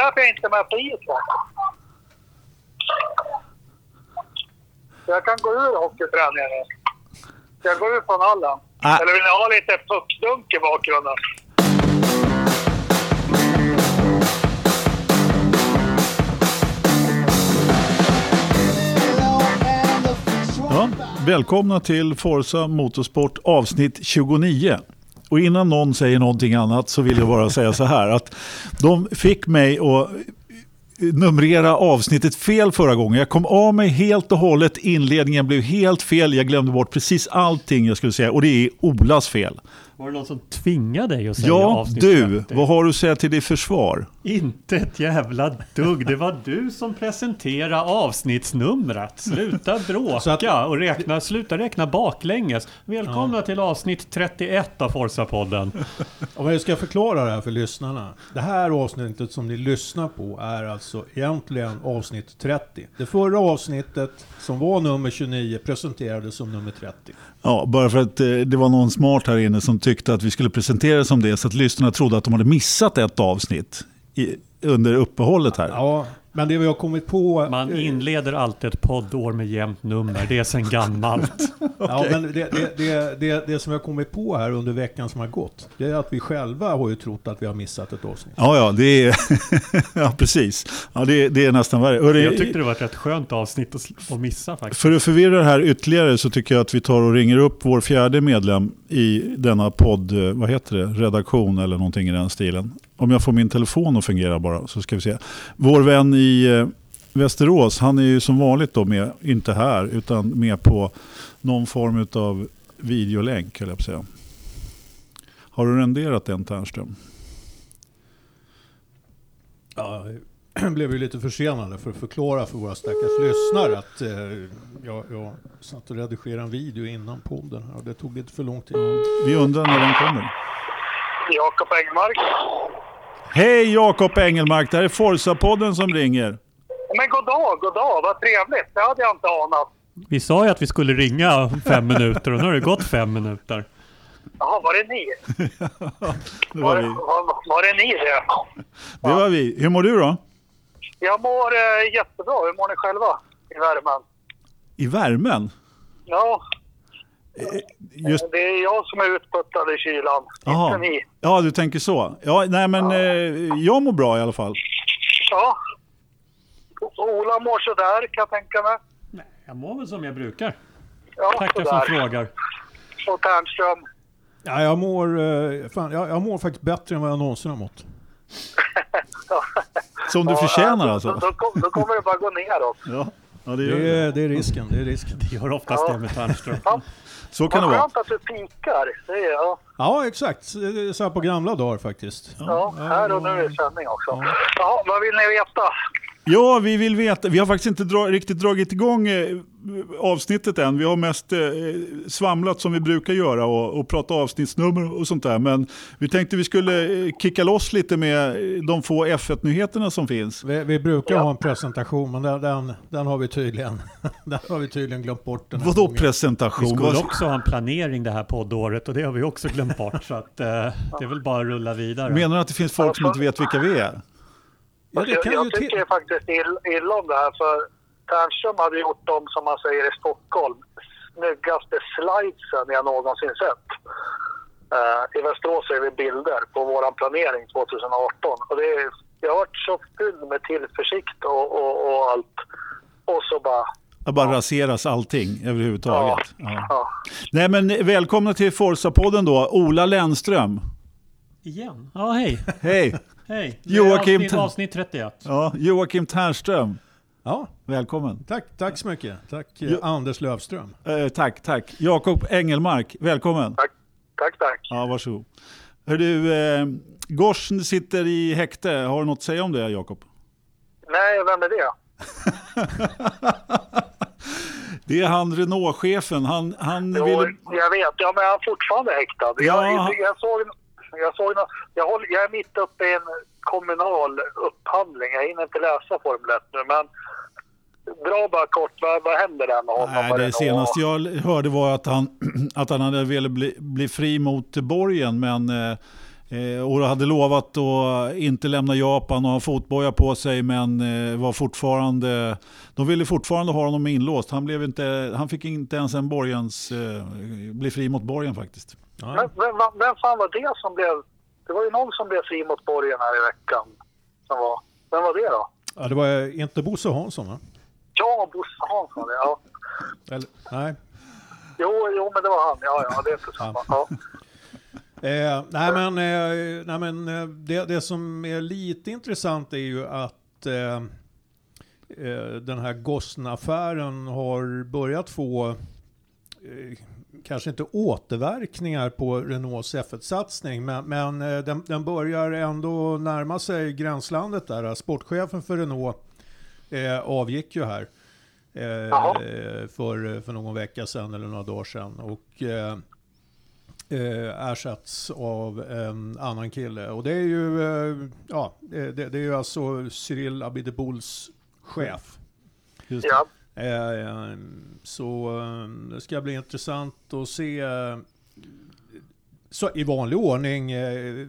därför jag inte är med på isen. Jag kan gå ur hockeyträningen nu. Jag går ur från hallen. Ah. Eller vill ni ha lite puckdunk i bakgrunden? Ja, välkomna till Forza Motorsport avsnitt 29. Och innan någon säger någonting annat så vill jag bara säga så här att de fick mig att numrera avsnittet fel förra gången. Jag kom av mig helt och hållet. Inledningen blev helt fel. Jag glömde bort precis allting jag skulle säga och det är Olas fel. Var det någon som tvingade dig att säga Ja, avsnitt du. 30? Vad har du att säga till ditt försvar? Inte ett jävla dugg. Det var du som presenterade avsnittsnumret. Sluta bråka att- och räkna, sluta räkna baklänges. Välkomna till avsnitt 31 av Forza-podden. Om jag ska förklara det här för lyssnarna. Det här avsnittet som ni lyssnar på är alltså egentligen avsnitt 30. Det förra avsnittet som var nummer 29 presenterades som nummer 30. Ja, bara för att eh, det var någon smart här inne som tyckte att vi skulle presentera det som det så att lyssnarna trodde att de hade missat ett avsnitt i, under uppehållet här. Ja, men det vi har kommit på... Man inleder alltid ett poddår med jämnt nummer. Det är sen gammalt. Ja, men det, det, det, det, det som vi har kommit på här under veckan som har gått, det är att vi själva har ju trott att vi har missat ett avsnitt. Ja, ja, det är, ja precis. Ja, det, det är nästan värre. Jag tyckte det var ett rätt skönt avsnitt att missa faktiskt. För att förvirra det här ytterligare så tycker jag att vi tar och ringer upp vår fjärde medlem i denna podd, eh, vad heter det, redaktion eller någonting i den stilen. Om jag får min telefon att fungera bara så ska vi se. Vår vän i eh, Västerås, han är ju som vanligt då med, inte här, utan med på någon form av videolänk, höll jag på säga. Har du renderat den Ternström? Ja, jag blev ju lite försenade för att förklara för våra stackars lyssnare att eh, jag, jag satt och redigerade en video innan podden här och det tog lite för lång tid. Vi undrar när den kommer. Jakob Engmark. Hej Jakob Engelmark, det här är Forza-podden som ringer. Men god dag, god dag. Vad trevligt. Det hade jag inte anat. Vi sa ju att vi skulle ringa om fem minuter och nu har det gått fem minuter. Jaha, var det ni? Det Var, var det- vi. var, var det ni det? Det var vi. Hur mår du då? Jag mår eh, jättebra. Hur mår ni själva i värmen? I värmen? Ja, Just, det är jag som är utputtad i kylan. Aha. Inte ni. ja, du tänker så. Ja, nej, men eh, jag mår bra i alla fall. Ja. Ola mår sådär kan jag tänka mig. Nej, jag mår väl som jag brukar. Ja, Tackar sådär. som frågar. Och Ternström. Ja, jag, mår, eh, fan, jag, jag mår faktiskt bättre än vad jag någonsin har mått. Som du Ja, förtjänar då, alltså. Då, kom- då kommer det bara gå neråt. Ja, ja det gör Det det. är, det är risken, det är risken. Det gör oftast Ja. det med Ternström. Ja, Så kan det vad vara. skönt att du pikar. Det är, ja. Ja, exakt. Det är Så här på gamla dagar faktiskt. Ja, här och nu är sändning också. Jaha, vad vill ni veta? Ja, vi vill veta. Vi har faktiskt inte dra, riktigt dragit igång eh, avsnittet än. Vi har mest eh, svamlat som vi brukar göra och, och prata avsnittsnummer och sånt där. Men vi tänkte vi skulle eh, kicka loss lite med eh, de få F1-nyheterna som finns. Vi, vi brukar Ja. ha en presentation, men den, den, den, har vi tydligen, den har vi tydligen glömt bort. Den Vadå gången. Vi presentation? skulle Vad- också ha en planering det här poddåret och det har vi också glömt bort. Så att, eh, det är väl bara att rulla vidare. Menar du att det finns folk som inte vet vilka vi är? Ja, det jag kan jag ju tycker till... faktiskt ill, illa om det här för Ternström hade gjort dem, som man säger i Stockholm, snyggaste slidesen jag någonsin sett. Eh, I Västerås ser vi bilder på våran planering 2018 och det är, jag har varit så fylld med tillförsikt och, och, och allt. Och så bara, Att bara raseras allting överhuvudtaget. Ja. ja. Nej men välkomna till Forza-podden då, Ola Lennström. Igen? Ja, hej. Hej! Hej. Joakim Avsnitt, avsnitt 31. Ja, Joakim Ternström, Ja, välkommen. tack, tack så mycket. Tack eh, Jo. Anders Lövström. Eh, tack, tack. Jakob Engelmark, välkommen. tack, tack, tack. Ja, varsågod. Hör du, eh, Gorsen sitter i häkte. Har du något att säga om det, Jakob? Nej, vem är det? Det är han Renault-chefen. Han, han Jo, ville... jag vet, ja, men han är fortfarande häktad. Ja. Jag, jag, såg, jag, såg, jag, håller, jag är mitt uppe i en kommunal upphandling. Jag hinner inte läsa Formel 1 nu, men dra bara kort, vad, vad händer där med honom? Nej, det senaste jag hörde var att han, att han hade velat bli, bli fri mot borgen, men Eh, och hade lovat att inte lämna Japan och ha fotboja på sig men eh, var fortfarande, de ville fortfarande ha honom inlåst. Han, blev inte, han fick inte ens en borgens, eh, bli fri mot borgen faktiskt. Men, vem, vem fan var det som blev... Det var ju någon som blev fri mot borgen här i veckan. Som var, vem var det då? Ja, det var inte Bosse Hansson va? Ja, Bosse Hansson. Ja. Eller, nej. Jo, jo, men det var han. Ja, ja, det är inte samma. Ja. Eh, nej men, eh, nej, men eh, det, det som är lite intressant är ju att eh, eh, den här Gosna-affären har börjat få eh, kanske inte återverkningar på Renaults F1-satsning, men, men den, den börjar ändå närma sig gränslandet där. Sportchefen för Renault avgick ju här för, för någon vecka sedan eller några dagar sedan. Och, eh, ersatts av en annan kille. Och det är ju, eh, ja, det, det är ju alltså Cyril Abiteboul's chef. Just det. ja. Eh, så eh, det ska bli intressant att se så i vanlig ordning eh,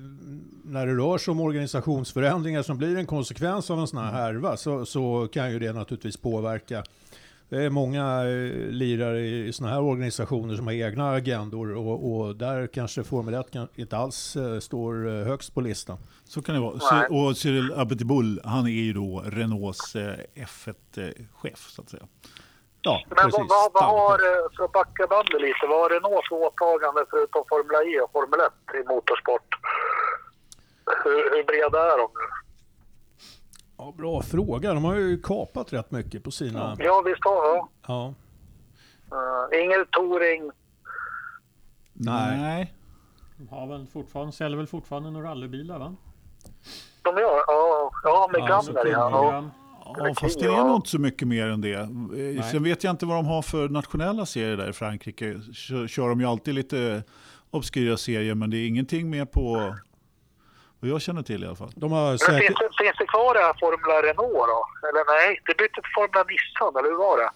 när det rör sig om organisationsförändringar som blir en konsekvens av en sån här härva så, så kan ju det naturligtvis påverka. Det är många eh, lirare i, såna här organisationer som har egna agendor och, och där kanske Formel 1 kan, inte alls eh, står eh, högst på listan. Så kan det vara. Nej. Och Cyril Abiteboul, han är ju då Renaults eh, F1-chef så att säga. Ja, Men precis. vad, vad, har, för att backa bandet lite, vad har Renault för åtagande förutom Formel E och Formel 1 i motorsport? Hur, hur breda är de nu? Ja, bra fråga. De har ju kapat rätt mycket på sina... Ja, visst har jag. Ja. Uh, Inger Touring. Nej. De har väl fortfarande, säljer väl fortfarande några rallybilar va? De gör, ja, ja med Ja, så Gamler ja. Ja. fast det är nog inte så mycket mer än det. Eh, Sen vet jag inte vad de har för nationella serier där i Frankrike. Kör, kör de ju alltid lite obskyra serier, men det är ingenting mer på vad jag känner till i alla fall. De har Men säkert... finns, det, finns det kvar det här Formula Renault då? Eller nej, det bytte till Formula Nissan, eller hur var det?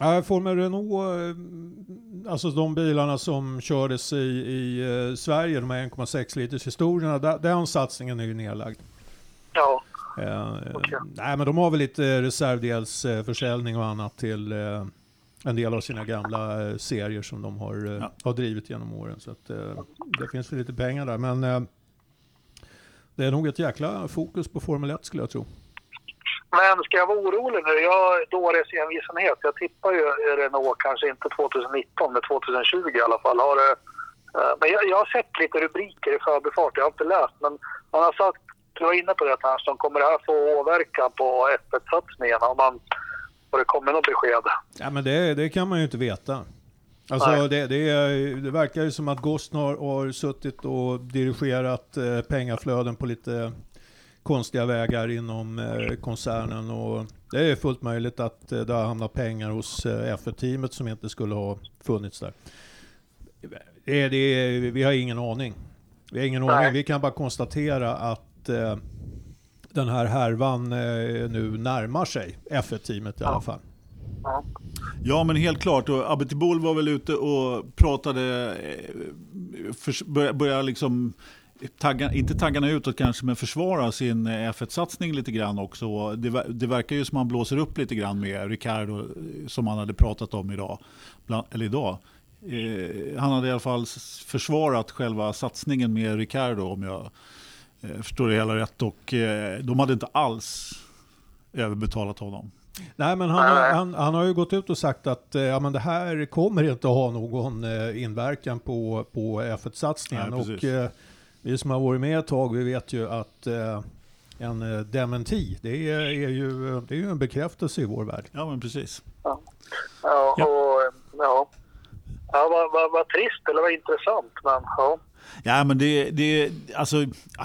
Ja, Formel Renault, eh, alltså de bilarna som kördes i, i eh, Sverige, de här 1,6 liters historierna, där- den satsningen är ju nedlagd. Ja, Eh, Okej. Nej, men de har väl lite reservdelsförsäljning och annat till eh, en del av sina gamla eh, serier som de har, eh, Ja. har drivit genom åren. Så att, eh, det finns väl lite pengar där. Men eh, det är nog ett jäkla fokus på Formel 1 skulle jag tro. Men ska jag vara orolig nu? Jag har dåres envisenhet. Jag tippar ju Renault kanske inte 2019 men 2020 i alla fall. Har, det, eh, men jag, jag har sett lite rubriker i förbifart. Jag har inte läst men man har sagt, du var inne på det här, som kommer det här få åverkan på F1-satsningen? Om man, och det kommer något besked? Ja, men det, det kan man ju inte veta. Alltså det, det, det verkar ju som att Gosn har, har suttit och dirigerat eh, pengaflöden på lite konstiga vägar inom eh, koncernen. Och det är fullt möjligt att eh, det har hamnat pengar hos eh, F1-teamet som inte skulle ha funnits där. Det, är- det, är- vi har ingen aning. Vi har ingen Nej. aning. Vi kan bara konstatera att eh, den här härvan eh, nu närmar sig F1-teamet i alla fall. Ja. Ja, men helt klart. Och var väl ute och pratade, eh, började, liksom tagga, inte taggarna utåt kanske, men försvara sin eh, F1-satsning lite grann också. Det, det verkar ju som han blåser upp lite grann med Ricardo eh, som han hade pratat om idag. Bland, eller idag. Eh, han hade i alla fall försvarat själva satsningen med Ricardo om jag eh, förstår det hela rätt. Och eh, de hade inte alls överbetalat honom. Nej, men han, Nej. han, han har ju gått ut och sagt att eh, ja, men det här kommer inte att ha någon eh, inverkan på, på F1-satsningen. Nej, precis. Och eh, vi som har varit med ett tag, vi vet ju att eh, en dementi, det är, är, ju, det är ju en bekräftelse i vår värld. Ja, men precis. Ja, Ja. och ja. Ja, vad, vad, vad trist eller vad intressant. Men ja. Ja, men det, det, alltså,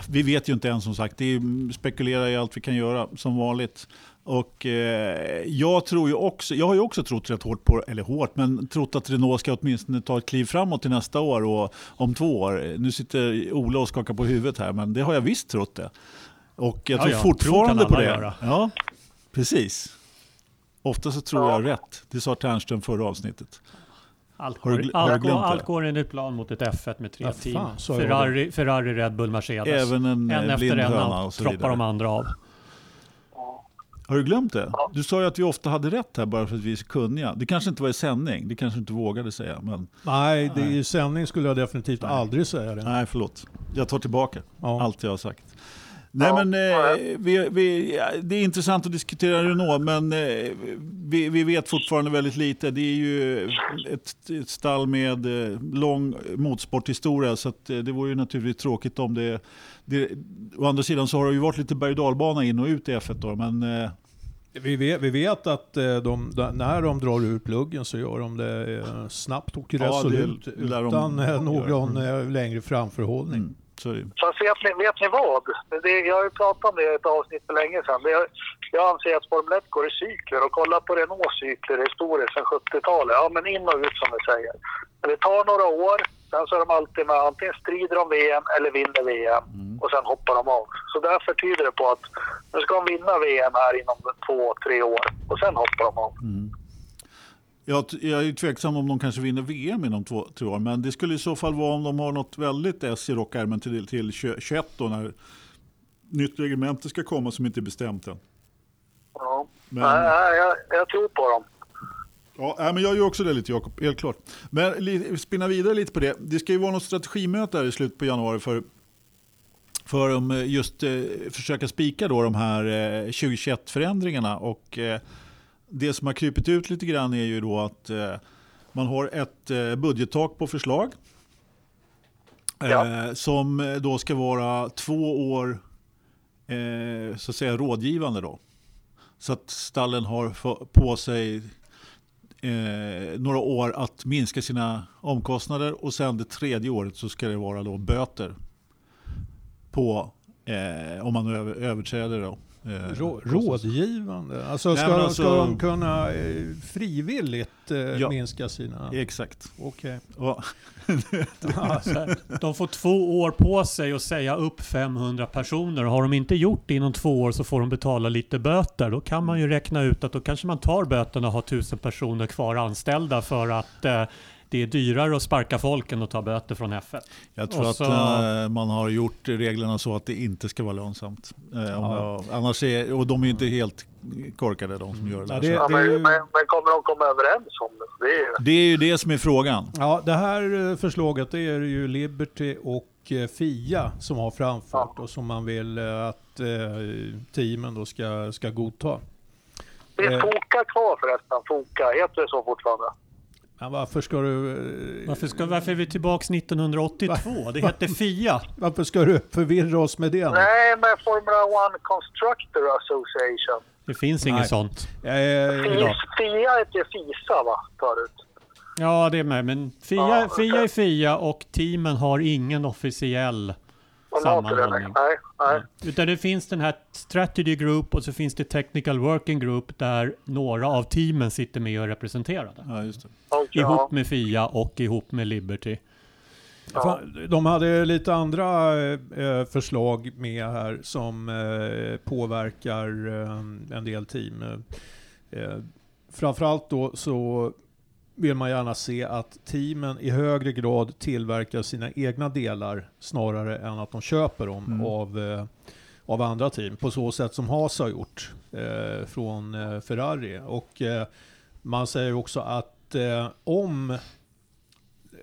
vi vet ju inte än som sagt. Det spekulerar i allt vi kan göra som vanligt. Och eh, jag tror ju också, jag har ju också trott rätt hårt på, eller hårt, men trott att Renault ska åtminstone ta ett kliv framåt till nästa år och om två år. Nu sitter Ola och skakar på huvudet här, men det har jag visst trott det. Och jag Ja, tror ja, fortfarande tro kan på det. göra. Ja, precis. Ofta så tror Ja. jag rätt. Det sa Ternström förra avsnittet. Allt Har du går, har du allt, går, allt går enligt plan mot ett F1 med tre Ja, team. fan, Ferrari, Ferrari, Red Bull, Mercedes. Även en, en blind efter en så troppar de andra av. Har du glömt det? Ja. Du sa ju att vi ofta hade rätt här bara för att vi är kunniga. Det kanske inte var i sändning, det kanske du inte vågade säga. Men Nej, det, i sändning skulle jag definitivt Nej. aldrig säga det. nej, förlåt. Jag tar tillbaka Ja. allt jag har sagt. Nej, Ja, men eh, vi, vi, ja, det är intressant att diskutera Renault, men eh, vi, vi vet fortfarande väldigt lite. Det är ju ett, ett stall med eh, lång motorsporthistoria, så att, eh, det vore ju naturligtvis tråkigt om det, det... Å andra sidan så har det ju varit lite berg och dalbana in och ut i F1 då, men eh, Vi, vet, vi vet att eh, de, när de drar ur pluggen så gör de det snabbt och Ja, det resolut lär de utan göra. någon eh, längre framförhållning. mm, så är det. Fast vet ni, vet ni vad? Det, jag har ju pratat om det i ett avsnitt för länge sedan. Jag, jag anser att Formel 1 går i cykler och kolla på Renaults cykler historiskt sedan 70-talet. Ja, men in och ut som vi säger. Men det tar några år, sen så är de alltid med. Antingen strider om VM eller vinner VM och sen hoppar de av. Så därför tyder det på att nu ska de vinna VM här inom två, tre år och sen hoppar de av. Jag, jag är ju tveksam om de kanske vinner VM inom två, tre år, men det skulle i så fall vara om de har något väldigt S i rockärmen till, till 21 då när nytt reglemente ska komma som inte är bestämt än. Ja. Men- nej, jag, jag tror på dem. Ja, men jag gör också det lite Jakob, helt klart. Men spinna vidare lite på det. Det ska ju vara något strategimöte här i slutet på januari för, för att eh, just eh, försöka spika då de här eh, 2021-förändringarna. Och eh, det som har krypit ut lite grann är ju då att eh, man har ett eh, budgettak på förslag. Eh, Ja. Som då ska vara två år så att säga rådgivande då. Så att stallen har på sig några år att minska sina omkostnader och sen det tredje året så ska det vara då böter på om man över, överträder då. Eh, Rå, rådgivande? Alltså Nej, ska, de- alltså- ska de kunna eh, frivilligt eh, Ja. minska sina... Exakt. Okej. Och, Ja, de får två år på sig att säga upp 500 personer. Har de inte gjort det inom två år så får de betala lite böter. Då kan man ju räkna ut att då kanske man tar böterna och har tusen personer kvar anställda för att eh, det är dyrare att sparka folk än att ta böter från F1. jag tror Och att så- eh, man har gjort reglerna så att det inte ska vara lönsamt. Eh, om Ja. jag, annars är, och de är inte helt korkade de som gör det. Ja, det- Så Ja, det men, ju- men, men kommer de komma överens om det? Det är ju... det är ju det som är frågan. Ja, det här eh, förslaget det är ju Liberty och Fia som har framfört och som man vill att eh, teamen då ska, ska godta. Det är. Foka kvar förresten. Foka, heter det så fortfarande? Men varför ska du... eh, Varför, ska, varför är vi tillbaks 1982? Det hette FIA. Varför ska du förvirra oss med det? Nej, men Formula One Constructor Association. Det finns inget sånt. Eh. FIA heter ju FISA va, förut? Ja, det är med. Men FIA, Ja, FIA är FIA och teamen har ingen officiell sammanhållning. Nej, nej. Utan det finns den här Strategy Group och så finns det Technical Working Group där några av teamen sitter med och är representerade. Ja, just det. Okej, Ihop ja. med FIA och ihop med Liberty. Fan, De hade lite andra eh, förslag med här som eh, påverkar eh, en del team. Framförallt då så vill man gärna se att teamen i högre grad tillverkar sina egna delar snarare än att de köper dem Mm. av, eh, av andra team. På så sätt som Haas har gjort eh, från eh, Ferrari. Och eh, man säger också att eh, om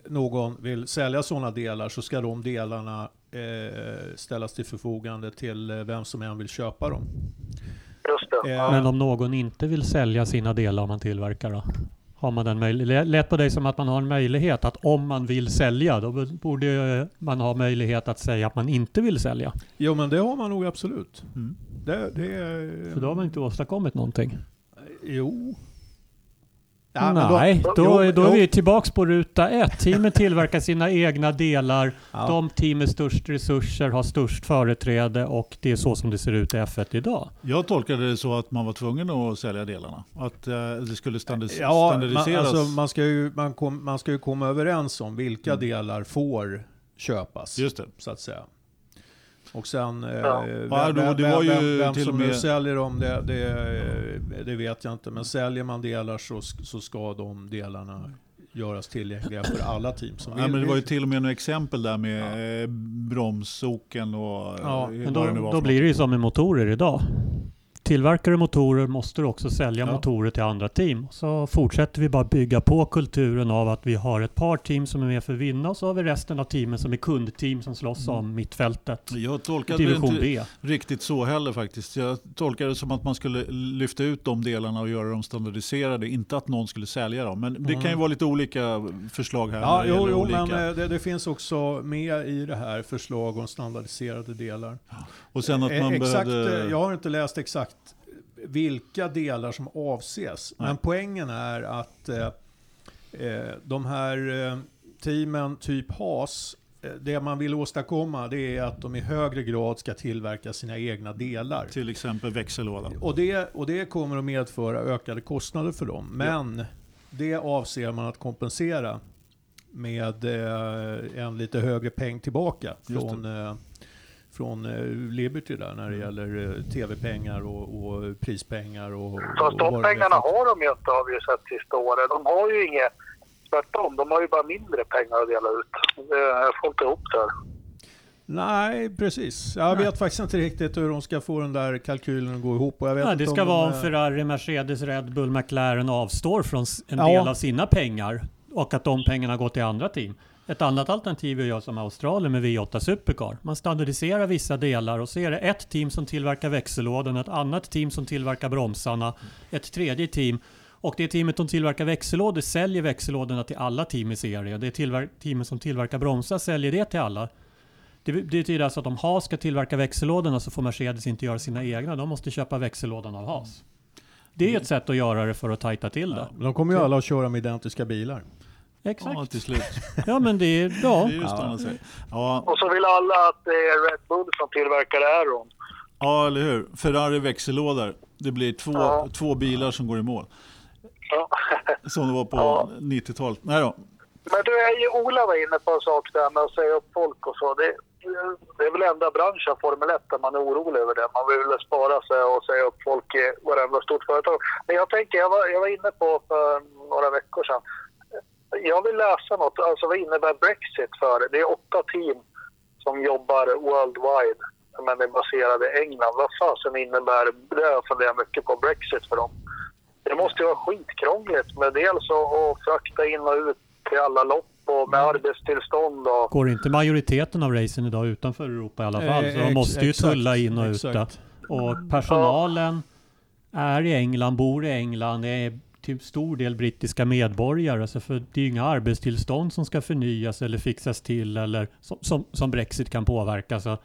någon vill sälja sådana delar så ska de delarna eh, ställas till förfogande till vem som än vill köpa dem. Just det. Eh, Men om någon inte vill sälja sina delar man tillverkar då? Har man den möjligheten? Lät på dig som att man har en möjlighet att om man vill sälja då borde man ha möjlighet att säga att man inte vill sälja. Jo men det har man nog absolut. Mm. Det, det är... För då har man inte åstadkommit någonting. Jo. Ja, men då- Nej, jo, då, då är vi tillbaks på ruta ett. Teamen tillverkar sina egna delar. Ja. De team med störst resurser har störst företräde och det är så som det ser ut i F1 idag. Jag tolkade det så att man var tvungen att sälja delarna. Att eh, det skulle standardis- Ja, man, standardiseras. alltså, man, ska ju, man, kom, man ska ju komma överens om vilka Mm. delar får köpas. Just det. så att säga. Och sen, eh, Ja. vem, Ja, vem, det var ju vem, vem till som nu med- säljer dem, det, det, det vet jag inte. Men säljer man delar så, så ska de delarna göras tillgängliga för alla team som Ja, vill. men det var ju till och med några exempel där med eh, bromsoken och Ja, eh, Men då, det nu var då blir det ju som med motorer idag. Tillverkare motorer måste också sälja Ja. motorer till andra team. Så fortsätter vi bara bygga på kulturen av att vi har ett par team som är med för att vinna och så har vi resten av teamen som är kundteam som slåss om mittfältet. Jag tolkade det inte B. riktigt så heller faktiskt. Jag tolkade det som att man skulle lyfta ut de delarna och göra dem standardiserade. Inte att någon skulle sälja dem. Men det kan ju vara lite olika förslag här. Ja, jo, jo olika. men eh, det, det finns också med i det här förslag om standardiserade delar. Och sen att Eh, man exakt, behövde... eh, Jag har inte läst exakt vilka delar som avses. Nej. Men poängen är att eh, eh, de här eh, teamen, typ HAS, det man vill åstadkomma det är att de i högre grad ska tillverka sina egna delar. Till exempel växellåda. Och det, och det kommer att medföra ökade kostnader för dem. Men det avser man att kompensera med eh, en lite högre peng tillbaka från, från eh, Liberty där när det gäller eh, tv-pengar och, och prispengar. Och, Fast och de pengarna har de ju inte har vi ju sett sista året. De har ju inget, tvärtom, de har ju bara mindre pengar att dela ut. Jag får inte ihop det här. Nej, precis. Jag Nej. vet faktiskt inte riktigt hur de ska få den där kalkylen att gå ihop. Och jag vet inte det ska om vara om eh, Ferrari, Mercedes, Red Bull, McLaren avstår från en Ja. del av sina pengar och att de pengarna går till andra team. Ett annat alternativ är att göra som Australien med V8 Supercar. Man standardiserar vissa delar och så är det ett team som tillverkar växellådan, ett annat team som tillverkar bromsarna, ett tredje team och det teamet som tillverkar växellådor säljer växellådorna till alla team i serien. Det teamet som tillverkar bromsar säljer det till alla. Det betyder alltså att om Haas ska tillverka växellådorna så får Mercedes inte göra sina egna. De måste köpa växellådan av Haas. Det är ett sätt att göra det för att tajta till det. De kommer ju alla att köra med identiska bilar. Exakt. Ja, till slut. Ja, men det är... Det Ja. är just man säger. Ja, Och så vill alla att det är Red Bull som tillverkar Aeron. ja, eller hur. Ferrari växellådor. Det blir två, Ja. två bilar som går i mål. Ja. Som det var på Ja. 90-talet. Nej då. Men du, är ju Ola var inne på en sak där med att säga upp folk och så. Det, det är väl enda branschen, Formel 1, där man är orolig över det. Man vill spara sig och säga upp folk i varenda stort företag. Men jag tänker, jag var, jag var inne på för några veckor sedan. Jag vill läsa något, alltså vad innebär Brexit för? Det är åtta team som jobbar worldwide, men är baserade i England. Vad fasen innebär det? Jag funderar mycket på Brexit för dem. Det måste ju vara skitkrångligt med dels att frakta in och ut till alla lopp och med arbetstillstånd och... Går inte majoriteten av racen idag utanför Europa i alla fall? Eh, Så de ex- måste ju tulla in och ut. Och personalen är i England, bor i England, är till stor del brittiska medborgare. Så för det är ju inga arbetstillstånd som ska förnyas eller fixas till eller som, som, som Brexit kan påverka. Så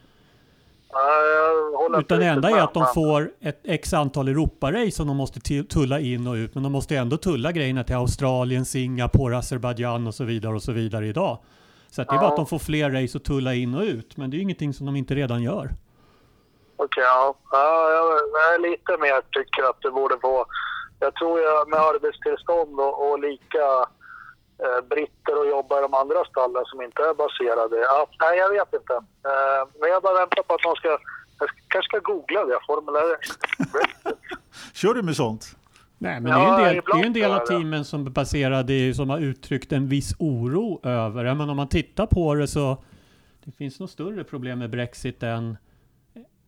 Ja, jag Utan det enda är att de får ett x antal Europarace som de måste tulla in och ut. Men de måste ändå tulla grejerna till Australien, Singapore, Azerbaijan och så vidare och så vidare idag. Så det är bara att de får fler race att tulla in och ut. Men det är ju ingenting som de inte redan gör. Okej, ja. ja. Jag jag är lite mer tycker att det borde vara... Jag tror jag med arbetstillstånd och, och lika eh, britter och jobbar i de andra stallen som inte är baserade. Ja, nej, jag vet inte. Eh, men jag bara väntar på att någon ska... Jag ska- kanske ska googla det. Formulär Brexit. Kör du med sånt? Nej, men Ja, det är ju en del, det är en del av teamen som är baserade som har uttryckt en viss oro över det. Men om man tittar på det så det finns nog större problem med Brexit än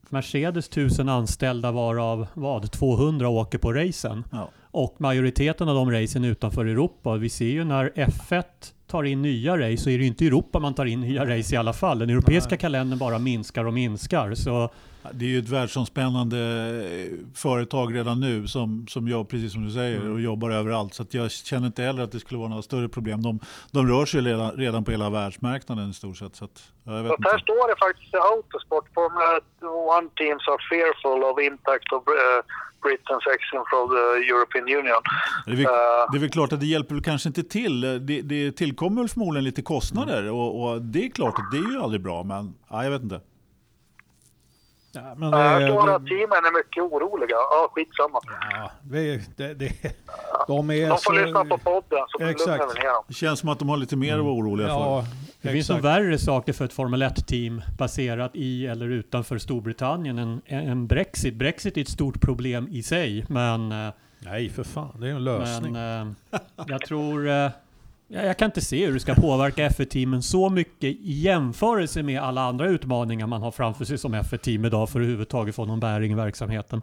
Mercedes 1000 anställda varav vad 200 åker på racen. Ja. Och majoriteten av de racen utanför Europa. Vi ser ju när F1 tar in nya race så är det ju inte i Europa man tar in nya race i alla fall. Den europeiska kalendern bara minskar och minskar. Så Det är ju ett världsomspännande eh, företag redan nu som, som jag, precis som du säger, Mm. och jobbar överallt. Så jag känner inte heller att det skulle vara några större problem. De, de rör sig redan, redan på hela världsmarknaden i stort sett. Så att, ja, jag vet här står det faktiskt i Autosport. Formula One teams are fearful of impact of uh, Britain's exit from the European Union. Det är, väl, Eh, det är väl klart att det hjälper väl kanske inte till. Det, det tillkommer väl förmodligen lite kostnader och, och det är klart att det är ju aldrig bra. Men ja, jag vet inte. Ja, men Här det- står det- att teamen är mycket oroliga. Ja, skitsamma. Ja, vi, det, det, de är De får så... lyssna på podden så Exakt. Det känns som att de har lite mer att vara oroliga för. Ja, Det finns nog värre saker för ett Formel 1-team baserat i eller utanför Storbritannien än, än Brexit. Brexit är ett stort problem i sig, men, eh, Nej, för fan. Det är en lösning. men eh, jag tror... Ja, Jag kan inte se hur det ska påverka F1-teamen så mycket i jämförelse med alla andra utmaningar man har framför sig som F1-team idag för att överhuvudtaget få någon bäring i verksamheten.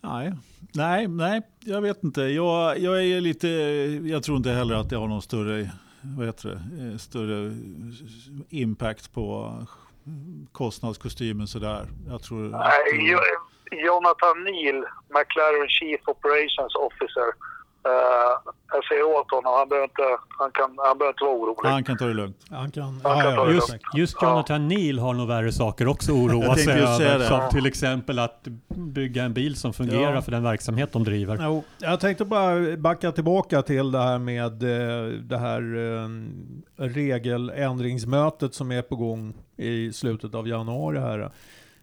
Nej, nej, nej, jag vet inte. Jag, jag är lite, jag tror inte heller att det har någon större, vad heter det, eh, större impact på kostnadskostymen sådär. Jag tror att, Nej, Jo- Jonathan Neal, McLaren Chief Operations Officer. Eh, jag säger åt honom, han behöver inte, han kan, han behöver inte vara orolig. han kan ta det lugnt. Han kan... Han kan ta det Just, lugnt. just Jonathan Neal har nog värre saker också att oroa sig över. det. Som till exempel att bygga en bil som fungerar Ja. för den verksamhet de driver. Jo, jag tänkte bara backa tillbaka till det här med eh, det här eh, regeländringsmötet som är på gång i slutet av januari här.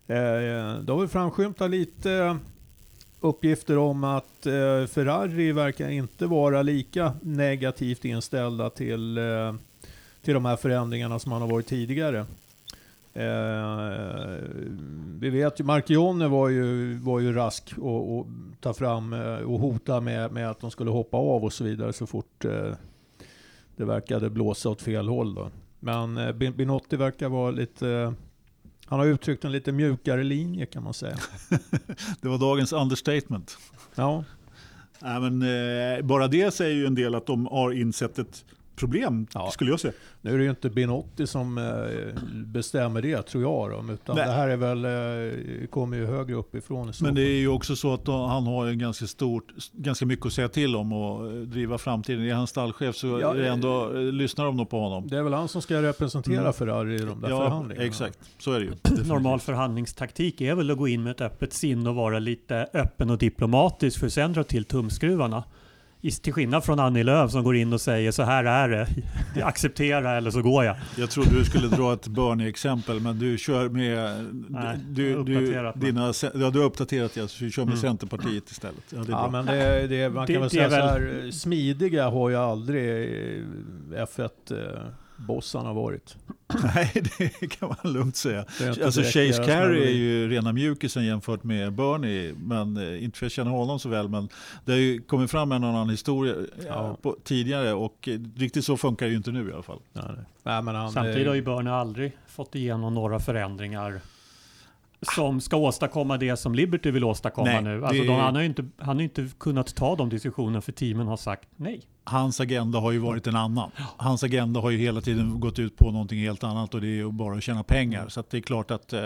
Det har väl framskymtat lite uppgifter om att eh, Ferrari verkar inte vara lika negativt inställda till, eh, till de här förändringarna som man har varit tidigare. Eh, vi vet ju, Marchione var ju, var ju rask och, och ta fram eh, och hota med, med att de skulle hoppa av och så vidare så fort eh, det verkade blåsa åt fel håll. Då. Men eh, Binotti verkar vara lite, eh, han har uttryckt en lite mjukare linje kan man säga. Det var dagens understatement. Ja, Nej, men, eh, bara det säger ju en del att de har insett ett problem, Ja. skulle jag säga. nu är det ju inte Binotti som eh, bestämmer det tror jag då, utan Nej. det här är väl, eh, kommer ju högre uppifrån Men det är ju också så att han har en ganska, stort, ganska mycket att säga till om och eh, driva framtiden. Är han stallchef så Ja, ändå, lyssnar de nog på honom. Det är väl han som ska representera Mm. Ferrari i de där Ja, förhandlingarna. exakt. Så är det ju. Normal förhandlingstaktik är väl att gå in med ett öppet sinne och vara lite öppen och diplomatisk för att sen dra till tumskruvarna. Till skillnad från Annie Lööf som går in och säger så här är det, Jag accepterar eller så går jag. Jag trodde du skulle dra ett Bernie-exempel, men du kör med... Nej, du, du, uppdaterat dina, ja, du har uppdaterat, ja, så du kör med Mm. Centerpartiet istället. Ja, det är Ja, bra. men det, det, man Det- kan väl det är säga så väl- här, smidiga har ju aldrig eh, F1-bossarna varit. Nej, det kan man lugnt säga. Alltså Chase Carey är ju rena mjukisen jämfört med Bernie, men eh, inte för att jag känner honom så väl, men det har ju kommit fram en annan historia ja. Ja. på, tidigare och eh, riktigt så funkar det ju inte nu i alla fall. Nej, nej. Nej, men han, Samtidigt har eh, ju Börne aldrig fått igenom några förändringar som ska åstadkomma det som Liberty vill åstadkomma Nej, nu. Alltså det- de, han har ju inte, han har inte kunnat ta de diskussionerna för teamen har sagt nej. Hans agenda har ju varit en annan. Hans agenda har ju hela tiden gått ut på någonting helt annat och det är ju bara att tjäna pengar. Så att det är klart att eh,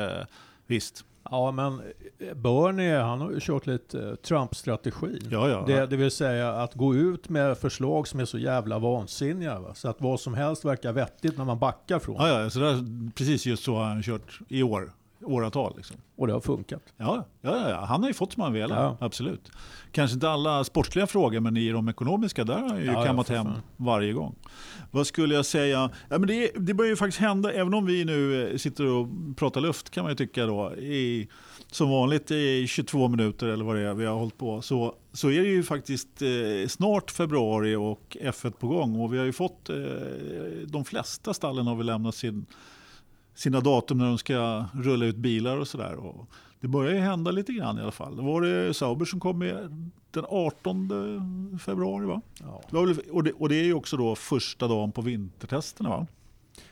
visst, Ja, men eh, Bernie, han har ju kört lite eh, Trump-strategi. ja ja. Det, det vill säga att gå ut med förslag som är så jävla vansinniga. Va? Så att vad som helst verkar vettigt när man backar från. Ja, ja, så där, precis just så har han kört i år, åratal. Liksom. Och det har funkat. Ja, ja, ja, han har ju fått som han velat, Ja. absolut. Kanske inte alla sportsliga frågor, men i de ekonomiska, där har han ju Ja, kammat hem varje gång. Vad skulle jag säga? Ja, men det, det börjar ju faktiskt hända, även om vi nu eh, sitter och pratar luft kan man ju tycka då, i, som vanligt i 22 minuter eller vad det är vi har hållit på, så, så är det ju faktiskt eh, snart februari och F1 på gång och vi har ju fått, eh, de flesta stallen har väl lämnat sin sina datum när de ska rulla ut bilar och sådär. Det börjar ju hända lite grann i alla fall. Det var det Sauber som kom med den 18 februari va? Ja. Och, det, och det är ju också då första dagen på vintertesterna va?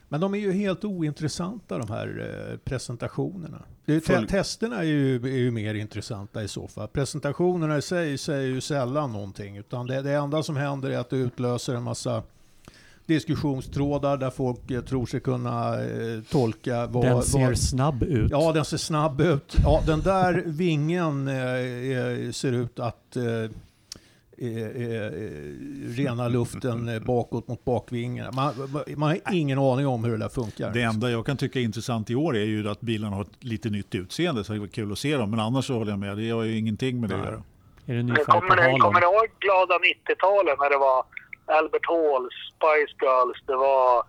Men de är ju helt ointressanta de här eh, presentationerna. Följ- te- testerna är ju, är ju mer intressanta i så fall. Presentationerna i sig säger ju sällan någonting. Utan det, det enda som händer är att det utlöser en massa diskussionstrådar där folk eh, tror sig kunna eh, tolka vad... Den ser vad, snabb ut. Ja, den ser snabb ut. Ja, den där vingen eh, ser ut att rena luften bakåt mot bakvingarna. Man, man har ingen aning om hur det där funkar. Det enda jag kan tycka är intressant i år är ju att bilarna har ett lite nytt utseende så det var kul att se dem. Men annars så håller jag med, det har ju ingenting med det att göra. Är det ny Men färg på Kommer ni, halen? kommer ni ihåg glada 90-talet när det var Albert Hall, Spice Girls, det var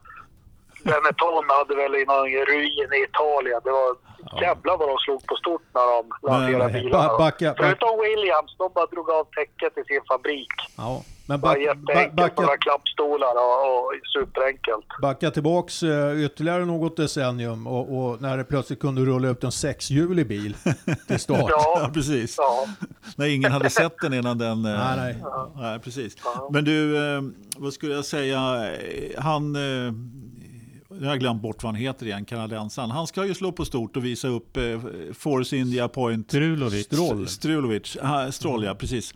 Benetton hade väl i någon ruin i Italien. Det var jävlar vad de slog på stort när de lanserade bilarna. ba- backa- back- Förutom Williams, de bara drog av täcket i sin fabrik. Ja, Men Bara back, ba- jätteenkelt, backa, några klappstolar och, och superenkelt. backa tillbaks eh, ytterligare något decennium och, och när det plötsligt kunde rulla ut en sexhjulig bil till start. Ja, Ja, precis. ja. När ingen hade sett den innan den... eh, Nej, nej. nej precis. Men du, eh, vad skulle jag säga? Han... Nu har jag glömt bort vad han heter igen, kanadensaren. Han ska ju slå på stort och visa upp eh, Force India Point. Strulovic. Stroll. Strulovic. Ah, Stroll, ja precis.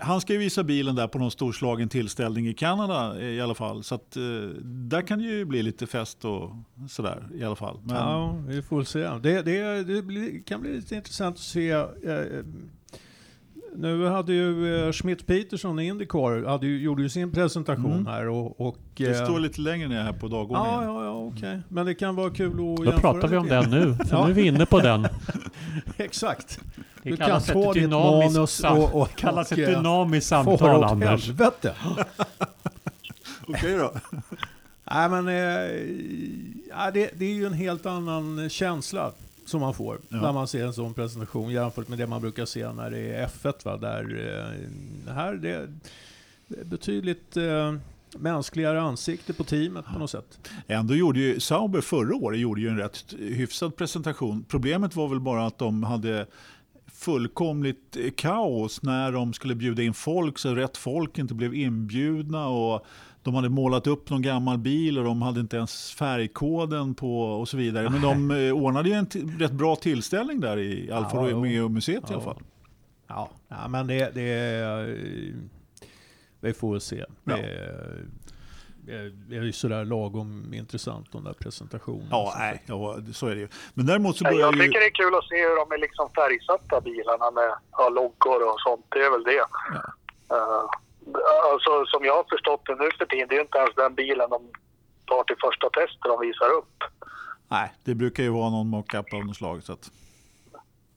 Han ska ju visa bilen där på någon storslagen tillställning i Kanada eh, i alla fall. Så att, eh, där kan det ju bli lite fest och sådär i alla fall. Men, Ja, vi får se. Det, det, det kan bli lite intressant att se. Eh, nu hade ju eh, Schmidt Peterson i Indycar, hade ju, gjorde ju sin presentation Mm. här och... och det eh, står lite längre ner här på dagordningen. Ja, ja, ja, okej. Men det kan vara kul att Då pratar vi om den nu, för Ja. nu är vi inne på den. Exakt. Det Du kan ett ditt dynamiskt, manus sam- och- och- kallas och, ett eh, dynamiskt samtal, Anders. helvete. Okej då. Nej, men eh, ja, det, det är ju en helt annan känsla som man får Ja. när man ser en sån presentation jämfört med det man brukar se när det är F1. Va? Där, eh, här det, är betydligt eh, mänskligare ansikte på teamet på något sätt. Ändå gjorde ju Sauber förra året gjorde ju en rätt hyfsad presentation. Problemet var väl bara att de hade fullkomligt kaos när de skulle bjuda in folk så rätt folk inte blev inbjudna och de hade målat upp någon gammal bil och de hade inte ens färgkoden på och så vidare. Men de eh, ordnade ju en rätt bra tillställning där i Alfa Ja. Romeo-museet i alla Ja. fall. Ja, ja men det, det är... Vi får se. Ja. Det är, det är ju sådär lagom intressant de där presentationerna. Ja, nej, ja, så är det ju. Men däremot så börjar Jag ju... tycker det är kul att se hur de är liksom färgsatta bilarna med ja, loggor och sånt. Det är väl det. Eh, alltså, som jag har förstått det nu för tiden, det är ju inte ens den bilen de tar till första testet de visar upp. Nej, det brukar ju vara någon mockup av något slag. Så att...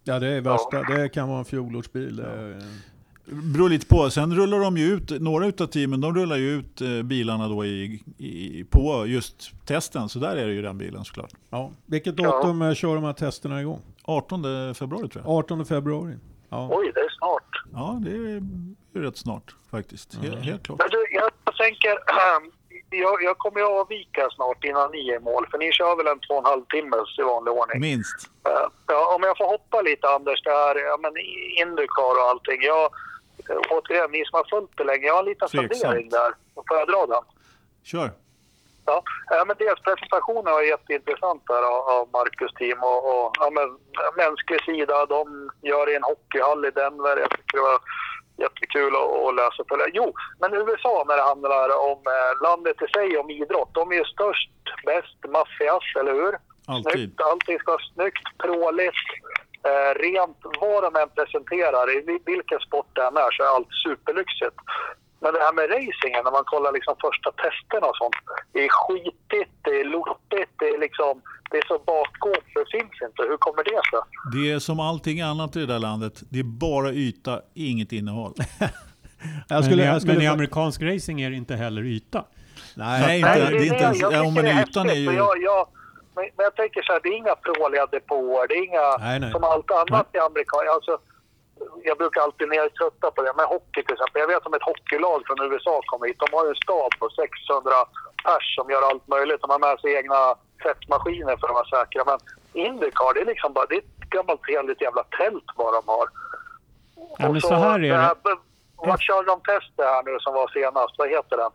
Ja, det är värsta. Det kan vara en fjolårsbil. är- beror lite på. Sen rullar de ju ut, några utav teamen de rullar ju ut eh, bilarna då i, i, på just testen. Så där är det ju den bilen såklart. Ja. Vilket datum eh, kör de här testerna igång? 18 februari tror jag. 18 februari. Ja. Oj, det är snart. Ja, det är ju rätt snart faktiskt. Helt, helt klart. Men du, jag tänker, jag, jag kommer ju avvika snart innan ni är i mål. För ni kör väl en två och en halv timmes i vanlig ordning? Minst. Eh, Ja, om jag får hoppa lite Anders, det här ja, men Indycar och allting. Jag, eh, återigen, ni som har följt det länge, jag har en liten fundering där. Får jag dra den? Kör. Ja, ja men deras presentationer var jätteintressant där av, av Marcus team och, och ja, men, mänsklig sida. De gör i en hockeyhall i Denver. Jag tycker det var jättekul att, att läsa på det. Jo, men USA när det handlar om eh, landet i sig, om idrott. De är ju störst, bäst, maffigast, eller hur? Alltid. Snyggt, allting ska vara snyggt, pråligt, eh, rent. Vad de än presenterar, i vil- vilken sport det än är, så är allt superlyxigt. Men det här med racingen, när man kollar liksom första testerna och sånt. Det är skitigt, det är lortigt, det är liksom... Det är så bakgård så det finns inte. Hur kommer det sig? Det är som allting annat i det där landet. Det är bara yta, inget innehåll. Jag skulle, men, i, jag skulle, men i amerikansk racing är det inte heller yta. nej, Nej, inte- det är inte ens- jag ja, men det är ytan är ju- Jag, jag, men, men jag tänker så här, det är inga pråliga depåer, det är inga... Nej, nej. Som allt annat i amerikan... Alltså, jag brukar alltid ner trötta på det. Men hockey till exempel. Jag vet om ett hockeylag från USA kommer hit. De har en stab på 600 pers som gör allt möjligt. De har med sig egna tvättmaskiner för att vara säkra. Men Indycar, det är liksom bara... Det är ett gammalt heligt jävla tält vad de har. Ja, men Och så här är det. Vad körde de testet här nu som var senast? Vad heter den?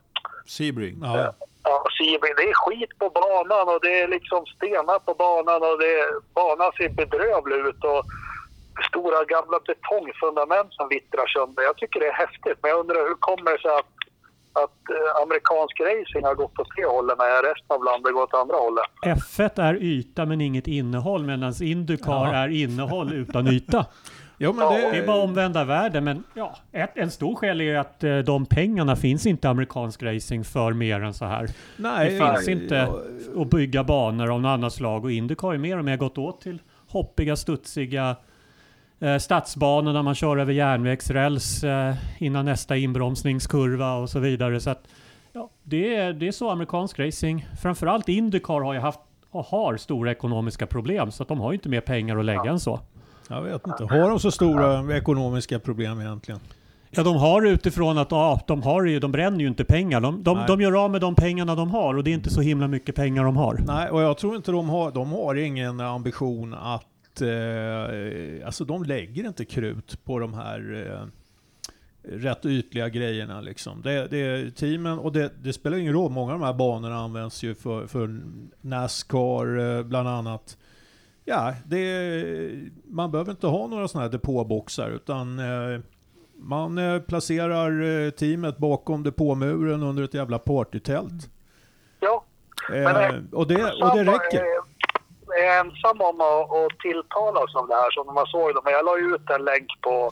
Sebring. ja. Ja, Sebring, det är skit på banan och det är liksom stenar på banan och det banan ser bedrövlig ut och stora gamla betongfundament som vittrar sönder. Jag tycker det är häftigt, men jag undrar hur kommer det sig att, att eh, amerikansk racing har gått åt det hållet när resten av landet går åt andra hållet? F1 är yta men inget innehåll medan Indycar Ja. är innehåll utan yta. Jo, men Ja, det, Det är bara omvända världen men ja, ett, en stor skäl är att eh, de pengarna finns inte amerikansk racing för mer än så här. nej, det finns ja, inte att bygga banor av något annat slag och Indycar är mer och mer gått åt till hoppiga, studsiga eh, stadsbanor där man kör över järnvägsräls eh, innan nästa inbromsningskurva och så vidare. Så att, ja, det, är, det är så amerikansk racing. Framförallt Indycar har ju haft och har stora ekonomiska problem så att de har ju inte mer pengar att lägga än så. Jag vet inte. Har de så stora ekonomiska problem egentligen? Ja, de har utifrån att ja, de, har ju, de bränner ju inte pengar. De, de, de gör av med de pengarna de har och det är inte så himla mycket pengar de har. Nej, och jag tror inte de har, de har ingen ambition att, eh, alltså de lägger inte krut på de här eh, rätt ytliga grejerna liksom. Det, det är teamen, och det, det spelar ingen roll, många av de här banorna används ju för, för Nascar eh, bland annat. Ja, det, man behöver inte ha några sådana här depåboxar utan eh, man eh, placerar eh, teamet bakom depåmuren under ett jävla partytält. Ja, Eh, eh, och, det, och det räcker. Är ensam om att, att tilltalas av det här som man såg det. Men jag la ut en länk på,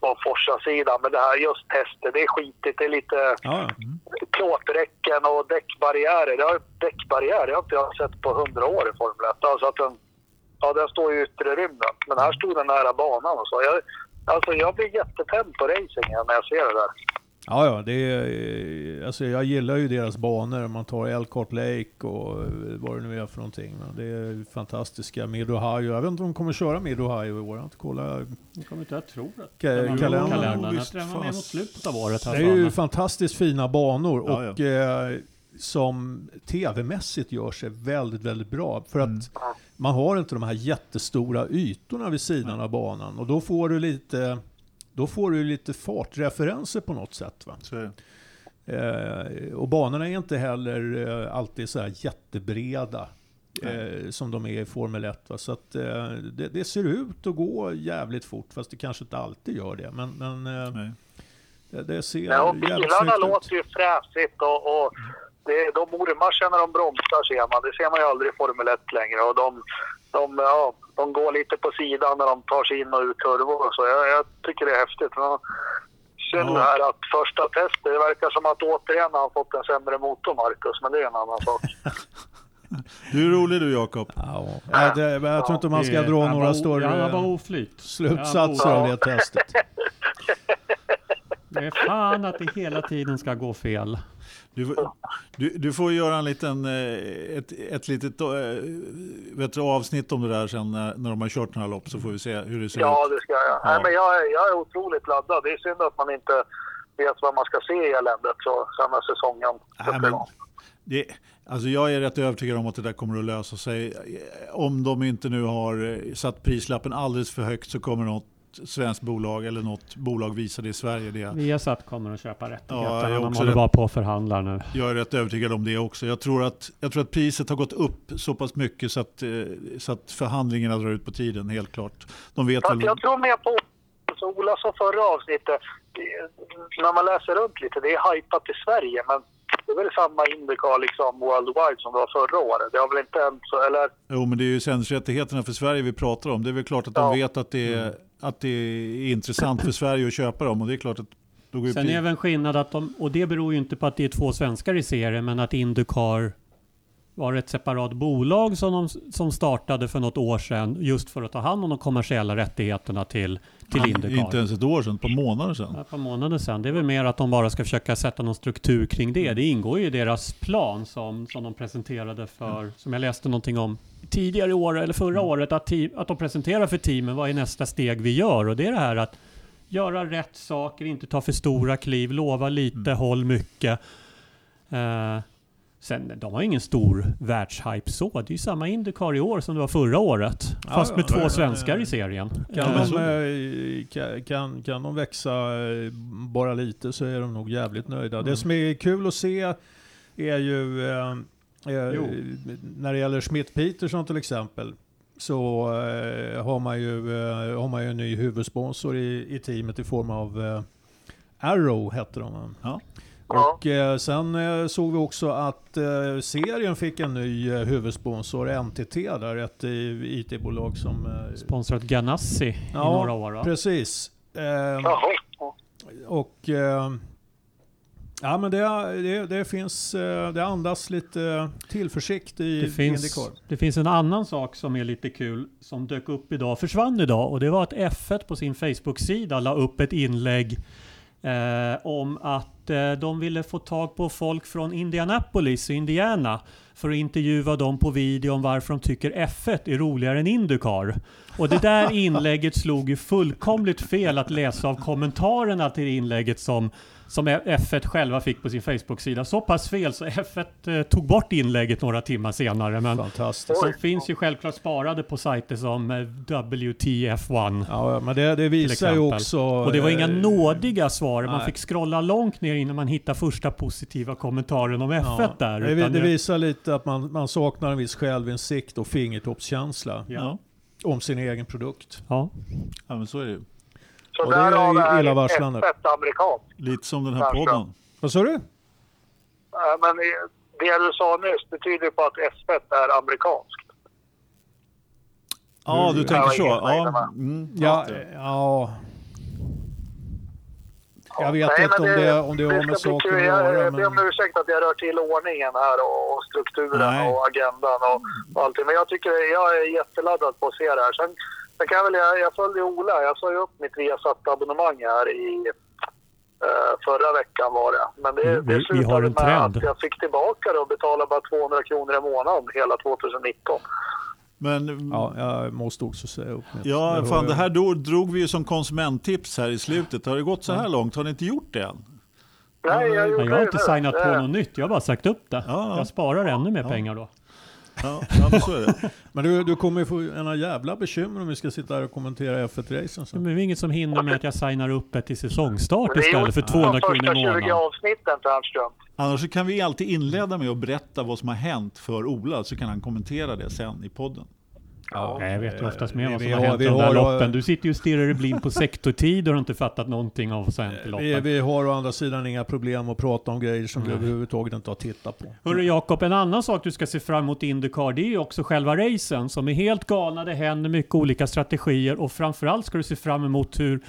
på Forsa-sidan. Men det här just testet, det är skitigt. Det är lite Ja, ja. plåträcken och däckbarriärer. Jag har däckbarriär, det har inte jag sett på hundra år i Formel 1. Alltså att den, ja, den står i yttre rymden. Men här stod den nära banan och så. Jag, alltså jag blir jättetänd på racing när jag ser det där. Ja, ja, det är, alltså jag gillar ju deras banor. Man tar Elkhart Lake och eh, vad det nu är för någonting. Det är fantastiska. Mid Ohio. Jag vet inte om de kommer köra Mid Ohio i år. Jag har inte kollat. Jag kommer inte jag tro det. Ka- kalendern. kalendern. Jag Visst, tror fast- mot slutet av året. Det är ju fantastiskt fina banor Ja, och eh, som tv-mässigt gör sig väldigt, väldigt bra. För att Mm. man har inte de här jättestora ytorna vid sidan av banan. Och då får du lite, då får du lite fartreferenser på något sätt. Va? Eh, och banorna är inte heller eh, alltid så här jättebreda. Eh, som de är i Formel 1. Va? Så att, eh, det, det ser ut att gå jävligt fort, fast det kanske inte alltid gör det. Men, men eh, Nej. det, det ser Ja, och jävligt bilarna snyggt ut. låter ju fräsigt och, och det, de ormar sig när de bromsar ser man. Det ser man ju aldrig i Formel 1 längre. Och de, de, ja, de går lite på sidan när de tar sig in och ut kurvor och så. Jag, jag tycker det är häftigt. Men Synd Ja. här att första testet, det verkar som att återigen har han fått en sämre motor, Marcus. Men det är en annan sak. Du är rolig du Jakob. Ja, nej, det, men jag tror inte man ska dra några Ja, större oflyt. slutsatser av det testet. Det är fan att det hela tiden ska gå fel. Du, får- du, du får göra en liten, eh, ett, ett litet eh, vet du, avsnitt om det där sen när, när de har kört några lopp så får vi se hur det ser Ja, ut. det ska jag. Ja. Nej, men jag, är- jag är otroligt laddad. Det är synd att man inte vet vad man ska se i eländet så, sen när säsongen Nej, men, det, alltså jag är rätt övertygad om att det där kommer att lösa sig. Om de inte nu har eh, satt prislappen alldeles för högt så kommer något svenskt bolag eller något bolag visa det i Sverige. Det. Viasat kommer att köpa Ja, rättigheterna. är de håller rätt- bara på och förhandlar nu. Jag är rätt övertygad om det också. Jag tror att, jag tror att priset har gått upp så pass mycket så att, eh, så att förhandlingarna drar ut på tiden, helt klart. De vet väl... jag tror mer på, som Ola sa förra avsnittet, när man läser runt lite, det är hypat i Sverige, men det är väl samma Indycar liksom worldwide som det var förra året. Det har väl inte hänt så, eller? Jo, men det är ju sändningsrättigheterna för Sverige vi pratar om. Det är väl klart att de Ja. vet att det, är, att det är intressant för Sverige att köpa dem. Och det är klart att då går Sen är det en skillnad att de, och det beror ju inte på att det är två svenskar i serien, men att Indycar var ett separat bolag som, de, som startade för något år sedan just för att ta hand om de kommersiella rättigheterna till, till Indycar. Inte ens ett år sedan, på månader sedan. Ja, par månader sedan. Det är väl mer att de bara ska försöka sätta någon struktur kring det. Det ingår ju i deras plan som, som de presenterade för, som jag läste någonting om tidigare i år, eller förra året, att, att de presenterar för teamen vad är nästa steg vi gör. Och det är det här att göra rätt saker, inte ta för stora kliv, lova lite, håll mycket. Eh, sen, de har ingen stor världshype så. Det är ju samma Indycar i år som det var förra året. Ja, fast med ja, två ja, svenskar ja. i serien. Kan, de, eh, kan, kan, de växa eh, bara lite så är de nog jävligt nöjda. Mm. Det som är kul att se är ju eh, eh, när det gäller Schmidt Peterson till exempel så eh, har, man ju, eh, har man ju en ny huvudsponsor i, i teamet i form av eh, Arrow hette de. Ja. Ja. Och eh, sen eh, såg vi också att eh, serien fick en ny eh, huvudsponsor, NTT där, ett eh, IT-bolag som... Eh, Sponsrat Ganassi i Ja, några år va? Precis. Eh, Jaha. och eh, ja, men det, det, det finns, eh, det andas lite tillförsikt i Det finns, Indycar. det finns en annan sak som är lite kul som dök upp idag, försvann idag och det var att F1 på sin Facebook-sida la upp ett inlägg eh, om att Eh, de ville få tag på folk från Indianapolis och Indiana för att intervjua dem på video om varför de tycker F1 är roligare än Indycar. Och det där inlägget slog ju fullkomligt fel att läsa av kommentarerna till inlägget som som F1 själva fick på sin Facebook-sida. Så pass fel så F1 eh, tog bort inlägget några timmar senare. Men Fantastiskt. så finns ju självklart sparade på sajter som eh, WTF1. Ja, men det, det visar ju också... Och det var inga eh, nådiga svar. Man nej. fick scrolla långt ner innan man hittade första positiva kommentaren om F1 där. Det, utan det det- visar lite att man, man saknar en viss självinsikt och fingertoppskänsla Ja. Om sin egen produkt. Ja. Ja, men så är det. Så Och det är därav ju är illavarslande. F1 amerikanskt. Lite som den här Kanske. podden. Vad sa du? Men det du sa nyss betyder på att F1 är amerikanskt. Ja, du tänker så. Ja, mm, Ja, det. ja. Jag vet Nej, inte om det, om det har med kul. att göra. jag ber om ursäkt att jag rör till ordningen här och, och strukturen Nej. och agendan och, och allting. Men jag tycker jag är jätteladdad på att se det här. Sen, sen kan jag väl, jag, jag följde Ola. Jag sa ju upp mitt Viasat-abonnemang här i eh, förra veckan var det. Men det, vi- det slutade har en med att jag fick tillbaka det och betalade bara 200 kronor i månaden hela 2019. Men Ja, jag måste också säga upp mitt. Ja, fan jag. det här då, drog vi ju som konsumenttips här i slutet. Har det gått så här långt? Har ni inte gjort det än? Nej, jag, jag har inte signat på något nytt. Jag har bara sagt upp det. Ja, ja. Jag sparar ännu mer Ja. pengar då. Ja, ja men så är det. Men du, du kommer ju få en jävla bekymmer om vi ska sitta här och kommentera F1-racen Men sen. det är inget som hindrar mig att jag signar upp ett till säsongstart istället för ju 200 de kronor i första 20 månaden. avsnitten, Ternström. Annars så kan vi alltid inleda med att berätta vad som har hänt för Ola, så kan han kommentera det sen i podden. Ja, Nej, jag vet ju oftast mer vad som vi har hänt i de där loppen. Du sitter ju och stirrar dig blind på sektortid och har inte fattat någonting av vad som har hänt i Vi, loppen. vi har å andra sidan inga problem att prata om grejer som vi överhuvudtaget inte har tittat på. Hörru Jakob, en annan sak du ska se fram emot i Indycar, det är ju också själva racen som är helt galna. Det händer mycket olika strategier och framförallt ska du se fram emot hur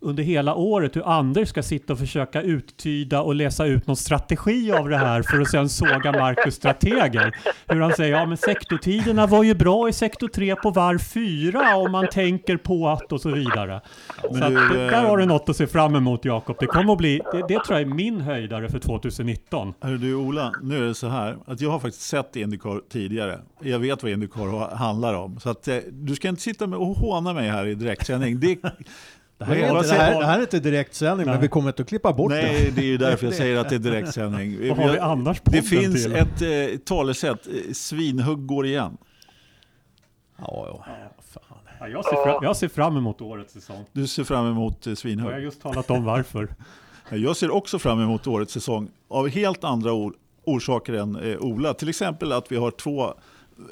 under hela året hur Anders ska sitta och försöka uttyda och läsa ut någon strategi av det här för att sen såga Marcus strateger. Hur han säger, ja men sektortiderna var ju bra i sektor 3 på varv 4 om man tänker på att och så vidare. Så Men att, det- eh, där har du något att se fram emot Jakob. Det kommer att bli, det, det tror jag är min höjdare för 2019. Hörru du Ola, nu är det så här att jag har faktiskt sett Indycar tidigare. Jag vet vad Indycar ha- handlar om. Så att, eh, du ska inte sitta och håna mig här i direktsändning. Det, Det här, är det, här, det här är inte direktsändning, men Nej. vi kommer inte att klippa bort det. Nej, det är ju därför jag säger att det är direktsändning. Vad har vi annars Det finns till? ett eh, talesätt, eh, svinhugg går igen. Ja, ja. Fan. Ja, jag, ser fram, jag ser fram emot årets säsong. Du ser fram emot eh, Och jag har svinhugg. just talat om varför. Jag ser också fram emot årets säsong av helt andra or- orsaker än eh, Ola. Till exempel att vi har två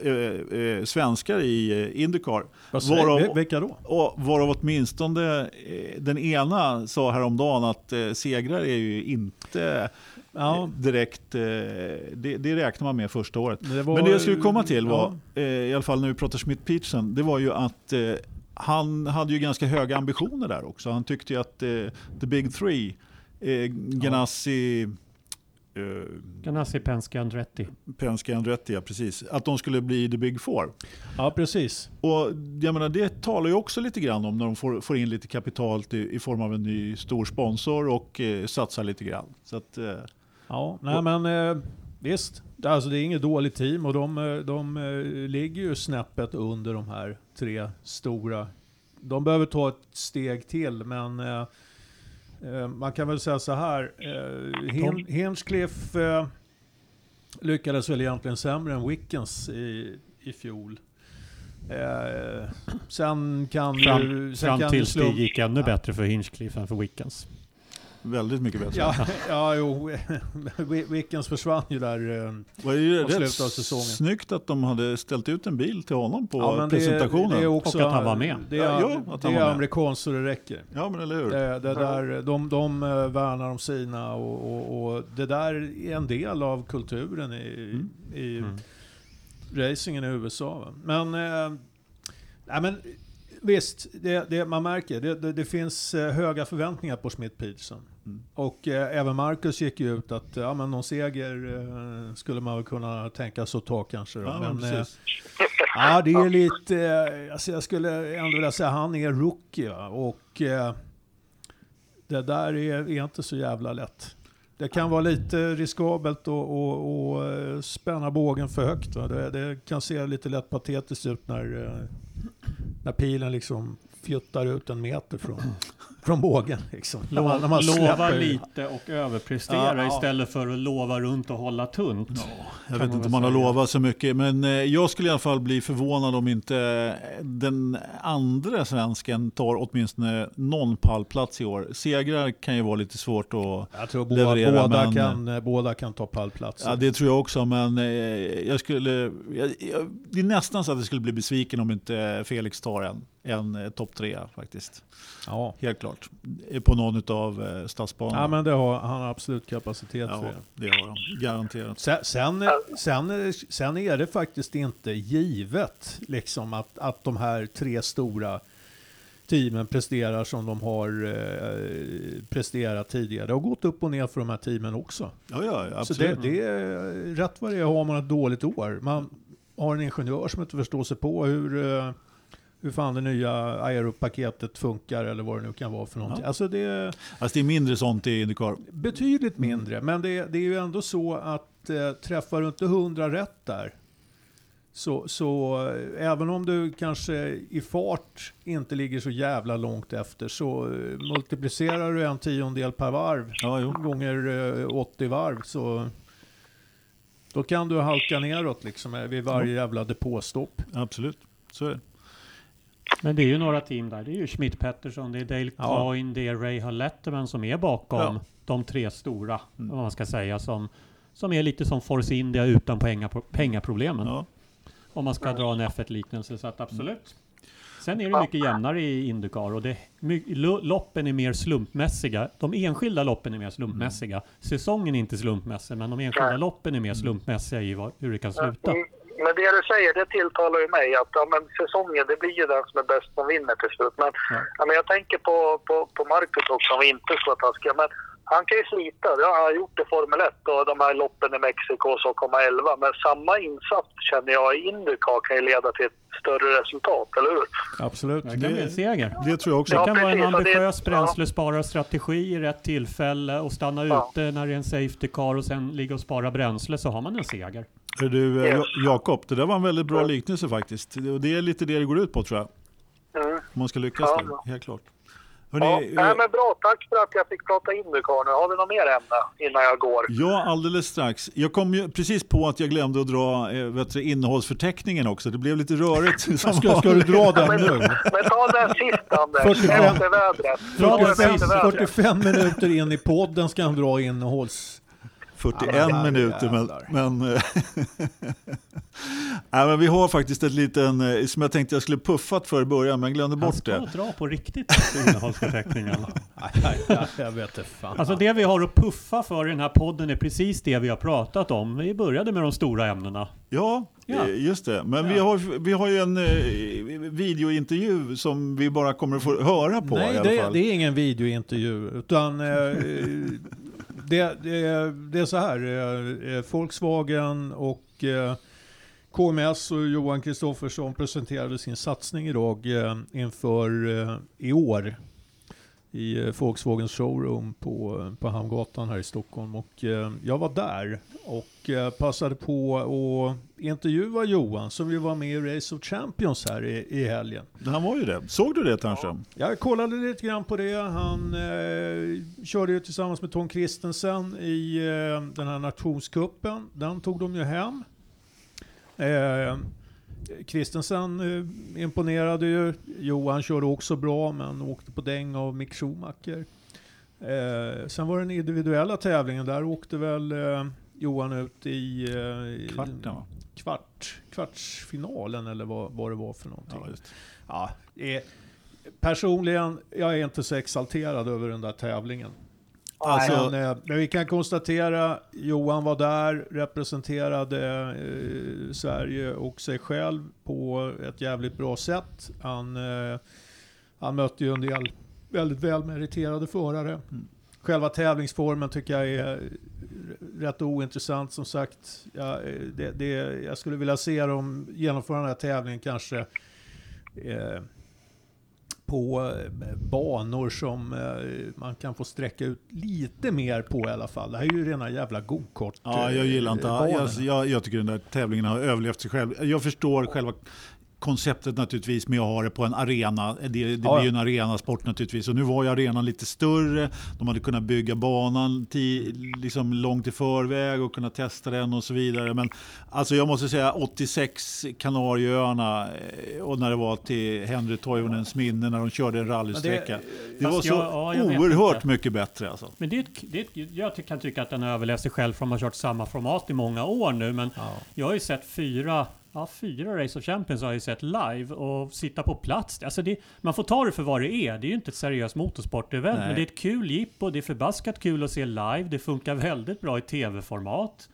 eh, eh, svenskar i eh, Indycar. Varav- vil- vilka då? Och varav åtminstone eh, den ena sa häromdagen att eh, segrar är ju inte Ja. eh, direkt, det, det räknar man med första året. Det var- Men det jag skulle komma till var, Ja. i alla fall när vi pratar Schmidt-Peterson, det var ju att han hade ju ganska höga ambitioner där också. Han tyckte ju att the big three, Ganassi, eh, Ganassi, Penske, Andretti. Penske, Andretti, ja, precis, att de skulle bli the big four. Ja, precis. Och jag menar, det talar ju också lite grann om när de får, får in lite kapital till, i form av en ny stor sponsor och eh, satsar lite grann. Så att, eh, Ja, nej men eh, visst. Alltså det är inget dåligt team och de, eh, de eh, ligger ju snäppet under de här tre stora. De behöver ta ett steg till men eh, eh, man kan väl säga så här. Eh, eh, lyckades väl egentligen sämre än Wickens i, i fjol. Eh, sen kan Fram, ju... Sen fram kan tills ju det slump- gick ännu bättre för Hinchcliffe än för Wickens. Väldigt mycket bättre. Ja, ja jo. Wickens försvann ju där. eh, Det var ju Och rätt slutet av säsongen. snyggt att de hade ställt ut en bil till honom på Ja, det presentationen. Det är också, Och att han var med. Det är, Ja, jo, att det han är amerikanskt så det räcker. Ja, men eller hur? Det, det där, de, de eh, värnar om sina och, och, och det där är en del av kulturen i, Mm. i Mm. racingen i USA. va. Men, eh, nej, men visst, det, det, man märker det, det, det finns eh, höga förväntningar på Smith Peterson. Mm. Och eh, även Marcus gick ju ut att ja, men någon seger eh, skulle man väl kunna tänka sig att ta kanske. Då. Ja, men men, eh. Ja, det är lite... eh, Alltså jag skulle ändå vilja säga han är rookie. Va? Och eh, det där är, är inte så jävla lätt. det kan vara lite riskabelt att eh, spänna bågen för högt. Det, det kan se lite lätt patetiskt ut när, när pilen liksom fjuttar ut en meter från, från bågen. Liksom. När man, när man lova lite och överprestera Ja, ja. istället för att lova runt och hålla tunt. Jag Kan vet inte om man har lovat så mycket, men eh, jag skulle i alla fall bli förvånad om inte den andra svensken tar åtminstone någon pallplats i år. Segrar kan ju vara lite svårt att... Jag tror båda, leverera, båda, men- kan, eh, båda kan ta pallplatser. Ja, det tror jag också, men eh, jag skulle... Jag, jag, det är nästan så att jag skulle bli besviken om inte Felix tar en, en eh, topp tre faktiskt. ja. Helt klart. På någon av eh, stadsbanorna. ja, men det har, han har absolut kapacitet Ja, för det. det har han. Garanterat. Sen, sen, sen, sen är det faktiskt inte givet liksom, att, att de här tre stora teamen presterar som de har eh, presterat tidigare. Det har gått upp och ner för de här teamen också. Ja, ja, Så absolut. det, det är, rätt vad det är har man ett dåligt år. Man har en ingenjör som inte förstår sig på hur, eh, hur fan det nya aeropaketet funkar eller vad det nu kan vara för någonting. Ja. Alltså det är Alltså det är mindre sånt i Indycar. betydligt mindre, men det, det är ju ändå så att eh, träffar du inte 100 rätt där så, så eh, även om du kanske i fart inte ligger så jävla långt efter så eh, multiplicerar du en tiondel per varv Ja, gånger eh, 80 varv så då kan du halka neråt liksom eh, vid varje jävla depåstopp. Absolut. Så är det. Men det är ju några team där. Det är ju Schmidt Pettersson, det är Dale Ja. Coyne, det är Ray Letterman som är bakom Ja. de tre stora, Mm. vad man ska säga, som, som är lite som Force India utan penga, pengaproblemen. Ja. Om man ska dra en F1-liknelse, så att absolut. Sen är det mycket jämnare i Indycar och det, loppen är mer slumpmässiga. De enskilda loppen är mer slumpmässiga. Säsongen är inte slumpmässig, men de enskilda loppen är mer slumpmässiga i vad, hur det kan sluta. Men det du säger, det tilltalar ju mig att ja, men säsongen, det blir ju den som är bäst som vinner till slut. Men, Ja. ja. men jag tänker på, på, på Marcus också, om vi inte ska vara taskiga. Men han kan ju slita, ja, han har gjort det i Formel 1 och de här loppen i Mexiko och så komma 11. Men samma insats känner jag i Indycar kan ju leda till ett större resultat, eller hur? Absolut. Det kan Det- bli en seger. Det tror jag också. Det Ja, kan vara en det- ambitiös ja. bränslespararstrategi i rätt tillfälle och stanna Ja. ute när det är en safety car och sen ligga och spara bränsle så har man en seger. Hör du, eh, Yes. Ja- Jakob, det där var en väldigt bra Ja. liknelse faktiskt. Det- Och det är lite det det går ut på tror jag. Mm. Om man ska lyckas Ja, där, ja. helt klart. Ja, Hörrni, nej, eh, men bra, tack för att jag fick prata Indycar nu. Har vi något mer ämne innan jag går? Ja, alldeles strax. Jag kom ju precis på att jag glömde att dra eh, vet du, innehållsförteckningen också. Det blev lite rörigt. som Ska, ska du dra den Men, nu? men ta den sist Anders, 45 efter vädret. Ta den 45, efter vädret. 45 minuter in i podden ska han dra innehålls... 41 Ja, minuter. Men, jävlar. men, eh, nej, men vi har faktiskt ett liten, eh, som jag tänkte jag skulle puffat för i början, men glömde Han bort ska det. dra på riktigt innehållsförteckningen. Jag vet inte fan. Alltså det vi har att puffa för i den här podden är precis det vi har pratat om. Vi började med de stora ämnena. Ja, Ja. eh, just det. Men vi, Ja. har, vi har ju en eh, videointervju som vi bara kommer att få höra på i Nej, alla det, fall. det är ingen videointervju. Utan eh, det, det, det är så här. Eh, eh, Volkswagen och eh, KMS och Johan Kristoffersson presenterade sin satsning idag inför i år i Volkswagens showroom på, på Hamngatan här i Stockholm. Och jag var där och passade på att intervjua Johan som ju var med i Race of Champions här i, i helgen. Han var ju det. Såg du det Ternström? Jag kollade lite grann på det. Han eh, körde ju tillsammans med Tom Kristensen i eh, den här nationskuppen. Den tog de ju hem. Eh, Kristensen eh, imponerade ju. Johan körde också bra men åkte på däng av Mick Schumacher. Eh, sen var det den individuella tävlingen. Där åkte väl eh, Johan ut i eh, Kvarten va? Kvart, kvartsfinalen eller vad, vad det var för någonting. Ja, just. Ja, eh, personligen, jag är inte så exalterad över den där tävlingen. Alltså, men, eh, men vi kan konstatera, Johan var där, representerade eh, Sverige och sig själv på ett jävligt bra sätt. Han, eh, han mötte ju en del väldigt välmeriterade förare. Mm. Själva tävlingsformen tycker jag är rätt ointressant som sagt. Ja, eh, det, det, jag skulle vilja se dem genomföra den här tävlingen kanske eh, på eh, banor som eh, man kan få sträcka ut lite mer på i alla fall. Det här är ju rena jävla gokart Ja, jag gillar inte... eh, Jag, jag, jag tycker den där tävlingen har överlevt sig själv. Jag förstår själva konceptet naturligtvis med att ha det på en arena. Det, det Ja, blir ju en arenasport naturligtvis. Och nu var ju arenan lite större. De hade kunnat bygga banan ti, liksom långt i förväg och kunna testa den och så vidare. Men alltså jag måste säga 86 Kanarieöarna eh, och när det var till Henry Toivonens minne när de körde en rallysträcka. Det, Fast var så jag- ja, jag oerhört mycket bättre alltså. Men det det jag kan tycka att den har överlevt sig själv för de har kört samma format i många år nu. Men Ja. jag har ju sett fyra, ja, fyra Race of Champions har jag ju sett live och sitta på plats. Alltså det, man får ta det för vad det är. Det är ju inte ett seriöst motorsportevent. Men det är ett kul jippo. Det är förbaskat kul att se live. Det funkar väldigt bra i tv-format.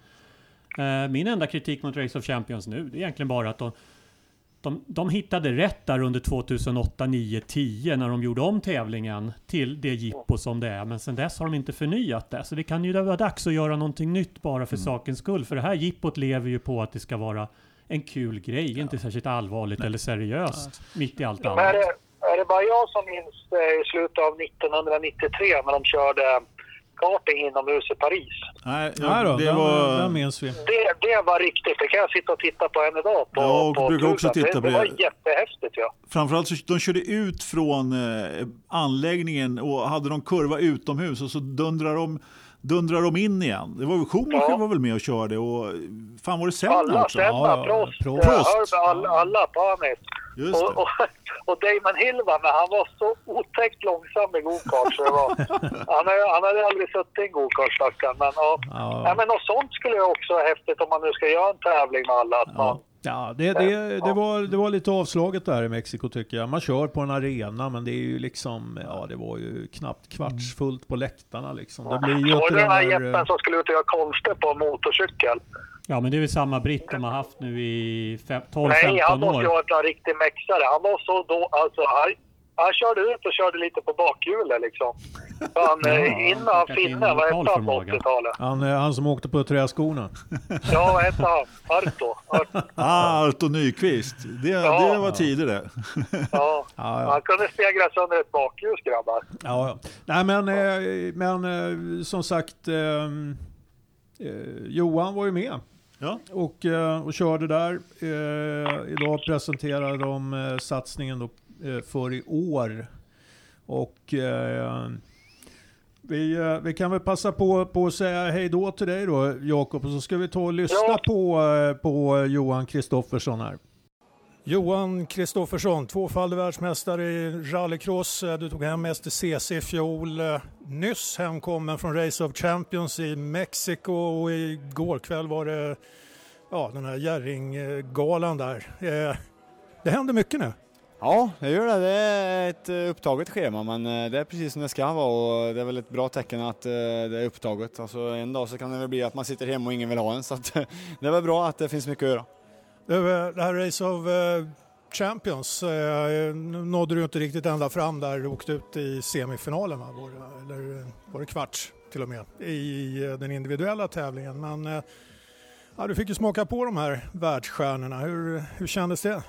Eh, min enda kritik mot Race of Champions nu, det är egentligen bara att de de, de hittade rätt där under 2008, 9, 10 när de gjorde om tävlingen till det jippo som det är. Men sen dess har de inte förnyat det. Så det kan ju vara dags att göra någonting nytt bara för sakens skull. För det här jippot lever ju på att det ska vara en kul grej, inte särskilt allvarligt eller seriöst mitt i allt Men är, annat. det, är det bara jag som minns eh, i slutet av 1993 när de körde karting inomhus i Paris? Nej, Nej då, det var... den minns vi. Det, det var riktigt. Det kan jag sitta och titta på än idag. På, Ja, och på brukar också titta det, på det. var det. jättehäftigt ja. Framförallt så de körde ut från eh, anläggningen och hade de kurva utomhus och så dundrar de, dundrar de in igen. Det var väl Schumacher Ja. var väl med och körde och fan var det Senna Alla, också? Senna, Ja, Prost, Prost. eh, Herb, all, alla Panis. Just Och, det. och, och Damon Hill va, men han var så otäckt långsam i gokart så det var, han, har- han hade aldrig suttit i en gokart stackarn. Men, ja. Ja. Ja, men något sånt skulle ju också vara häftigt om man nu ska göra en tävling med alla. Att man, Ja, det, det, det, var, det var lite avslaget där i Mexiko tycker jag. Man kör på en arena men det är ju liksom, ja det var ju knappt kvartsfullt på läktarna liksom. Det blir ju inte ju den här där, jeppen eh, som skulle ut och göra konster på motorcykel. Ja, men det är väl samma britt de har haft nu i fem- 12-15 Nej, han måste ju år. ha varit en riktig mexare. Han var så då, alltså han, han körde ut och körde lite på bakhjulet liksom. Han, Ja, eh, innan in vad hette han på förmåga. 80-talet? han, eh, han som åkte på träskorna. Ja, vad hette han? Arto? Ar- Ah, Arto Nyqvist. Det, Ja. det var tider det. Ja. Ja, ja. Han kunde stegra sönder ett bakhjul grabbar. Ja, ja. Nej men, eh, men eh, som sagt, eh, eh, Johan var ju med Ja. och, och körde där. Eh, idag presenterar de eh, satsningen då, för i år. Och eh, vi, eh, vi kan väl passa på, på att säga hej då till dig då Jakob och så ska vi ta och lyssna Ja. på, eh, på Johan Kristoffersson här. Johan Kristoffersson, tvåfaldig världsmästare i rallycross. Eh, Du tog hem STCC i fjol. Eh, Nyss hemkommen från Race of Champions i Mexiko och igår kväll var det ja, den här Jerringgalan där. Eh, Det händer mycket nu. Ja, det gör det. Det är ett eh, upptaget schema men eh, det är precis som det ska vara och det är väl ett bra tecken att eh, det är upptaget. Alltså en dag så kan det väl bli att man sitter hemma och ingen vill ha en så att det är väl bra att det finns mycket att göra. Du, eh, Det här Race of Champions nådde du inte riktigt ända fram där. Du åkte ut i semifinalen, va? Var det, eller var det kvarts till och med, i den individuella tävlingen. Men ja, du fick ju smaka på de här världsstjärnorna. Hur, hur kändes det?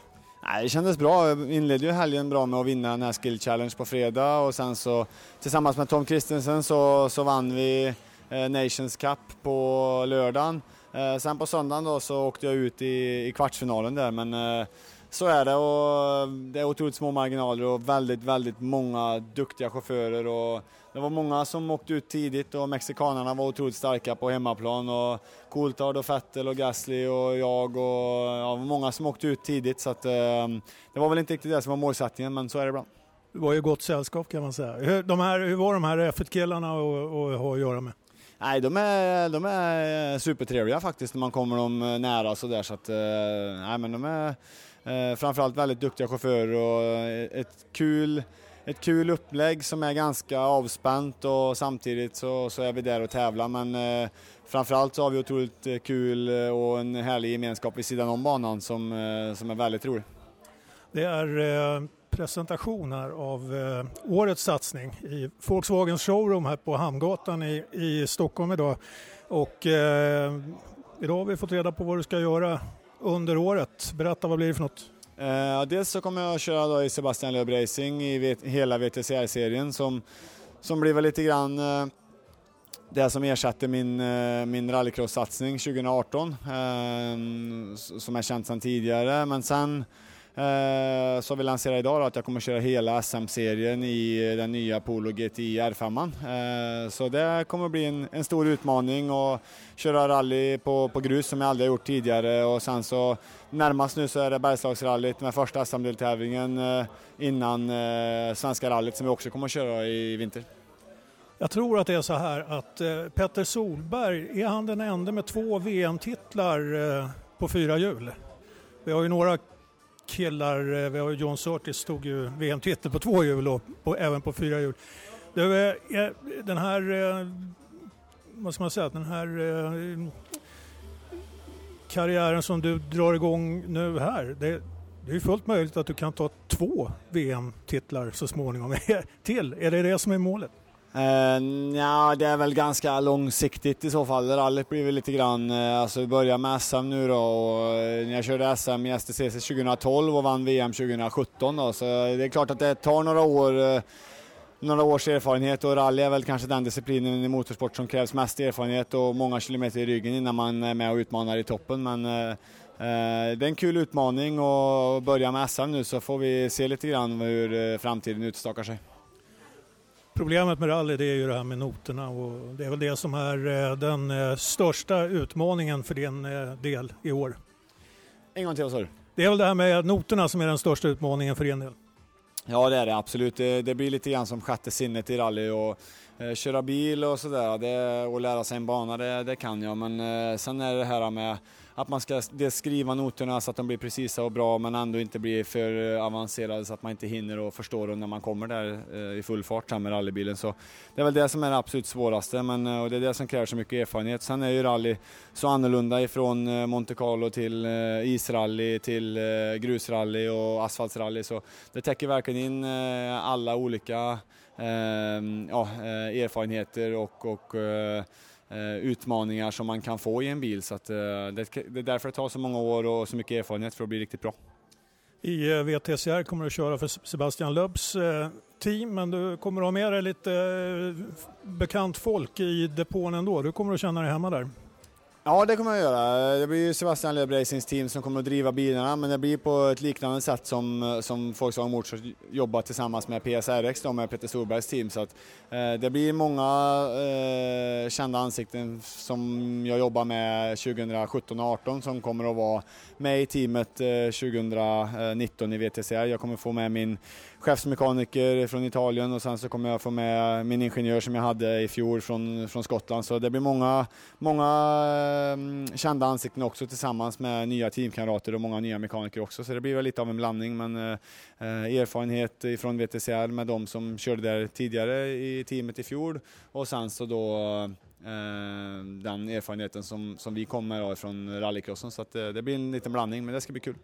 Nej, det kändes bra. Jag inledde ju helgen bra med att vinna den här Skill Challenge på fredag och sen så tillsammans med Tom Kristensen så, så vann vi eh, Nations Cup på lördagen. Eh, sen på söndagen då så åkte jag ut i, i kvartsfinalen där men eh, så är det och det är otroligt små marginaler och väldigt, väldigt många duktiga chaufförer och det var många som åkte ut tidigt och mexikanerna var otroligt starka på hemmaplan och Coulthard och Vettel och Gasly och jag och ja, många som åkte ut tidigt så att eh, det var väl inte riktigt det som var målsättningen men så är det ibland. Det var ju gott sällskap kan man säga. Hur, de här, hur var de här F1-killarna att, ha att göra med? Nej, de är, de är supertrevliga faktiskt när man kommer dem nära så där så att eh, nej men de är eh, framförallt väldigt duktiga chaufförer och eh, ett kul ett kul upplägg som är ganska avspänt och samtidigt så, så är vi där och tävlar men eh, framförallt så har vi otroligt eh, kul eh, och en härlig gemenskap vid sidan om banan som, eh, som är väldigt rolig. Det är eh, presentation här av eh, årets satsning i Volkswagens showroom här på Hamngatan i, i Stockholm idag. Och eh, idag har vi fått reda på vad du ska göra under året. Berätta, vad blir det för något? Eh, dels så kommer jag att köra då i Sebastian Loeb Racing i vet, hela VTCR-serien som, som blir väl lite grann eh, det som ersatte min, eh, min rallycross-satsning 2018 eh, som är känt sedan tidigare. Men sen Eh, så vi lanserar idag då att jag kommer köra hela SM-serien i eh, den nya Polo GTI R5. Eh, så det kommer bli en, en, stor utmaning och köra rally på, på grus som jag aldrig har gjort tidigare och sen så närmast nu så är det Bergslagsrallyt med första SM-deltävlingen eh, innan eh, Svenska rallyt som vi också kommer att köra i vinter. Jag tror att det är så här att eh, Petter Solberg, är han den enda med två VM-titlar på fyra hjul? Vi har ju några killar, eh, vi har John Surtis tog ju VM-titel på två hjul och på, även på fyra hjul. Det, eh, den här, eh, vad ska man säga, den här karriären som du drar igång nu här. Det, det är fullt möjligt att du kan ta två VM-titlar så småningom till. Är det det som är målet? Eh, uh, ja, det är väl ganska långsiktigt i så fall. Rallyt blir väl lite grann, uh, alltså vi börjar med SM nu då och uh, jag körde SM i STCC 2012 och vann VM 2017 då, så det är klart att det tar några år uh, några års erfarenhet och rally är väl kanske den disciplinen i motorsport som krävs mest erfarenhet och många kilometer i ryggen innan man är med och utmanar i toppen. Men eh, det är en kul utmaning och börja med SM nu så får vi se lite grann hur framtiden utstakar sig. Problemet med rally det är ju det här med noterna och det är väl det som är eh, den eh, största utmaningen för din eh, del i år. En gång till, vad sa du? Det är väl det här med noterna som är den största utmaningen för din del? Ja det är det absolut. Det, det blir lite grann som sjätte sinnet i rally och eh, köra bil och sådär och lära sig en bana det, det kan jag men eh, sen är det här med att man ska skriva noterna så att de blir precisa och bra men ändå inte blir för eh, avancerade så att man inte hinner och förstår dem när man kommer där eh, i full fart med rallybilen. Så det är väl det som är det absolut svåraste men, eh, och det är det som kräver så mycket erfarenhet. Sen är ju rally så annorlunda ifrån Monte Carlo till isrally till grusrally och asfaltsrally så det täcker verkligen in alla olika ja, erfarenheter och, och Eh, Eh, utmaningar som man kan få i en bil. Så att, eh, det, är därför det tar så många år och så mycket erfarenhet för att bli riktigt bra. I eh, VTCR kommer du att köra för Sebastian Löbs team men du kommer att ha med dig lite bekant folk i depån ändå. Du kommer att känna dig hemma där. Ja, det kommer jag göra. Det blir Sebastian Loeb Racings team som kommer att driva bilarna, men det blir på ett liknande sätt som, som Volkswagen Motors jobbar tillsammans med PSRX, då, med Peter Solbergs team. Så att, eh, det blir många eh, kända ansikten som jag jobbar med 2017 och 2018 som kommer att vara med i teamet eh, 2019 i VTCR. Jag kommer få med min chefsmekaniker från Italien och sen så kommer jag få med min ingenjör som jag hade i fjol från, från Skottland. Så det blir många, många mm, kända ansikten också tillsammans med nya teamkamrater och många nya mekaniker också. Så det blir väl lite av en blandning men eh, eh erfarenhet från VTCR med de som körde där tidigare i teamet i fjol och sen så då eh, den erfarenheten som, som vi kommer från rallycrossen. Så att, eh, det blir en liten blandning men det ska bli kul.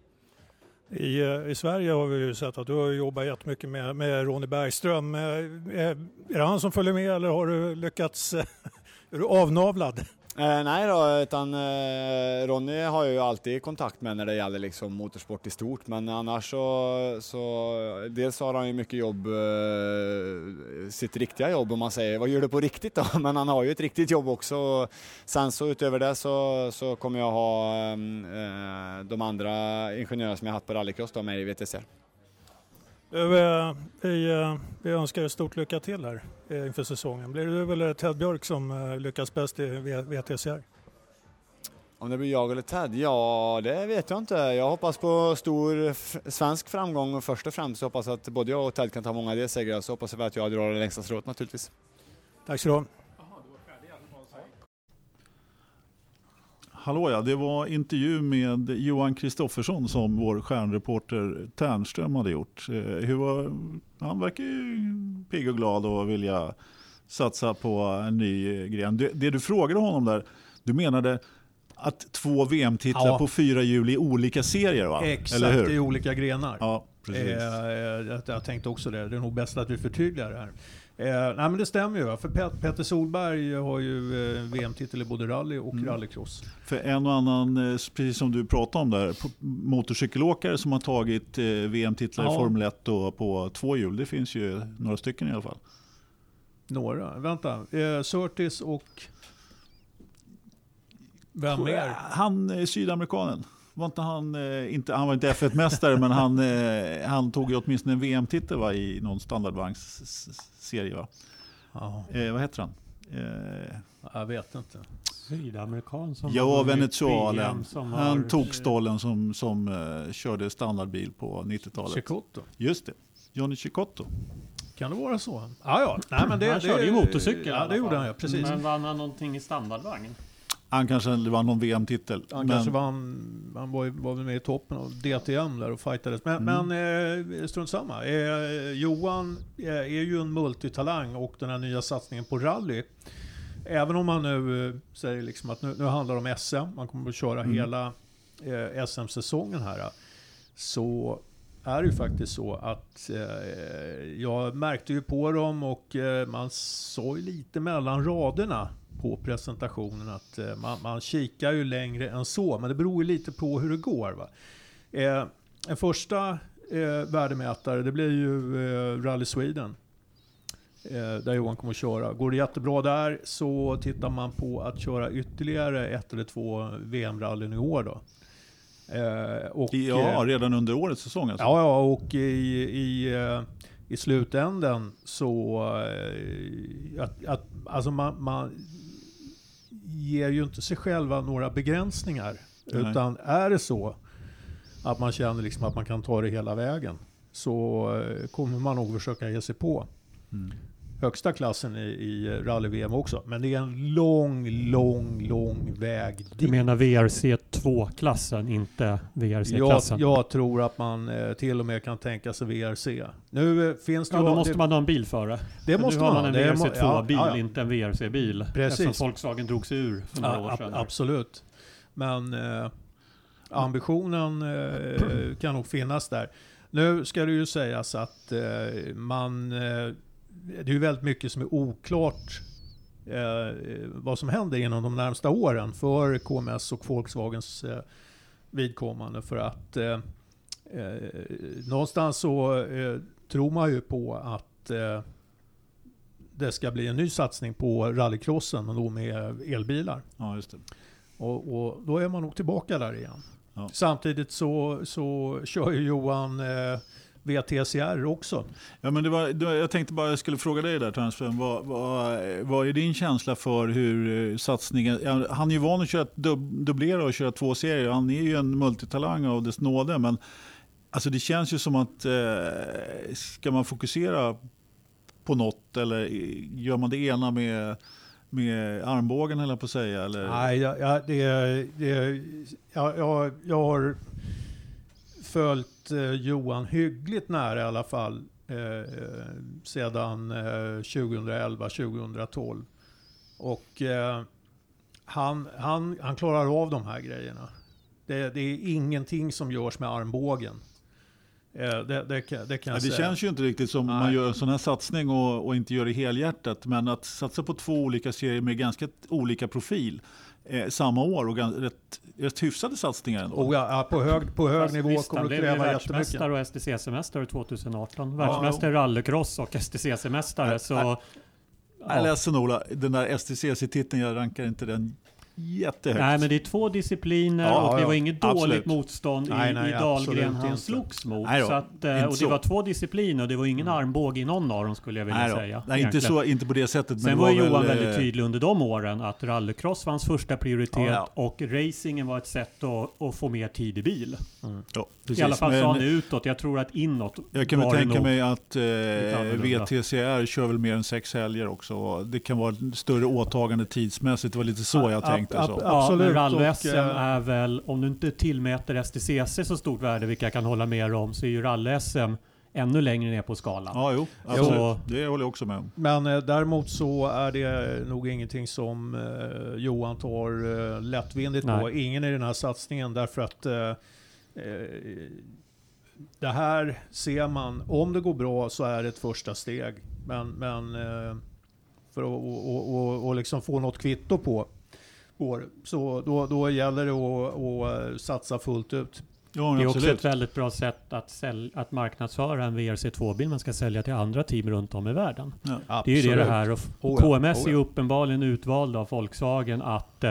I, eh, I Sverige har vi ju sett att du har jobbat jättemycket med, med Ronny Bergström. Är, är det han som följer med eller har du lyckats, är du avnavlad? Eh, nej då, utan eh, Ronny har jag ju alltid kontakt med när det gäller liksom motorsport i stort. Men annars så, så dels har han ju mycket jobb, eh, sitt riktiga jobb om man säger. Vad gör du på riktigt då? Men han har ju ett riktigt jobb också. Sen så utöver det så, så kommer jag ha eh, de andra ingenjörerna som jag haft på rallycross då med i VTCR. Eh, vi, eh, eh, vi önskar dig stort lycka till här inför säsongen. Blir det du eller Ted Björk som eh, lyckas bäst i VTCR? Om det blir jag eller Ted? Ja, det vet jag inte. Jag hoppas på stor svensk framgång och först och främst hoppas att både jag och Ted kan ta många delsegrar så hoppas jag att jag drar det längsta strået naturligtvis. Tack så du ha. Hallå ja, det var intervju med Johan Kristoffersson som vår stjärnreporter Ternström hade gjort. Eh, hur var, han verkar ju pigg och glad och vilja satsa på en ny gren. Det, det du frågade honom där, du menade att två VM-titlar ja. på fyra hjul i olika serier va? Exakt, i olika grenar. Ja, precis. Eh, jag tänkte också det, det är nog bäst att vi förtydligar det här. Eh, nej men det stämmer ju. För Pet Petter Solberg har ju eh, VM-titel i både rally och Mm. rallycross. För en och annan, eh, precis som du pratade om där, motorcykelåkare som har tagit eh, VM-titlar Ja. i Formel 1 och på två hjul. Det finns ju några stycken i alla fall. Några. Vänta. Eh, Surtis och... Vem mer? Han eh, sydamerikanen. Var inte han, eh, inte, han var inte F1-mästare men han, eh, han tog ju åtminstone en VM-titel va, i någon standardvagnsserie. Va? Ja, Eh, vad heter han? Eh, jag vet inte. Sydamerikan som ja, har vunnit Venezuela. VM som Han har- tog stollen som, som eh, körde standardbil på 90-talet. Cecotto. Just det. Johnny Cicotto. Kan det vara så? Ja, ja. Nej, men det, han det, körde ju motorcykel Ja, det gjorde han ja. Precis. Men vann han någonting i standardvagn? Han kanske vann någon VM-titel. Han men- kanske vann, han var, var väl med i toppen av DTM där och fightades. Men, Mm. men eh, strunt samma. Eh, Johan eh, är ju en multitalang och den här nya satsningen på rally. Även om man nu eh, säger liksom att nu, nu handlar det om SM, man kommer att köra Mm. hela eh, SM-säsongen här. Så är det ju faktiskt så att eh, jag märkte ju på dem och man ju lite mellan raderna på presentationen att eh, man, man kikar ju längre än så, men det beror ju lite på hur det går. Va? Eh, en första eh, värdemätare, det blir ju eh, Rally Sweden. Eh, där Johan kommer att köra. Går det jättebra där så tittar man på att köra ytterligare ett eller två VM-rallyn i år. Då. Eh, och, Ja, eh, redan under årets säsong alltså. Ja, ja, och i, i, eh, i slutänden så... Att, att, alltså man, man ger ju inte sig själva några begränsningar. Nej. Utan är det så att man känner liksom att man kan ta det hela vägen så eh, kommer man nog försöka ge sig på Mm. Högsta klassen i, i rally-VM också. Men det är en lång, lång, lång väg Du dit. menar VRC2-klassen, inte Jag, VRC-klassen? jag tror att man eh, till och med kan tänka sig VRC. Nu eh, finns det Ja, ju- då måste det, man ha en bil före. det För måste nu har man en Det må- VRC2-bil, ja, ja, inte en VRC-bil. Precis. Eftersom Volkswagen drog sig ur för några år ab- sedan. absolut. Men eh, ambitionen eh, kan nog finnas där. Nu ska det ju sägas att man... Det är väldigt mycket som är oklart eh, vad som händer inom de närmsta åren för KMS och Volkswagens eh, vidkommande. För att eh, eh, någonstans så eh, tror man ju på att eh, det ska bli en ny satsning på rallycrossen, men då med elbilar. Ja, just det. Och, och då är man nog tillbaka där igen. Ja. Samtidigt så, så kör ju Johan VTCR också. Ja, men det var, det var, jag tänkte bara jag skulle fråga dig där Törnström. Vad, vad, vad är din känsla för hur eh, satsningen... ja, Han är ju van att köra, dub, dubblera och köra två serier. Han är ju en multitalang av dess nåde. Men alltså det känns ju som att eh, ska man fokusera på något eller gör man det ena med, med armbågen eller på att säga? Eller? Nej, jag, jag, det, det, jag, jag, jag har följt eh, Johan hyggligt nära i alla fall eh, eh sedan eh, 2011-2012. Och eh, han, han, han klarar av de här grejerna. Det, det är ingenting som görs med armbågen. Eh, det, det, kan- det kan Ja, jag det säga. känns ju inte riktigt som Nej. man gör en sån här satsning och, och inte gör det helhjärtat. Men att satsa på två olika serier med ganska olika profil eh, samma år och gan, rätt, rätt hyfsade satsningar ändå. Oh, ja, ja, på hög, på hög Fast nivå visst, kommer det ju kräva jättemycket. världsmästare och STCC-mästare 2018. Ja, Världsmästare i rallycross och Så, nej. Jag är ja. ledsen Ola, den där STCC-titeln, jag rankar inte den jättehögt. Nej, men det är två discipliner Ja, och det ja, var inget absolut. dåligt motstånd i, Nej, nej, i Dahlgren han inte. slogs mot. Nej så att, eh, och det så. var två discipliner och det var ingen armbåge i någon av dem skulle jag vilja Nej, säga. Nej inte, så, inte på det sättet. Men Sen det var ju väl, Johan eh, väldigt tydlig under de åren att rallycross var hans första prioritet Ja, och racingen var ett sätt att, att få mer tid i bil. Ja, precis. I alla fall Men sa han utåt. Jag tror att inåt Jag kan väl tänka mig att eh. VTCR kör väl mer än sex helger också. Det kan vara ett större åtagande tidsmässigt. Det var lite så jag tänkte. Så. Ja, Absolut, men rally-SM eh, är väl, om du inte tillmäter STCC så stort värde, vilket jag kan hålla med om, så är ju rally-SM ännu längre ner på skalan. Ja, jo, absolut. Det håller jag också med om. Men eh, däremot så är det nog ingenting som eh, Johan tar eh, lättvindigt på. Nej. Ingen i den här satsningen därför att eh, det här ser man, om det går bra så är det ett första steg Men, men eh, för att och, och, och, liksom få något kvitto på, det, så då, då gäller det att, att satsa fullt ut. Ja, Det är också ett väldigt bra sätt att, sälj, att marknadsföra en VRC2-bil man ska sälja till andra team runt om i världen. Ja. Det är ju det det här. Och Oh ja, KMS oh är ja. ju uppenbarligen utvald av Volkswagen att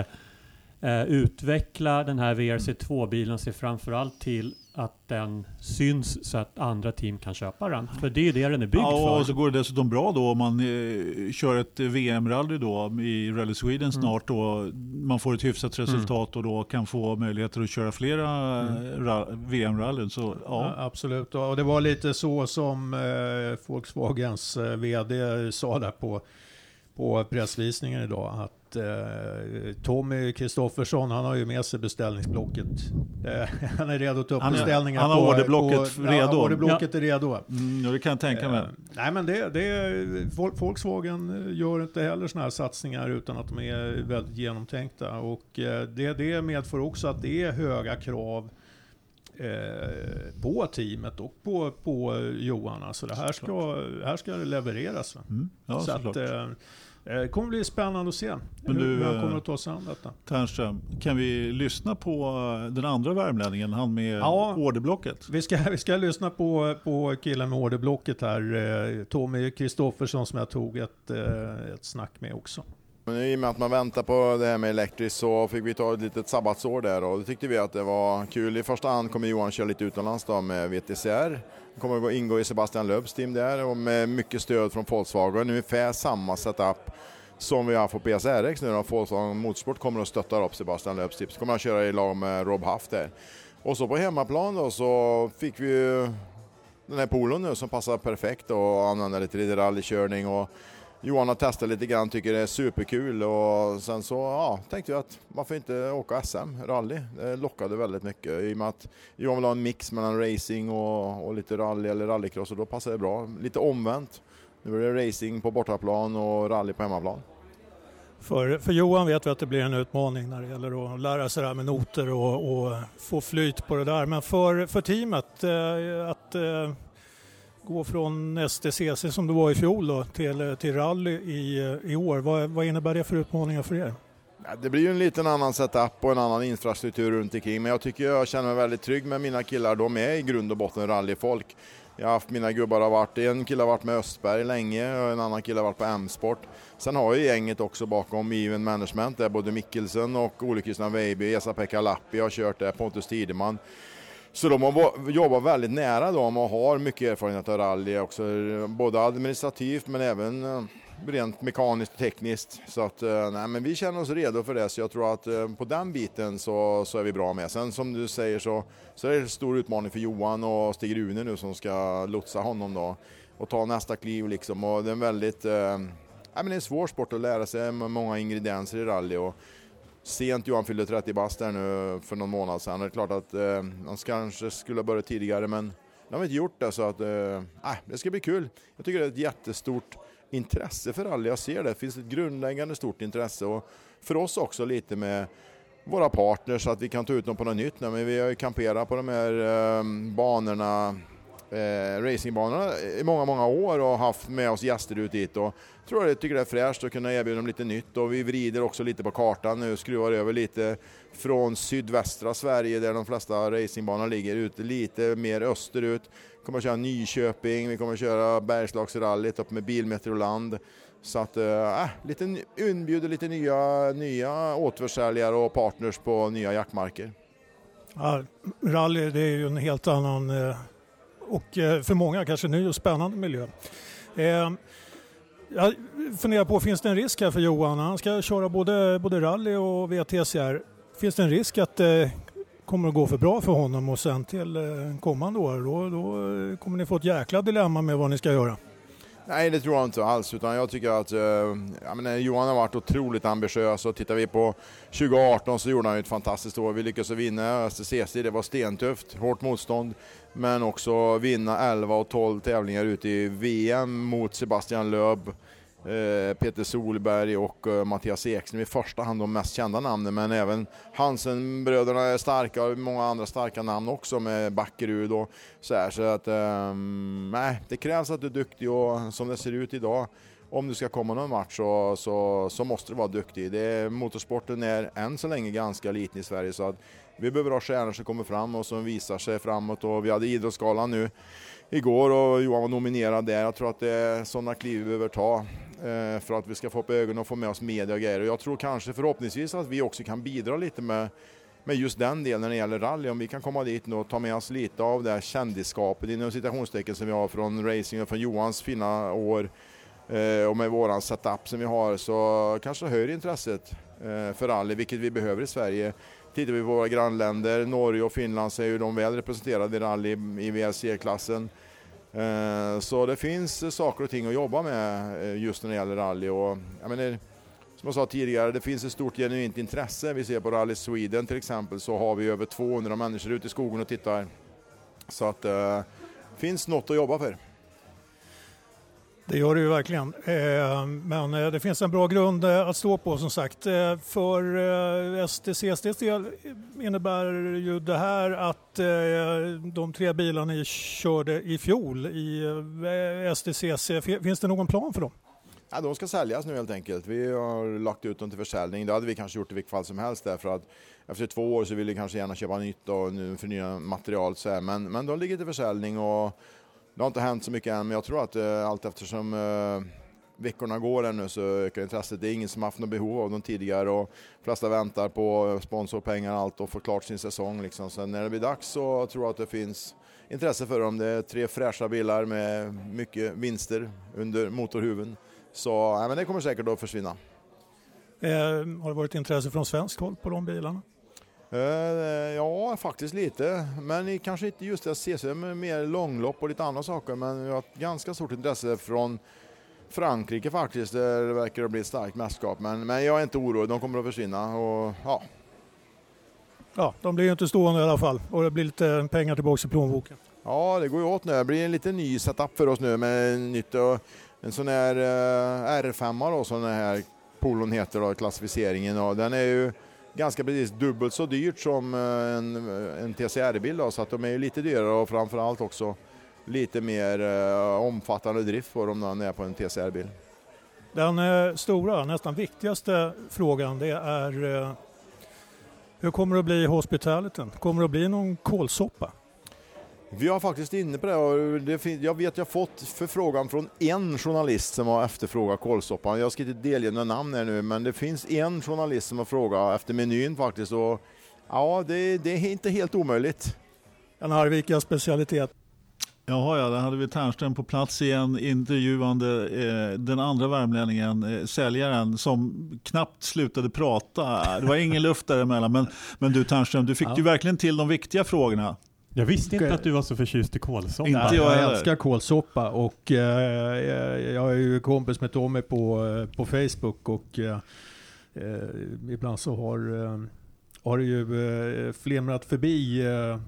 eh, utveckla den här VRC2-bilen ser framförallt till att den syns så att andra team kan köpa den. För det är ju det den är byggd Ja, för. och så går det dessutom bra då om man eh, kör ett VM-rally då i Rally Sweden snart. Då. Man får ett hyfsat resultat och då kan få möjligheter att köra flera ra- VM-rallyn. Så Ja, ja, absolut. Och det var lite så som eh, Volkswagens eh, VD sa där på, på pressvisningen idag. Att eh, Tommy Kristoffersson, han har ju med sig beställningsblocket. Eh, han är redo att ta upp Han är- beställningar. han har på, orderblocket på, redo. Ja, orderblocket är redo. mm, ja, det kan jag tänka mig. Eh, nej men det, det, Vol- Volkswagen gör inte heller sådana här satsningar utan att de är väldigt genomtänkta. Och eh, det, det medför också att det är höga krav eh, på teamet och på, på Johan. Alltså det här ska, här ska det levereras. Mm, ja, Så att, det kommer bli spännande att se Men hur, du, hur han eh, kommer att ta sig an detta. Ternström, kan vi lyssna på eh, den andra värmlänningen, han med Ja. orderblocket? Vi ska, vi ska lyssna på, på killen med orderblocket här, eh, Tommy Kristoffersson som jag tog ett, eh, ett snack med också. Men I och med att man väntar på det här med elektriskt så fick vi ta ett litet sabbatsår där och då tyckte vi att det var kul. I första hand kommer Johan köra lite utomlands då med VTCR. Han kommer att ingå i Sebastian Löbs team där och med mycket stöd från Volkswagen. Ungefär samma setup som vi har haft på PSRX nu då. Volkswagen Motorsport kommer att stötta upp Sebastian Lööfs tips. kommer han köra i lag med Rob Huff där. Och så på hemmaplan då så fick vi ju den här polon nu som passar perfekt och använda lite, lite rallykörning och Johan har testat lite grann, tycker det är superkul och sen så ja, tänkte jag att varför inte åka SM, rally? Det lockade väldigt mycket i och med att Johan vill ha en mix mellan racing och, och lite rally eller rallycross och då passar det bra. Lite omvänt. Nu är det racing på bortaplan och rally på hemmaplan. För, för Johan vet vi att det blir en utmaning när det gäller att lära sig det här med noter och, och få flyt på det där. Men för, för teamet eh, att eh, gå från STCC som det var i fjol då, till, till rally i, i år, vad, vad innebär det för utmaningar för er? Ja, Det blir ju en liten annan setup och en annan infrastruktur runt omkring men jag tycker jag känner mig väldigt trygg med mina killar. De är i grund och botten rallyfolk. Jag har haft mina gubbar har varit, en kille har varit med Östberg länge och en annan kille har varit på M-sport. Sen har jag gänget också bakom Even Management där både Mikkelsen och Ole Christian Weiby, Esa-Pekka Lappi har kört där, Pontus Tideman. Så de har jobbat väldigt nära dem och har mycket erfarenhet av rally också, både administrativt men även eh, rent mekaniskt och tekniskt. Så att, eh, nej, men vi känner oss redo för det, så jag tror att eh, på den biten så, så är vi bra med. Sen som du säger så, så är det en stor utmaning för Johan och Stig Rune nu som ska lotsa honom då och ta nästa kliv liksom. Och det är en väldigt, eh, nej, men det är en svår sport att lära sig med många ingredienser i rally. Och, Sent Johan fyllde 30 bast där nu för någon månad sedan. Det är klart att eh, han kanske skulle ha börjat tidigare men de har inte gjort det så att eh, det ska bli kul. Jag tycker det är ett jättestort intresse för alla Jag ser det. Det finns ett grundläggande stort intresse och för oss också lite med våra partners så att vi kan ta ut dem på något nytt. nu. Men vi har ju kamperat på de här eh, banorna eh, racingbanorna i många, många år och haft med oss gäster ut dit. Och tror jag tycker det är fräscht att kunna erbjuda dem lite nytt och vi vrider också lite på kartan nu, skruvar över lite från sydvästra Sverige där de flesta racingbanorna ligger ut lite mer österut. Vi kommer att köra Nyköping, vi kommer att köra Bergslagsrallyt upp med Bilmetroland. Så att, eh, äh, lite, inbjuder lite nya, nya återförsäljare och partners på nya jaktmarker. Ja, rally det är ju en helt annan eh, och eh, för många kanske ny och spännande miljö. Ehm, jag funderar på, finns det en risk här för Johan? Han ska köra både, både rally och VTCR. Finns det en risk att det kommer att gå för bra för honom och sen till eh, kommande år då, då kommer ni få ett jäkla dilemma med vad ni ska göra? Nej, det tror jag inte alls. Utan jag tycker att eh, jag menar, Johan har varit otroligt ambitiös och tittar vi på 2018 så gjorde han ju ett fantastiskt år. Vi lyckades vinna STCC, det var stentufft, hårt motstånd. Men också vinna 11 och 12 tävlingar ute i VM mot Sebastian Loeb. Eh, Peter Solberg och eh, Mattias Ekström i första hand de mest kända namnen men även Hansen-bröderna är starka och många andra starka namn också med Backerud och så här. Så att, um, nej, det krävs att du är duktig och som det ser ut idag om du ska komma någon match så, så, så måste du vara duktig. Det är, motorsporten är än så länge ganska liten i Sverige så att vi behöver ha stjärnor som kommer fram och som visar sig framåt och vi hade Idrottsgalan nu igår och Johan var nominerad där. Jag tror att det är sådana kliv vi behöver ta eh, för att vi ska få upp ögonen och få med oss media och grejer. Och jag tror kanske förhoppningsvis att vi också kan bidra lite med med just den delen när det gäller rally, om vi kan komma dit och ta med oss lite av det här kändisskapet inom citationstecken som vi har från racing och från Johans fina år eh, och med våran setup som vi har så kanske höjer intresset eh, för rally, vilket vi behöver i Sverige. Tittar vi på våra grannländer, Norge och Finland så är ju de väl representerade i rally i WRC-klassen. Eh, så det finns saker och ting att jobba med eh, just när det gäller rally. Och, jag menar, som jag sa tidigare, det finns ett stort genuint intresse. Vi ser på Rally Sweden till exempel så har vi över 200 människor ute i skogen och tittar. Så att det finns något att jobba för. Det gör det ju verkligen. Eh, men eh, det finns en bra grund eh, att stå på som sagt. För STCSDs del innebär ju det här att de tre bilarna ni körde i fjol i STCC, finns det någon plan för dem? Ja, de ska säljas nu helt enkelt. Vi har lagt ut dem till försäljning. Det hade vi kanske gjort i vilket fall som helst därför att efter två år så vill vi kanske gärna köpa nytt och förnya material. Så här. Men, men de ligger till försäljning och det har inte hänt så mycket än men jag tror att eh, allt eftersom eh, veckorna går ännu så ökar intresset. Det är ingen som haft något behov av dem tidigare och de flesta väntar på eh, sponsorpengar och allt och får klart sin säsong. Liksom. Sen när det blir dags så tror jag att det finns intresse för dem. Det är tre fräscha bilar med mycket vinster under motorhuven. Så ja, men det kommer säkert att försvinna. Eh, har det varit intresse från svensk håll på de bilarna? Eh, ja, faktiskt lite. Men kanske inte just det CC, men mer långlopp och lite andra saker. Men vi har ett ganska stort intresse från Frankrike faktiskt. Där det verkar bli ett starkt mästerskap. Men, men jag är inte orolig, de kommer att försvinna. Och, ja. ja, de blir ju inte stående i alla fall och det blir lite pengar tillbaka i plånboken. Ja, det går ju åt nu. Det blir en lite ny setup för oss nu med nytt och en sån här eh, R5 då, som den här polon heter då, klassificeringen. Och den är ju ganska precis dubbelt så dyrt som eh, en, eh, en TCR-bil så att de är ju lite dyrare och framförallt också lite mer eh, omfattande drift på dem när man är på en TCR-bil. Den eh, stora, nästan viktigaste frågan det är eh, hur kommer det att bli i hospitaliteten? Kommer det att bli någon kolsoppa? Vi har faktiskt inne på det och det jag vet jag har fått förfrågan från en journalist som har efterfrågat kålsoppan. Jag ska inte delge några namn här nu men det finns en journalist som har frågat efter menyn faktiskt och ja, det, det är inte helt omöjligt. En Arvika specialitet. Jaha, ja, där hade vi Ternström på plats igen intervjuande eh, den andra värmlänningen, eh, säljaren, som knappt slutade prata. Det var ingen luft däremellan. Men, men du Ternström, du fick ja. ju verkligen till de viktiga frågorna. Jag visste inte att du var så förtjust i kålsoppa. Inte jag, jag älskar kålsoppa och eh, jag är ju kompis med Tommy på, eh, på Facebook och eh, eh, ibland så har, eh, har det ju eh, flimrat förbi eh,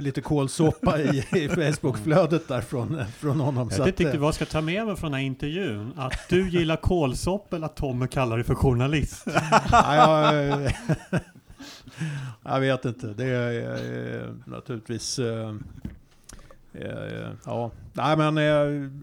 lite kålsoppa i, i Facebookflödet där från, från honom. Jag inte vad jag ska ta med mig från den här intervjun. Att du gillar kålsoppa eller att Tommy kallar dig för journalist. ja, jag, jag vet inte. Det är naturligtvis... Eh, eh, ja, nej men, eh,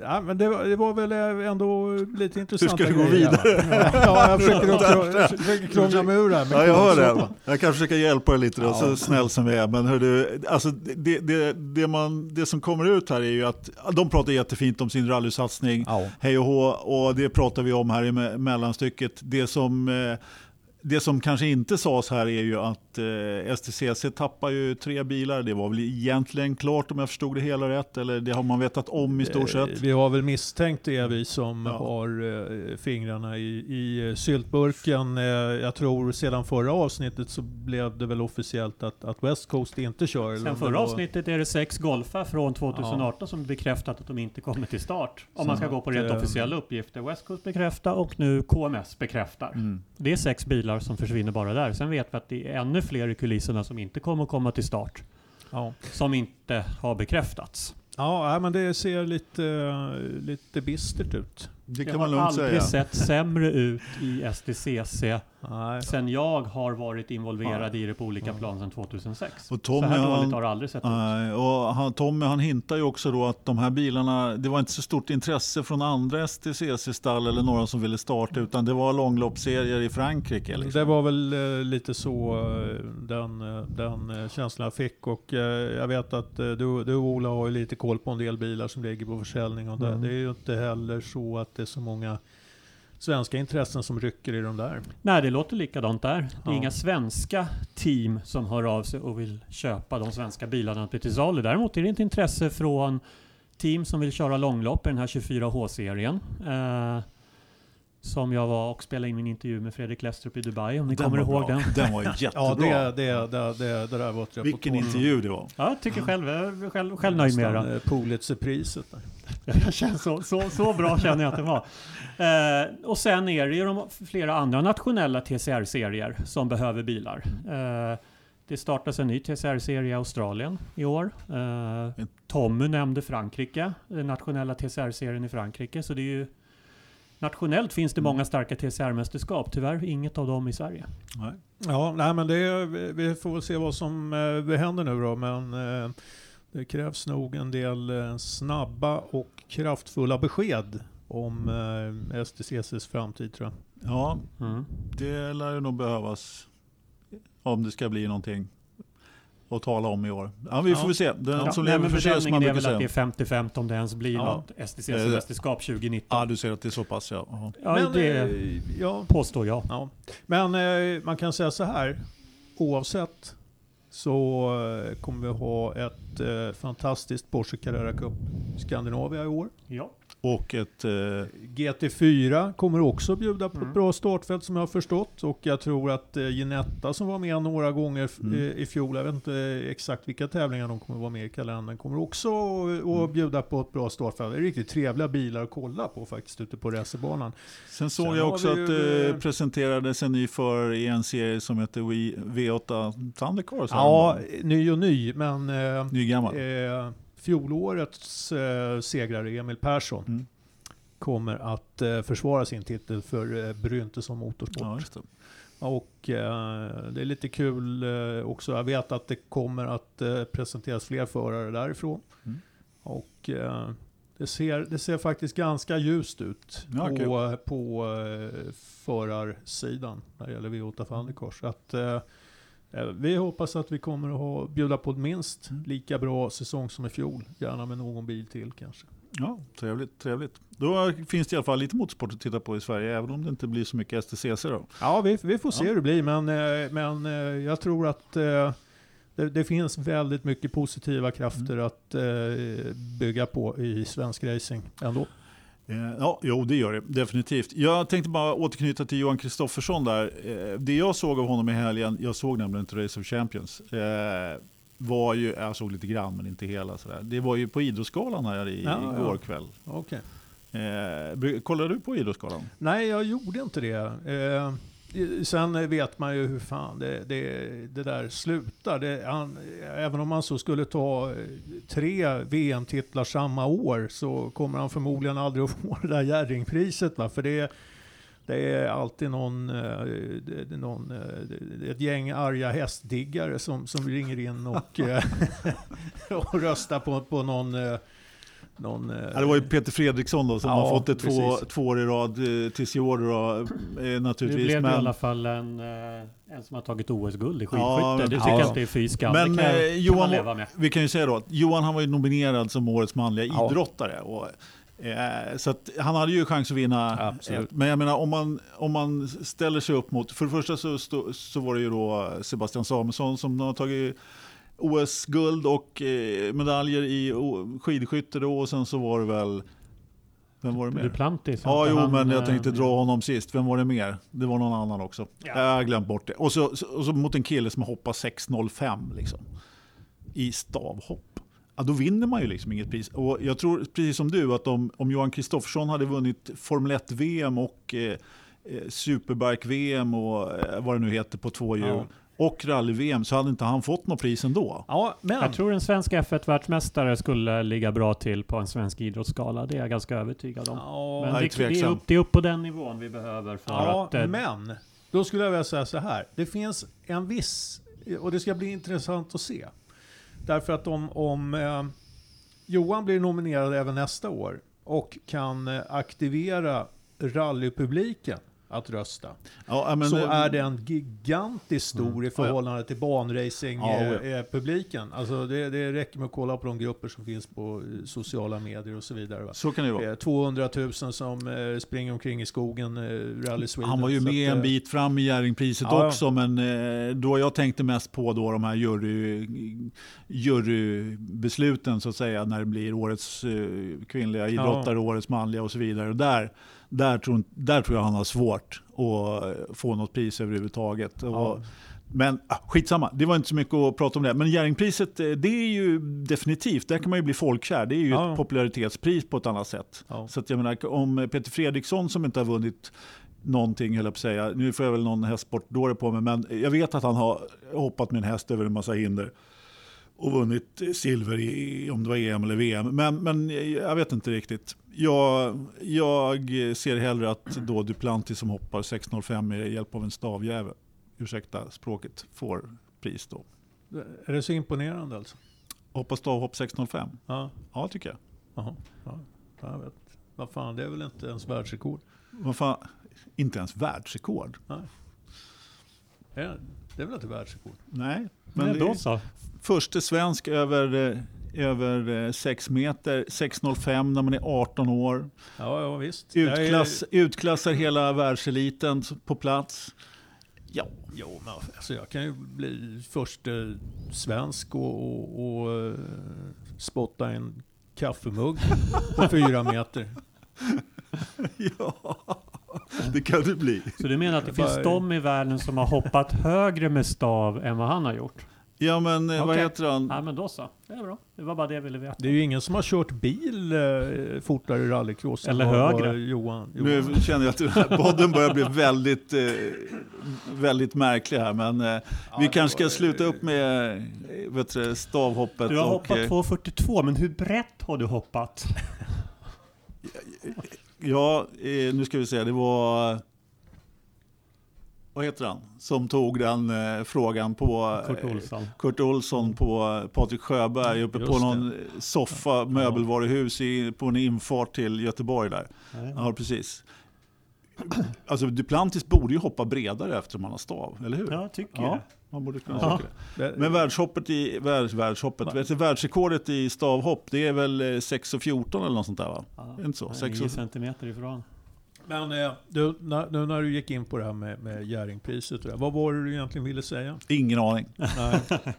ja, men det, var, det var väl ändå lite intressant. Hur ska du gå vidare? Ja, jag försöker, krångla mig ur det här. Ja, jag hör det. Jag kan försöka hjälpa dig lite då, ja. så snäll som vi är. Men hör du, alltså, det, det, det, man, det som kommer ut här är ju att de pratar jättefint om sin rallysatsning, ja. hej och hå, och det pratar vi om här i mellanstycket. Det som det som kanske inte sades här är ju att eh, STCC tappar ju tre bilar. Det var väl egentligen klart om jag förstod det hela rätt, eller det har man vetat om i stort sett? Vi har väl misstänkt det, vi som ja. har eh, fingrarna i, i syltburken. Eh, jag tror sedan förra avsnittet så blev det väl officiellt att, att West Coast inte kör. Sen förra avsnittet är det sex Golfa från 2018 ja. som bekräftat att de inte kommer till start. Om så man ska gå på rent officiella uppgifter. West Coast bekräftar och nu KMS bekräftar. Mm. Det är sex bilar som försvinner bara där. Sen vet vi att det är ännu fler i kulisserna som inte kommer att komma till start. Ja. Som inte har bekräftats. Ja, men det ser lite, lite bistert ut. Det kan man har lugnt aldrig säga. sett sämre ut i STCC Nej. sen jag har varit involverad i det på olika plan sedan 2006. Och Tommy, så här dåligt har det aldrig sett ut. Nej, och han, Tommy han hintar ju också då att de här bilarna, det var inte så stort intresse från andra STCC-stall eller några som ville starta utan det var långloppsserier i Frankrike. Liksom. Det var väl eh, lite så eh, den, eh, den eh, känslan jag fick och eh, jag vet att eh, du, du Ola har ju lite koll på en del bilar som ligger på försäljning och det, Mm. det är ju inte heller så att är så många svenska intressen som rycker i de där. Nej, det låter likadant där. Det är Ja. inga svenska team som hör av sig och vill köpa de svenska bilarna till salu. Däremot är det ett intresse från team som vill köra långlopp i den här 24H-serien. Eh, som jag var och spelade in min intervju med Fredrik Lestrup i Dubai, om ni Den kommer ihåg bra. den. Den var jättebra. Ja, det, det, det, det, det där var ett Vilken intervju det var. Ja, jag tycker själv, jag är själv, själv nöjd med den. Eh, Pulitzerpriset där. Jag känner så, så, så bra känner jag att det var. Eh, och sen är det ju de, flera andra nationella TCR-serier som behöver bilar. Eh, det startas en ny TCR-serie i Australien i år. Eh, Tommy nämnde Frankrike, den nationella TCR-serien i Frankrike. Så det är ju, nationellt finns det många starka TCR-mästerskap. Tyvärr inget av dem i Sverige. Nej. Ja, nej men det, vi- vi får väl se vad som eh, händer nu då. Men eh, det krävs nog en del eh, snabba och kraftfulla besked om eh, STCCs framtid tror jag. Ja, Mm. det lär ju nog behövas om det ska bli någonting att tala om i år. Ja, vi får Ja. se. Den Ja, som nej, lever men får se som man bedömningen är brukar väl att det säga. är 50-50 om det ens blir Ja. något Eh, STCC-mästerskap 2019. Ja, du säger att det är så pass ja. Ja, men, det eh, ja, påstår jag. ja. men eh, man kan säga så här. Oavsett så eh, kommer vi ha ett eh, fantastiskt Porsche Carrera Cup Skandinavia i år. Ja. Och ett... Eh, GT4 kommer också bjuda på Mm. ett bra startfält som jag har förstått. Och jag tror att eh, Ginetta som var med några gånger Mm. eh, i fjol, jag vet inte eh, exakt vilka tävlingar de kommer vara med i kalendern, kommer också att Mm. bjuda på ett bra startfält. Det är riktigt trevliga bilar att kolla på faktiskt ute på racerbanan. sen såg Sen jag också att det eh, presenterades en ny förare i en serie som heter V- V8 Thundercar. sa Ja, ny och ny, men eh, Ny gammal. eh, fjolårets eh, segrare Emil Persson Mm. kommer att eh, försvara sin titel för eh, Bryntesson Motorsport. Ja. Och eh, det är lite kul eh, också. Jag vet att det kommer att eh, presenteras fler förare därifrån. Mm. Och eh, det, ser, det ser faktiskt ganska ljust ut Ja, på, på eh, förarsidan när det gäller V8 Thundercars. Så att, eh, vi hoppas att vi kommer att ha, bjuda på minst Mm. lika bra säsong som i fjol. Gärna med någon bil till kanske. Ja, trevligt, trevligt. Då finns det i alla fall lite motorsport att titta på i Sverige, även om det inte blir så mycket STCC då. Ja, vi, vi får se Ja. hur det blir, men, eh, men eh, jag tror att eh, det, det finns väldigt mycket positiva krafter Mm. att eh, bygga på i svensk racing ändå. Eh, Ja, jo det gör det definitivt. Jag tänkte bara återknyta till Johan Kristoffersson där. Eh, Det jag såg av honom i helgen, jag såg nämligen inte Race of Champions, eh, var ju, jag såg lite grann men inte hela sådär. Det var ju på Idrottsgalan här i, Ja, ja. igår kväll. Okay. Kollar du på Idrottsgalan? Nej, jag gjorde inte det. Sen vet man ju hur fan det, det, det där slutar. Det, han, även om man så skulle ta eh, tre VM-titlar samma år så kommer han förmodligen aldrig att få det där Jerringpriset. Va? För det, det är alltid någon, eh, någon eh, ett gäng arga hästdiggare som, som ringer in och, och röstar på, på någon någon, eh, Ja, det var ju Peter Fredriksson då som Ja, har fått det två, två år i rad eh, tills i år då, eh, Nu naturligtvis. blev det i Men, alla fall en, en som har tagit OS-guld i skidskytte. Ja, men det tycker precis. jag inte är fy skam. Men, det kan, eh, jag- kan Johan- man leva med. Vi kan ju säga då att Johan han var ju nominerad som årets manliga Ja. idrottare. Och, eh, så att han hade ju chans att vinna. Absolut. Men jag menar om man, om man ställer sig upp mot, för det första så, så var det ju då Sebastian Samuelsson som har tagit OS-guld och eh, medaljer i o- skidskytte då och sen så var det väl, vem var det mer? Duplantis. Ja, jo, han, men jag eh, tänkte dra honom sist. Vem var det mer? Det var någon annan också. Ja. Jag har glömt bort det. Och så, så- och så mot en kille som har hoppat 6.05 liksom. I stavhopp. Ja, då vinner man ju liksom inget pris. Och jag tror precis som du att om, om Johan Kristoffersson hade vunnit Formel 1-VM och eh, eh, Superbike-VM och eh, vad det nu heter på två hjul. Och rally-VM så hade inte han fått något pris ändå. Ja, men... Jag tror en svensk F1-världsmästare skulle ligga bra till på en svensk idrottsskala. Det är jag ganska övertygad om. Ja, Men det, det, är upp, det är upp på den nivån vi behöver för Ja, att... eh, men då skulle jag vilja säga så här. Det finns en viss, och det ska bli intressant att se. Därför att om, om eh, Johan blir nominerad även nästa år och kan eh, aktivera rallypubliken att rösta. Ja, så eh, är den gigantiskt stor i förhållande till Ja, ja. banracing-publiken. Alltså det, det räcker med att kolla på de grupper som finns på eh, sociala medier och så vidare. Va? Så kan det vara. Eh, 200 000 som eh, springer omkring i skogen, eh, Rally Sweden. Han var ju med att, en eh, bit fram i Jerringpriset också, men eh, då jag tänkte mest på då de här jury, jurybesluten så att säga, när det blir årets eh, kvinnliga idrottare, årets manliga och så vidare. Och där, där, tror, där tror jag han har svårt att få något pris överhuvudtaget. Ja. Men ah, skitsamma, det var inte så mycket att prata om det. Men Jerringpriset, eh, det är ju definitivt, där kan man ju bli folkkär. Det är ju Ja. ett popularitetspris på ett annat sätt. Ja. Så att jag menar, om Peter Fredriksson som inte har vunnit någonting, höll jag på att säga. Nu får jag väl någon hästsportdåre på mig, men jag vet att han har hoppat med en häst över en massa hinder och vunnit silver i, om det var EM eller VM. Men, men jag vet inte riktigt. Jag, jag ser hellre att då Duplantis som hoppar 6.05 med hjälp av en stavjävel, ursäkta språket, får pris då. Är det så imponerande alltså? Hoppa stavhopp 6.05? Ja, Ja, tycker jag. Jaha. ja. Jag vet. Vad fan, det är väl inte ens världsrekord? Vad fan, inte ens världsrekord? Är, det är väl inte världsrekord? Nej. Men det- då så. Förste svensk över, eh, över 6 meter, 6.05 när man är 18 år. Ja, ja visst. Jag är- Utklass, Utklassar hela världseliten på plats. Ja, Jo, men alltså jag kan ju bli först eh, svensk och, och, och eh, spotta en kaffemugg på fyra meter. ja, det kan det bli. Så du menar att det finns de i världen som har hoppat högre med stav än vad han har gjort? Ja, men eh, vad heter han? Ja men då så. Det är bra. Det var bara det jag ville veta. Det är ju ingen som har kört bil eh, fortare i rallycross Eller högre. Johan. Nu Johan. känner jag att den här podden börjar bli väldigt, eh, väldigt märklig här. Men eh, vi det kanske var- ska sluta upp med eh, vet du, stavhoppet. Du har och, hoppat eh, 2.42, men hur brett har du hoppat? Ja, eh, nu ska vi se. Det var... Vad heter han? Som tog den eh, frågan på... Kurt eh, Olsson. Kurt Olsson på eh, Patrik Sjöberg uppe Just på det. någon soffa, möbelvaruhus i, på en infart till Göteborg där. Nej. Ja, precis. Alltså Duplantis borde ju hoppa bredare eftersom han har stav, eller hur? Ja, jag tycker Ja, det. man borde kunna Ja. det. Det- Men världshoppet i, världs, världshoppet, vet du, världsrekordet i stavhopp, det är väl eh, 6.14 eller något sånt där va? Ja. Det inte så? Nej, 6 9 centimeter ifrån. Men eh, du, när, nu när du gick in på det här med, med Jerringpriset, vad var det du egentligen ville säga? Ingen aning. Nej.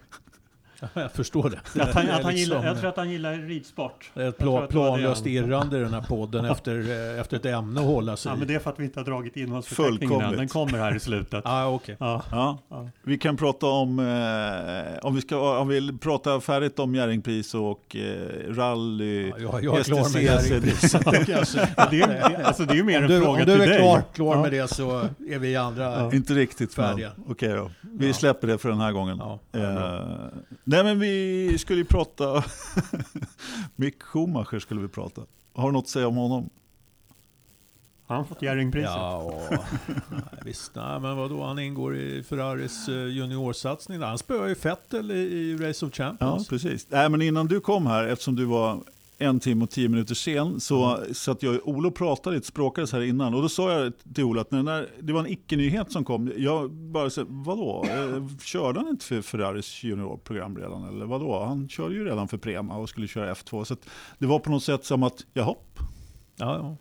Ja, jag förstår det. Att han, Det att han liksom, gillar, jag tror att han gillar ridsport. det är ett jag tror pla, att det var det planlöst irrande i den här podden efter, eh, efter ett ämne att hålla sig Ja, men i. det är för att vi inte har dragit innehållsförteckningen än. Fullkomligt. Den kommer här i slutet. Ah, okej. Ja. Ja. Ja. Vi kan prata om, eh, om vi ska om vi vill prata färdigt om Jerringpris och eh, rally. Ja, jag, jag är klar med. Ja, det, är, det, alltså, det är ju mer en du, fråga om du till är dig. klar, klar Ja. med det så är vi andra... Ja. Inte riktigt men Färdiga. okej då. Vi Ja. släpper det för den här gången. Ja, ja, bra. Eh, nej men vi skulle ju prata, Mick Schumacher skulle vi prata. Har du något att säga om honom? Har han fått Jerringpriset? Ja, och, nej, visst. Nej, men vadå, han ingår i Ferraris eh, juniorsatsning. där. Han spöade ju Vettel i, i Race of Ja, Champions. precis. Nej, men innan du kom här, eftersom du var en timme och tio minuter sen, så satt jag och Olof pratade lite, språkades här innan. Och då sa jag till Olof att när den där, det var en icke-nyhet som kom. Jag bara sa, vadå? Eh, Körde han inte för Ferraris juniorprogram redan? Eller vadå? Han körde ju redan för Prema och skulle köra F2. Så att det var på något sätt som att, jaha, Ja, ja.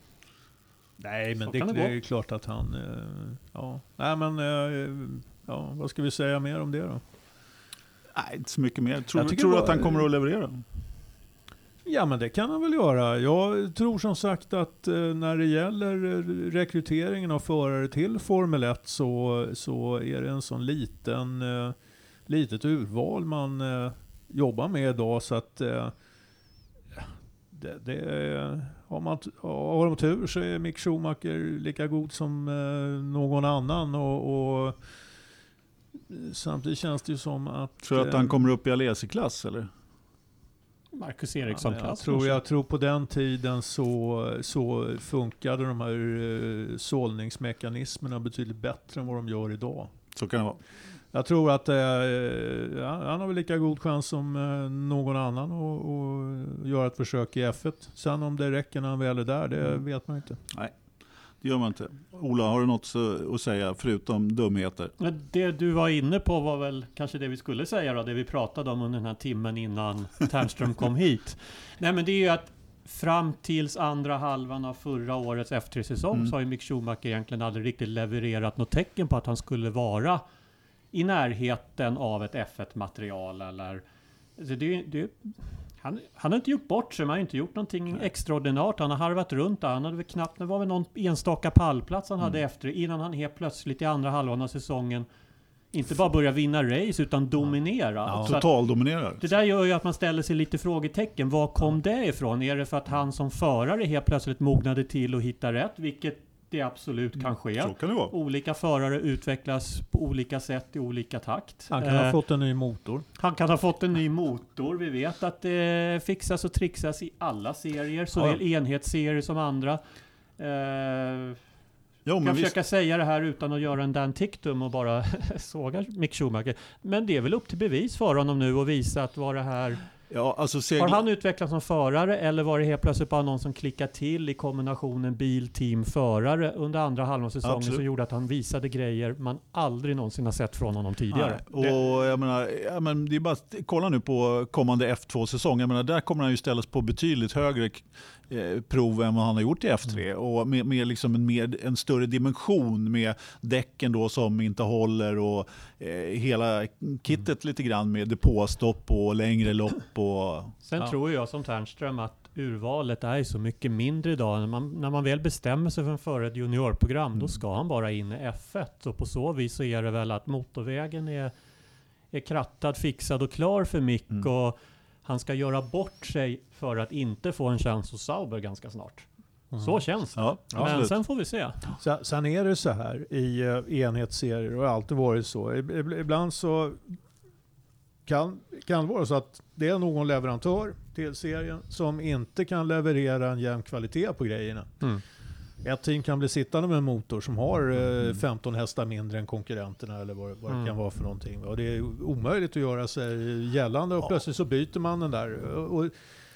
Nej, men det, det det är ju klart att han... eh, Ja, nej men... eh, Ja, vad ska vi säga mer om det då? nej, inte så mycket mer. Tror, tror du att han kommer att leverera? Ja, men det kan han väl göra. Jag tror som sagt att eh, när det gäller eh, rekryteringen av förare till Formel 1 så, så är det en sån liten, eh, litet urval man jobbar med idag. Så att det, det har, man, har de tur så är Mick Schumacher lika god som någon annan. Och, och samtidigt känns det ju som att... För att eh, han kommer upp i Alesi-klass eller? Marcus Ja, Eriksson men jag, tror, jag tror på den tiden så, så funkade de här eh, sållningsmekanismerna betydligt bättre än vad de gör idag. Så kan det vara. Jag tror att eh, ja, han har väl lika god chans som eh, någon annan att göra ett försök i F1. Sen om det räcker när han väl är där, det Mm. vet man inte. Det gör man inte. Ola, har du något att säga förutom dumheter? Det du var inne på var väl kanske det vi skulle säga då, det vi pratade om under den här timmen innan Ternström kom hit. Nej men det är ju att fram tills andra halvan av förra årets F3-säsong Mm. så har ju Mick Schumacher egentligen aldrig riktigt levererat något tecken på att han skulle vara i närheten av ett F1-material eller... Alltså det, det, han, han har inte gjort bort sig, han har inte gjort någonting extraordinärt. Han har harvat runt där. Han hade väl knappt, det var väl någon enstaka pallplats han hade efter innan han helt plötsligt i andra halvan av säsongen inte bara börjar vinna race utan dominera. Ja. Att Totaldominerar. det där gör ju att man ställer sig lite frågetecken. Var kom det ifrån? Är det för att han som förare helt plötsligt mognade till och hittade rätt? Vilket det absolut kan ske. Så kan det vara. Olika förare utvecklas på olika sätt i olika takt. Han kan ha Eh, fått en ny motor. han kan ha fått en ny motor. Vi vet att det fixas och trixas i alla serier, såväl enhetsserier som andra. Eh, Jo, jag kan visst. försöka säga det här utan att göra en Dan Tictum och bara såga Mick Schumacher. Men det är väl upp till bevis för honom nu att visa att var det här... Ja, alltså Har segl... han utvecklats som förare eller var det helt plötsligt bara någon som klickade till i kombinationen bil, team, förare under andra halvan av säsongen Absolut. som gjorde att han visade grejer man aldrig någonsin har sett från honom tidigare. Nej, och jag menar, ja, men det är bara att kolla nu på kommande F2-säsong. Jag menar, där kommer han ju ställas på betydligt högre prov än vad han har gjort i F3. Mm. Och med, med liksom en, mer, en större dimension med däcken då som inte håller och eh, hela kittet lite grann med depåstopp och längre lopp. Och, Sen Ja. tror jag som Ternström att urvalet är så mycket mindre idag. När man, när man väl bestämmer sig för ett juniorprogram, Mm. då ska han bara in i F1. Och på så vis så är det väl att motorvägen är, är krattad, fixad och klar för Mick. Mm. Och han ska göra bort sig för att inte få en chans hos Sauber ganska snart. Så känns det. ja, Men absolut. sen får vi se. Sen- Sen är det så här i eh, enhetsserier och har alltid varit så. Ib- Ibland så kan, kan det vara så att det är någon leverantör till serien som inte kan leverera en jämn kvalitet på grejerna. Mm. Ett team kan bli sittande med en motor som har eh, 15 hästar mindre än konkurrenterna eller vad, vad det Mm. kan vara för någonting. Och det är omöjligt att göra sig gällande och plötsligt så byter man den där. Och,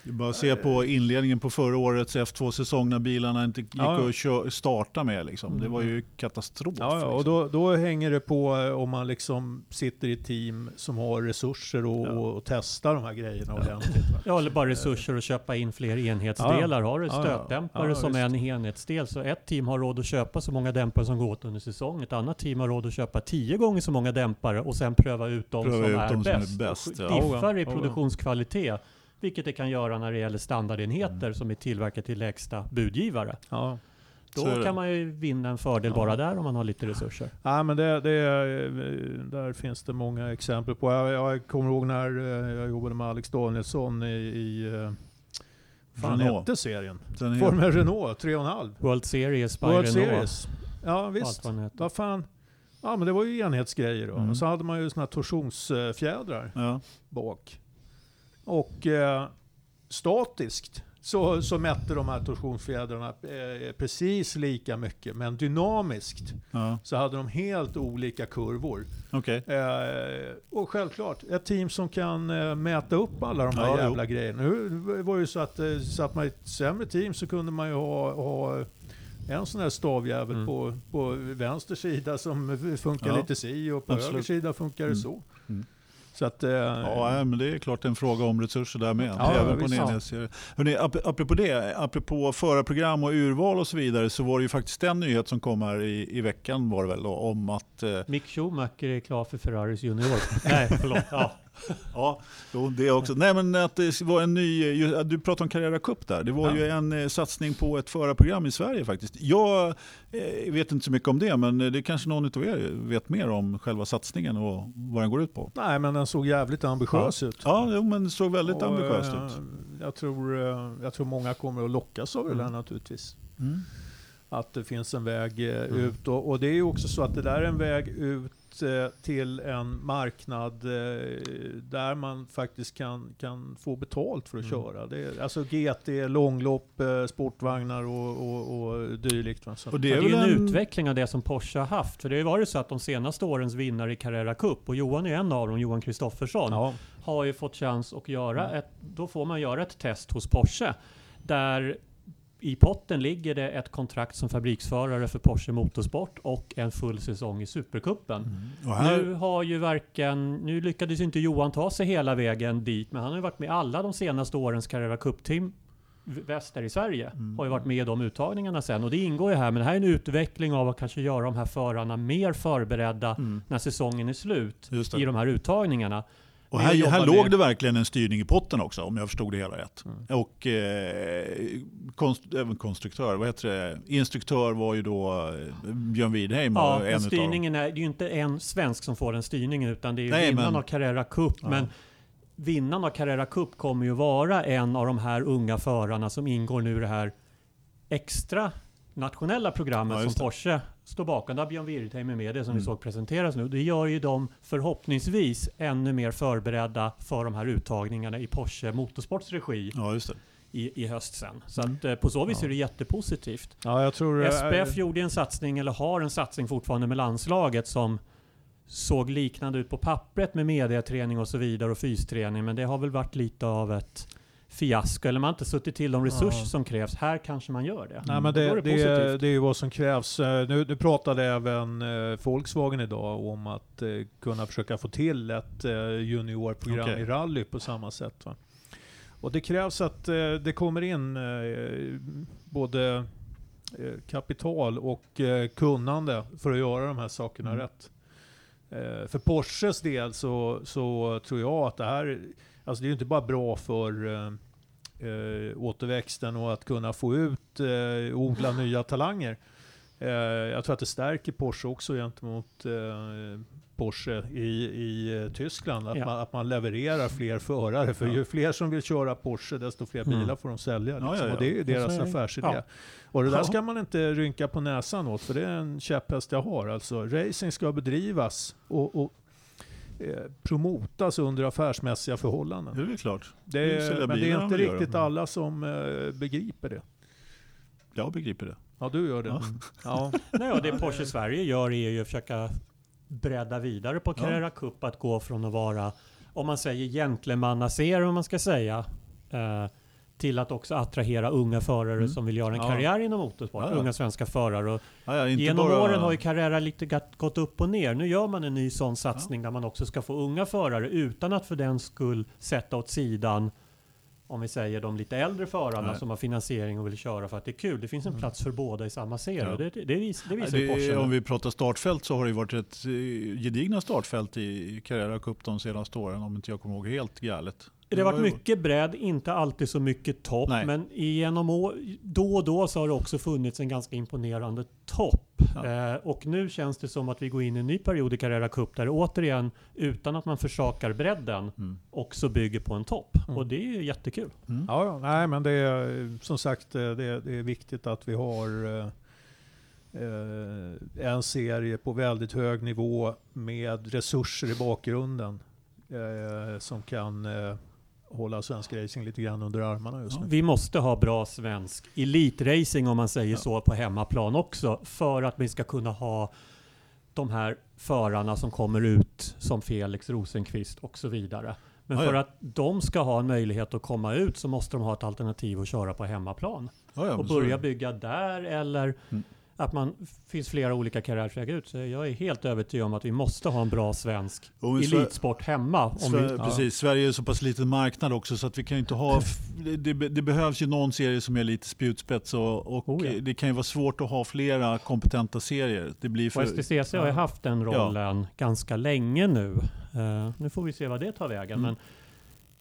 bara se på inledningen på förra årets F2-säsong när bilarna inte gick Ja, att kö- starta med. Liksom. Det var ju katastrof. Ja, ja, och liksom. då, då hänger det på eh, om man liksom sitter i ett team som har resurser och, Ja. och, och testar de här grejerna ordentligt. Va? Ja, eller bara resurser att köpa in fler enhetsdelar. Har du stötdämpare Ja, som visst. en enhetsdel så ett team har råd att köpa så många dämpare som går åt under säsong. Ett annat team har råd att köpa tio gånger så många dämpare och sen pröva ut de Pröva som, ut är, de som är bäst. bäst. Diffar i produktionskvalitet. Vilket det kan göra när det gäller standardenheter Mm. som är tillverkade till lägsta budgivare. Ja. Då kan man ju vinna en fördel Ja. bara där om man har lite resurser. Nej, men det, det, är- där finns det många exempel på. Jag, jag kommer ihåg när eh, jag jobbade med Alex Danielsson i, i eh, fan Renault. hette serien? Formel Renault 3,5. World Series, by World Renault, Series. Ja visst. Vad fan. Ja men det var ju enhetsgrejer då. Mm. Och så hade man ju såna här torsionsfjädrar. Ja. bak. Och eh, statiskt så, så mätte de här torsionsfjädrarna eh, precis lika mycket. Men dynamiskt Ja. så hade de helt olika kurvor. Okej. Eh, och självklart, ett team som kan eh, mäta upp alla de här Ja, jävla grejerna. Nu var det ju så att eh, satt man i ett sämre team så kunde man ju ha, ha en sån här stavjävel Mm. på, på vänster sida som funkar Ja, lite si och på absolut. höger sida funkar det Mm. så. Så att... Eh, Ja, men det är klart en fråga om resurser där med. Ja, Även på en. Hörrni, ap- apropå det, apropå förarprogram och urval och så vidare så var det ju faktiskt en nyhet som kom här i, i veckan var det väl då, om att eh, Mick Schumacher är klar för Ferraris junior. Nej, förlåt. Ja. Ja, det också. Nej, men att det var en ny, du pratade om Carrera Cup där. Det var Ja. ju en eh, satsning på ett förarprogram i Sverige faktiskt. Jag eh, vet inte så mycket om det, men det kanske någon av er vet mer om själva satsningen och vad den går ut på. Nej, men den såg jävligt ambitiös ut. Ja, jo, men det såg väldigt Och, eh, ut. Jag tror, jag tror många kommer att lockas av det Mm. naturligtvis. Mm. Att det finns en väg Mm. ut. Och, och det är ju också så att det där är en väg ut ut eh, till en marknad eh, där man faktiskt kan, kan få betalt för att Mm. köra. Det är, alltså GT, långlopp, eh, sportvagnar och, och, och dylikt. va. Så Och det är ju en en... utveckling av det som Porsche har haft. För det har ju varit så att de senaste årens vinnare i Carrera Cup, och Johan är en av dem, Johan Kristoffersson, ja. har ju fått chans att göra Mm. ett, då får man göra ett test hos Porsche. Där i potten ligger det ett kontrakt som fabriksförare för Porsche Motorsport och en full säsong i Supercupen. Mm. Här, Nu har ju varken, nu lyckades ju inte Johan ta sig hela vägen dit, men han har ju varit med alla de senaste årens Carrera Cup-team väster i Sverige. Mm. Har ju varit med i de uttagningarna sen och det ingår ju här. Men det här är en utveckling av att kanske göra de här förarna mer förberedda Mm. när säsongen är slut i de här uttagningarna. Och här, här låg det verkligen en styrning i potten också, om jag förstod det hela rätt. Mm. Och eh, konst, även konstruktör, vad heter det? Instruktör var ju då eh, Björn Widheim. Ja, en styrningen är, det är ju inte en svensk som får den styrningen utan det är ju Nej, vinnaren men- av Carrera Cup. Ja. Men vinnaren av Carrera Cup kommer ju vara en av de här unga förarna som ingår nu i det här extra nationella programmet Ja, som. Porsche står bakom. Där Björn Wirdheim är med det som vi Mm. såg presenteras nu. Det gör ju dem förhoppningsvis ännu mer förberedda för de här uttagningarna i Porsche Motorsports regi Ja, just det. i, i höst sen. Så Mm. att, eh, på så vis Ja. är det jättepositivt. ja, jag tror... eh, SPF gjorde en satsning, eller har en satsning fortfarande med landslaget som såg liknande ut på pappret med mediaträning och så vidare och fysträning. Men det har väl varit lite av ett fiasko. Eller man har inte suttit till de resurser Ja. som krävs. Här kanske man gör det. Nej, men Då det, är det, det är, positivt. det är ju vad som krävs. Eh, Nu, nu pratade även eh, Volkswagen idag om att eh, kunna försöka få till ett eh, juniorprogram Okej. i rally på samma sätt. Va? Och det krävs att eh, det kommer in eh, både eh, kapital och eh, kunnande för att göra de här sakerna Mm. rätt. Eh, för Porsches del så, så tror jag att det här, alltså det är ju inte bara bra för eh, eh, återväxten och att kunna få ut, eh, odla nya talanger. Eh, jag tror att det stärker Porsche också gentemot eh, Porsche i, i eh, Tyskland. Att, Ja. man, att man levererar fler förare. För Ja. ju fler som vill köra Porsche, desto fler Mm. bilar får de sälja. Ja, Liksom. ja. Och det är ju deras är affärsidé. Och det där ska man inte rynka på näsan åt, för det är en käpphäst jag har. Alltså, racing ska bedrivas och, och promotas under affärsmässiga förhållanden. Det är väl klart. Det Det är sälja men det är inte göra. riktigt alla som eh, begriper det. Jag begriper det. Ja, du gör det. Ja. Ja. Nej, och det Porsche Sverige gör är ju att försöka bredda vidare på Ja. Carrera Cup. Att gå från att vara, om man säger gentlemannaserie, om man ska säga, eh, till att också attrahera unga förare Mm. som vill göra en Ja. karriär inom motorsport. Ja. Unga svenska förare. Genom bara... åren har ju Carrera lite gått upp och ner. Nu gör man en ny sån satsning där man också ska få unga förare utan att för den skull sätta åt sidan om vi säger de lite äldre förarna Nej. som har finansiering och vill köra för att det är kul. Det finns en plats för båda i samma serie. Ja. Det, det, det, vis, det visar Porsche. om vi pratar startfält så har det varit ett eh, gedigna startfält i Carrera Cup de senaste åren om inte jag kommer ihåg helt galet. Det har varit mycket bredd, inte alltid så mycket topp. Nej. Men genom år, då och då så har det också funnits en ganska imponerande topp. Ja. Eh, och nu känns det som att vi går in i en ny period i Carrera Cup där det återigen, utan att man försakar bredden, Mm. också bygger på en topp. Mm. Och det är ju jättekul. Mm. Ja, ja, nej men det är som sagt eh, det är, det är viktigt att vi har eh, eh, en serie på väldigt hög nivå med resurser i bakgrunden eh, som kan eh, hålla svensk racing lite grann under armarna just nu. Vi måste ha bra svensk elitracing om man säger Ja. så på hemmaplan också. För att vi ska kunna ha de här förarna som kommer ut som Felix Rosenqvist och så vidare. Men Ja, för att de ska ha en möjlighet att komma ut så måste de ha ett alternativ att köra på hemmaplan. Och börja bygga där eller Mm. Att man finns flera olika karriärvägar ut. Så jag är helt övertygad om att vi måste ha en bra svensk Och Sver- elitsport hemma. Om Sver- vi, Precis, Sverige är så pass liten marknad också så att vi kan inte ha... det, det, behövs ju någon serie som är lite spjutspets och, och Oh, ja. det kan ju vara svårt att ha flera kompetenta serier. Det blir Och för... STCC har ju ja. haft den rollen ganska länge nu. Eh, nu får vi se vad det tar vägen. Mm. Men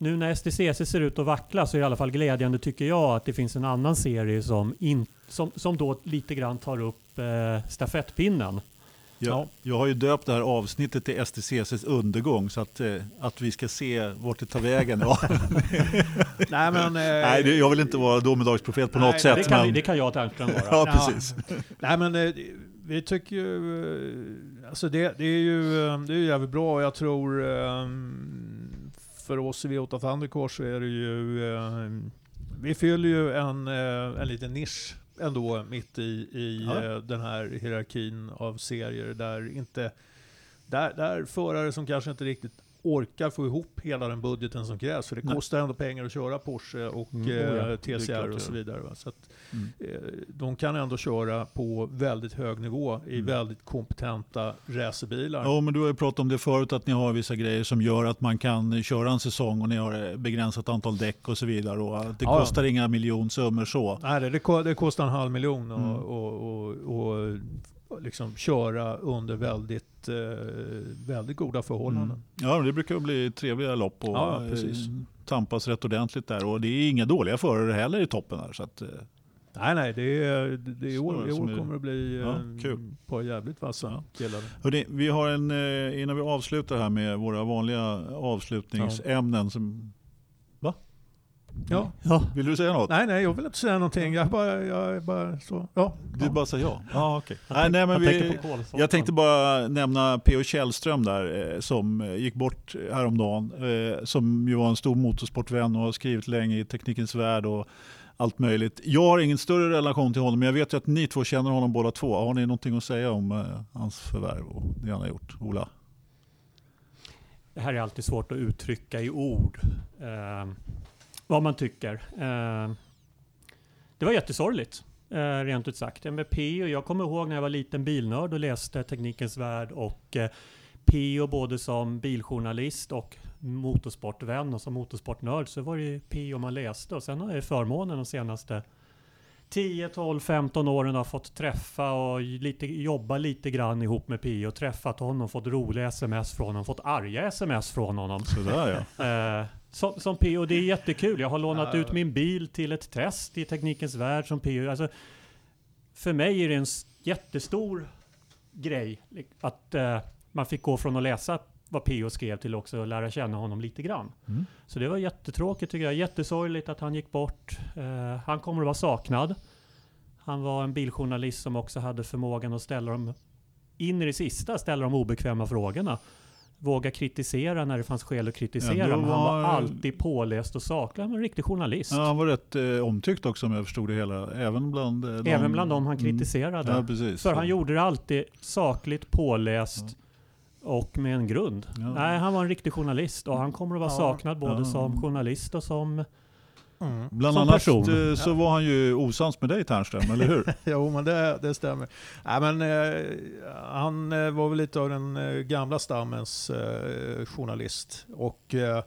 nu när STCC ser ut att vackla så är det i alla fall glädjande tycker jag att det finns en annan serie som, in, som, som då lite grann tar upp eh, stafettpinnen. Jag, jag har ju döpt det här avsnittet till STCCs undergång så att, eh, att vi ska se vart det tar vägen. Ja. Nej, men, eh, Nej, jag vill inte vara domedagsprofet på Nej, något det sätt. Det kan, men... det kan jag och Ternström vara. Ja, Ja. precis. Nej men eh, vi tycker ju, eh, alltså det, det är ju eh, det är jävligt bra. Jag tror eh, för oss i V8 Thundercourse så är det ju, vi fyller ju en, en liten nisch ändå mitt i, i ja. den här hierarkin av serier där inte, där, där förare som kanske inte riktigt orkar få ihop hela den budgeten som krävs. För det Nej. kostar ändå pengar att köra Porsche och mm, oh ja, TCR och så vidare. Va? Så att, mm. eh, de kan ändå köra på väldigt hög nivå i mm. väldigt kompetenta racerbilar. Ja, men du har ju pratat om det förut, att ni har vissa grejer som gör att man kan köra en säsong och ni har begränsat antal däck och så vidare. Och det ja, kostar inga miljonsummor så. Nej, det, det, kostar en halv miljon och, mm. och, och, och liksom köra under väldigt, eh, väldigt goda förhållanden. Mm. Ja, det brukar bli trevliga lopp och ja, eh, tampas rätt ordentligt där. Och det är inga dåliga förare heller i toppen här. Så att. Nej, nej, det, är, det är år, i år kommer det bli ja, kul. ett par jävligt vassa killar. Hörrni, vi har en, innan vi avslutar här med våra vanliga avslutningsämnen. Som, va? Ja. ja. Vill du säga något? Nej, nej, jag vill inte säga någonting. Jag bara, jag bara så, ja. Du bara säger ja? Ja, okej. Okay. Nej, nej, men jag, vi, jag tänkte bara nämna P.O. Källström där, eh, som eh, gick bort häromdagen. Eh, som ju var en stor motorsportvän och har skrivit länge i Teknikens Värld och allt möjligt. Jag har ingen större relation till honom, men jag vet ju att ni två känner honom båda två. Har ni någonting att säga om eh, hans förvärv och det han har gjort? Ola? Det här är alltid svårt att uttrycka i ord. Eh, vad man tycker. Eh, det var jättesorgligt, eh, rent ut sagt. MVP och jag kommer ihåg när jag var liten bilnörd och läste Teknikens Värld och eh, PO både som biljournalist och motorsportvän och som motorsportnörd så var det PO man läste och sen har jag förmånen de senaste 10, 12, 15 åren har fått träffa och lite, jobba lite grann ihop med Pio. Träffat honom, fått roliga sms från honom, fått arga sms från honom. Sådär ja. Eh, som, som Pio, det är jättekul. Jag har lånat ut min bil till ett test i Teknikens Värld som Pio. Alltså, för mig är det en jättestor grej att eh, man fick gå från att läsa vad Pio skrev till också att lära känna honom lite grann. Mm. Så det var jättetråkigt tycker jag. Jättesorgligt att han gick bort. Eh, han kommer att vara saknad. Han var en biljournalist som också hade förmågan att ställa dem in i det sista, ställa de obekväma frågorna. Våga kritisera när det fanns skäl att kritisera. Ja, men han var alltid påläst och saklig. Han var en riktig journalist. Ja, han var rätt eh, omtyckt också om jag förstod det hela. Även bland, eh, de, Även bland de han mm. kritiserade. Mm, ja, precis, För så. han gjorde det alltid sakligt, påläst. Och med en grund. Ja. Nej, han var en riktig journalist och han kommer att vara ja. saknad både ja. som journalist och som Mm. Bland som annat person. Eh, så var han ju osams med dig Ternström, eller hur? jo, men det, det stämmer. Nej, men, eh, han eh, var väl lite av den eh, gamla stammens eh, journalist. Och eh,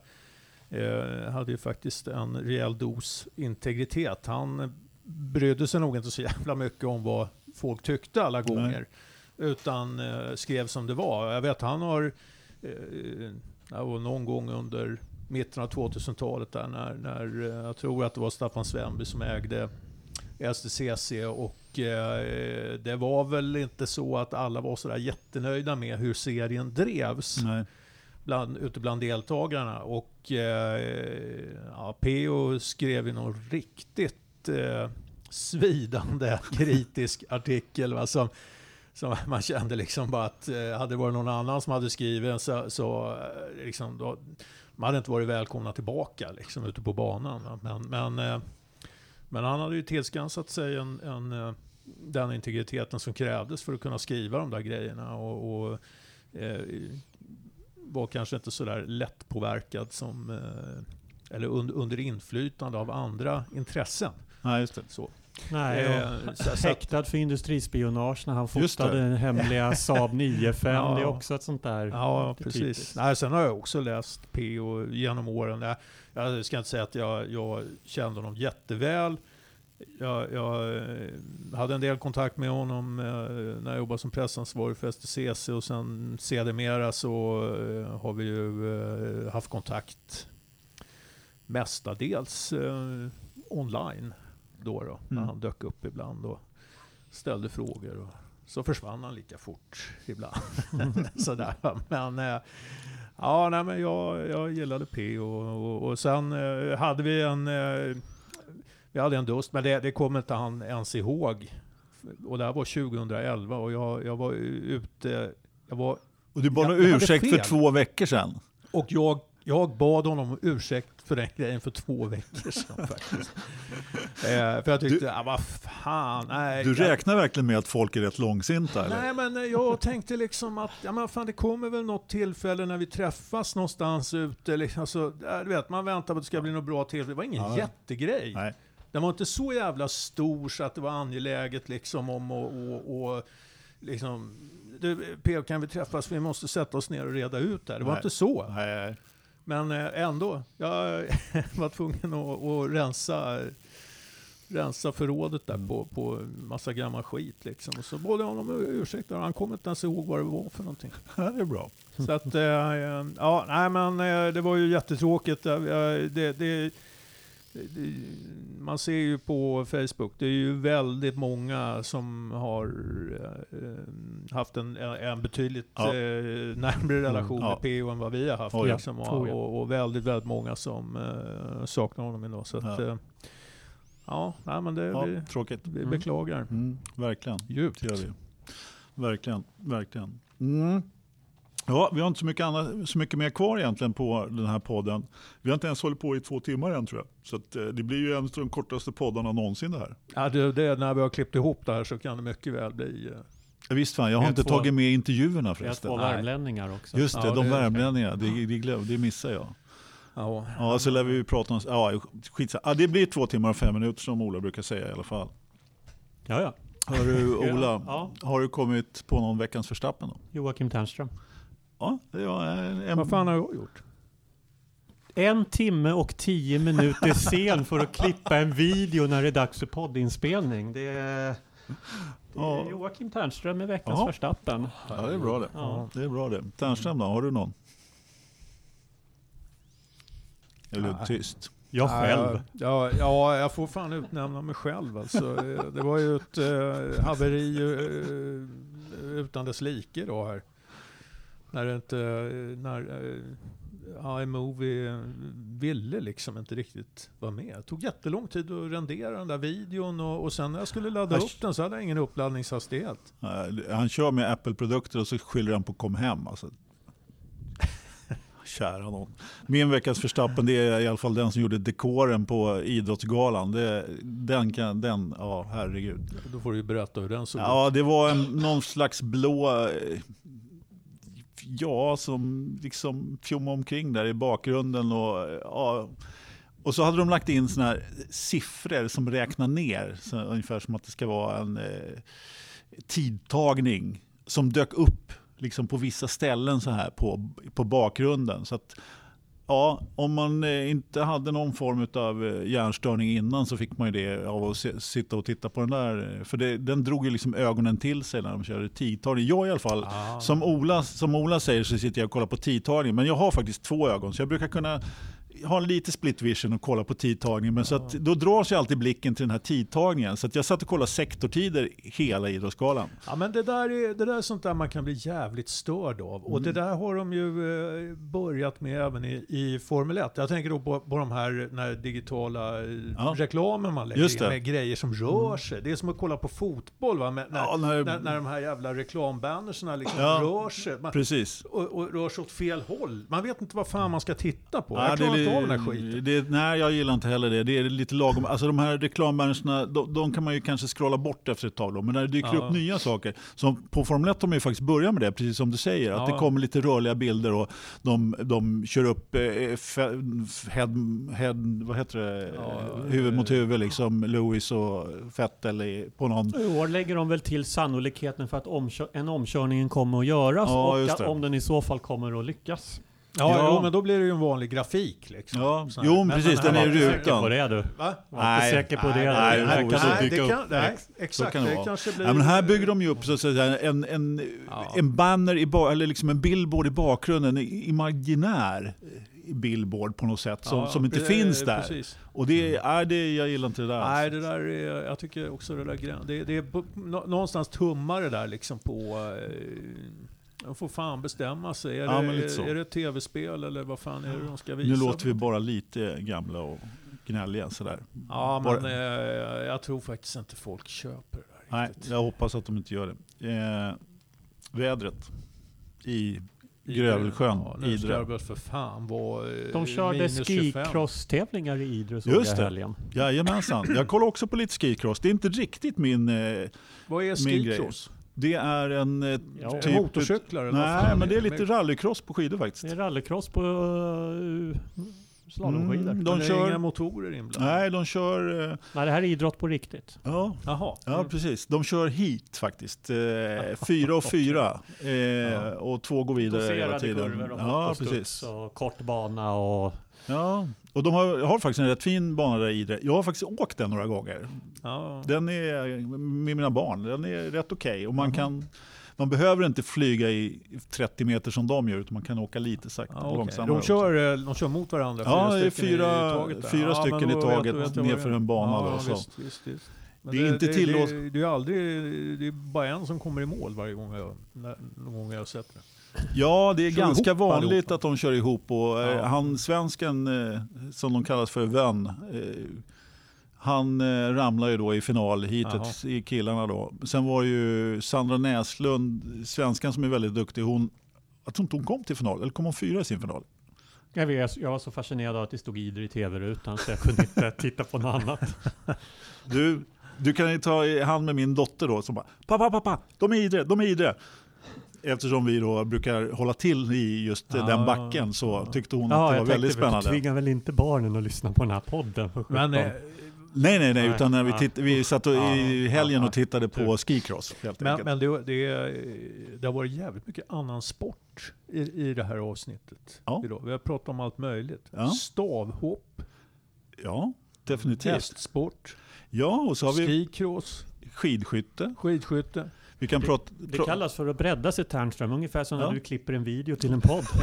hade ju faktiskt en rejäl dos integritet. Han brydde sig nog inte så jävla mycket om vad folk tyckte alla gånger. Nej. Utan eh, skrev som det var. Jag vet han har, eh, någon gång under mitten av 2000-talet där när, när eh, jag tror att det var Staffan Svenby som ägde STCC och eh, det var väl inte så att alla var sådär jättenöjda med hur serien drevs. Bland, ute bland deltagarna. Och eh, ja, PO skrev ju någon riktigt eh, svidande kritisk artikel va, som som man kände liksom bara att eh, hade det varit någon annan som hade skrivit så, så eh, liksom då, man hade inte varit välkomna tillbaka liksom ute på banan. Men, men, eh, men han hade ju tillskansat sig en, en, den integriteten som krävdes för att kunna skriva de där grejerna. Och, och eh, var kanske inte så där lättpåverkad som, eh, eller under, under inflytande av andra intressen. Ja, just det. Så. Nej, eh, så, häktad för industrispionage när han fotade den hemliga Saab 95. ja. Det är också ett sånt där. Ja, precis. Nej, sen har jag också läst PO genom åren. Jag, jag ska inte säga att jag, jag kände honom jätteväl. Jag, jag, eh, hade en del kontakt med honom eh, när jag jobbade som pressansvarig för STCC och sen sedermera så eh, har vi ju haft kontakt mestadels online då, då när mm. han dök upp ibland och ställde frågor. Och så försvann han lika fort ibland. Sådär. Men, eh, ja, nej, men jag, jag gillade P och, och, och sen eh, hade vi en, eh, vi hade en dust, men det, det kommer inte han ens ihåg. och det här var 2011 och jag, jag var ute, jag var, Och du bad om ursäkt för två veckor sedan. och jag, jag bad honom om ursäkt för den grejen för två veckor sedan faktiskt. eh, för jag tyckte, ah, vad fan, nej. Du jag- räknar verkligen med att folk är rätt långsinta? Eller? Nej men eh, jag tänkte liksom att, ja men fan det kommer väl något tillfälle när vi träffas någonstans ute. Liksom, alltså, du vet, man väntar på att det ska bli något bra tillfälle. Det var ingen Ja. jättegrej. Nej. Den var inte så jävla stor så att det var angeläget liksom om att och, och, liksom, du, P.O. kan vi träffas? Vi måste sätta oss ner och reda ut det här. Det var Nej. inte så. Nej, nej. Men eh, ändå, jag var tvungen att, att rensa, rensa förrådet där på, på massa gammal skit. Liksom. Och så bad jag honom om ursäkt, och han kom inte ens ihåg vad det var för någonting. Ja, det är bra. Så att, eh, ja, nej men eh, det var ju jättetråkigt. Det, det, man ser ju på Facebook, det är ju väldigt många som har eh, haft en, en betydligt Ja. eh, närmare relation Mm, ja. med PO än vad vi har haft. Oh, ja. liksom, och, Oh, ja. och, och väldigt, väldigt många som eh, saknar honom idag. Så att, Ja. eh, ja, nej, men det, Ja, vi, tråkigt. vi Mm. beklagar Mm, verkligen. djupt. Det gör vi. Verkligen, verkligen. Mm. Ja, vi har inte så mycket, annat, så mycket mer kvar egentligen på den här podden. Vi har inte ens hållit på i två timmar än tror jag. Så att, eh, det blir ju en av de kortaste poddarna någonsin det här. Ja, det, det, när vi har klippt ihop det här så kan det mycket väl bli... eh, Ja, Visst fan, jag har inte två- tagit med intervjuerna Vi har förresten. två värmlänningar också. Just det, Ja, de det- värmlänningarna. Det, det, glöm, det missar jag. Ja, Ja, så lär vi prata om... Ja, skitsamma. Ja, det blir två timmar och fem minuter som Ola brukar säga i alla fall. Ja, ja. Hör du Ola, Ja. har du kommit på någon veckans förstappen då? Joakim Ternström. Ja, det var en... en Vad fan har jag gjort? En timme och tio minuter sen för att klippa en video när det är dags för poddinspelning. Det är, det Ja. är Joakim Ternström med veckans Ja. Verstappen. Ja, det är bra det. Ja. Det är bra det. Ternström då, har du någon? Eller Nej. tyst? Jag själv. Ja, ja, jag får fan utnämna mig själv alltså. Eh, Det var ju ett eh, haveri eh, utan dess like då här. När inte, eh, när eh, iMovie ville liksom inte riktigt vara med. Det tog jättelång tid att rendera den där videon och, och sen när jag skulle ladda upp den så hade jag ingen uppladdningshastighet. Eh, Han kör med Apple-produkter och så skyller han på kom hem. Alltså. Kära någon. Min veckans förstappen det är i alla fall den som gjorde dekoren på Idrottsgalan. Det, den kan, den, ja herregud. Då får du ju berätta hur den såg ut. Ja, det var en, någon slags blå, jag ja, som liksom fjommade omkring där i bakgrunden. Och, ja, och så hade de lagt in såna här siffror som räknar ner, så ungefär som att det ska vara en eh, tidtagning som dök upp liksom på vissa ställen så här på, på bakgrunden. Så att, ja, om man eh, inte hade någon form av eh, hjärnstörning innan så fick man ju det av att sitta och titta på den där. eh, För det, den drog ju liksom ögonen till sig när de körde tidtagning. Jag i alla fall, Ah. som, Ola, som Ola säger så sitter jag och kollar på tidtagning. Men jag har faktiskt två ögon så jag brukar kunna ha en lite split vision och kolla på tidtagningen. Men så att, då drar sig alltid blicken till den här tidtagningen. Så jag satt och kollade sektortider hela Idrottsgalan. Ja men det där, är, det där är sånt där man kan bli jävligt störd av. Och det där har de ju eh, börjat med även i, i Formel 1. Jag tänker då på, på de här när digitala eh, Ja. reklamer man lägger in med grejer som rör sig. Det är som att kolla på fotboll va? Med, när, Ja, när- när, när de här jävla reklambannerserna liksom Ja. rör sig. Man, Precis. och, och rör sig åt fel håll. Man vet inte vad fan man ska titta på. Ja, jag klarar inte av den här skiten. Det, nej, jag gillar inte heller det. Det är lite lagom. Alltså de här reklambrancherna, de, de kan man ju kanske scrolla bort efter ett tag. Då. Men när det dyker Ja. upp nya saker. Som på Formel 1 har man ju faktiskt börjat med det, precis som du säger. Att Ja. det kommer lite rörliga bilder och de, de kör upp eh, fe- head, head, vad heter det? Ja, huvud mot eh, huvud, liksom Lewis och Vettel på någon... I år lägger de väl till sannolikheten för att omkö- en omkörning kommer att göras och om den i så fall kommer att lyckas. Ja, Ja. Jo, men då blir det ju en vanlig grafik liksom. Ja, jo, Men precis, den är i Var inte säker rutan. på det du. Va? Var inte säker på det. nej, du. nej, Det nej, kan Nej, det upp. nej, Så exakt. kan det det vara. kanske blir... Ja, men här bygger de ju upp så att säga, en, en, Ja. en banner, i ba, eller liksom en billboard i bakgrunden, en imaginär billboard på något sätt som, Ja, som inte pre- finns där. Precis. Och det är det, jag gillar inte det där. Nej, det där är, jag tycker också det där det, det är någonstans tummar det där liksom på... Eh, de får fan bestämma sig. Är, Ja, det, så. är det tv-spel eller vad fan är det de ska visa? nu låter vi bara lite gamla och gnälliga sådär. Ja, bara- men eh, jag tror faktiskt inte folk köper det där. Nej, jag hoppas att de inte gör det. Eh, vädret i Grövelsjön, Ja, Idre. för fan vara eh, De körde minus 25. skicross-tävlingar i Idre såg Just jag det. helgen. Jajamensan. Jag kollar också på lite skicross. Det är inte riktigt min, eh, Vad är min grej. skicross? Det är en eh, Ja. Är typ... Motorcyklar eller Nej, men det är lite rallycross på skidor faktiskt. Det är rallycross på uh, slalomskidor. Mm, de det är kör... inga motorer inblandade? Nej, de kör... Eh, Nej, det här är idrott på riktigt. ja, Jaha. ja, Mm. precis. De kör hit faktiskt. Eh, fyra och fyra. Eh, Och två går vidare hela tiden. kurvor och Ja, och precis. och kort bana och... Ja, och de har, har faktiskt en rätt fin bana där i Idre. Jag har faktiskt åkt den några gånger. Ja. Den är med mina barn. Den är rätt okej. Och man kan... Man behöver inte flyga i 30 meter som de gör, utan man kan åka lite sakta Ja, okej. långsammare. de, kör, eh, de kör mot varandra? Ja, det är fyra- taget fyra stycken i taget vet jag nerför en bana Ja, då, visst, visst, visst. Det är inte tillåt- Det, det, är aldrig, det är bara en som kommer i mål varje gång jag, när, någon gång jag har sett det. Ja, det är Kör ganska vanligt att de kör ihop. Och, eh, Ja. Han svensken, eh, som de kallas för vän, eh, han eh, ramlar ju då i finalheatet i killarna då. Sen var det ju Sandra Näslund, svenskan som är väldigt duktig, hon, jag tror inte hon kom till final, eller kom hon fyra i sin final? Jag, vet, jag var så fascinerad av att det stod Idre i tv-rutan så jag kunde inte titta på något annat. Du, du kan ju ta i hand med min dotter då som bara pappa, pappa, de är Idre, de är Idre. Eftersom vi då brukar hålla till i just eh, den Ja. backen så tyckte hon att Ja, det var jag väldigt spännande. tvingar väl inte barnen att lyssna på den här podden Men 17. eh, Nej, nej, nej, Nej. utan när vi, Ja. titt, vi satt och, i Ja, helgen ja, och tittade ja. på skicross. Helt Men, men det, det, det har varit jävligt mycket annan sport i, i det här avsnittet. Ja. Idag. Vi har pratat om allt möjligt. Ja. Stavhopp, Ja, definitivt. hästsport, Ja, och så har vi skicross, skidskytte. skidskytte. Vi kan Det- prata... Det kallas för att bredda sig Ternström, ungefär som Ja. när du klipper en video till en podd.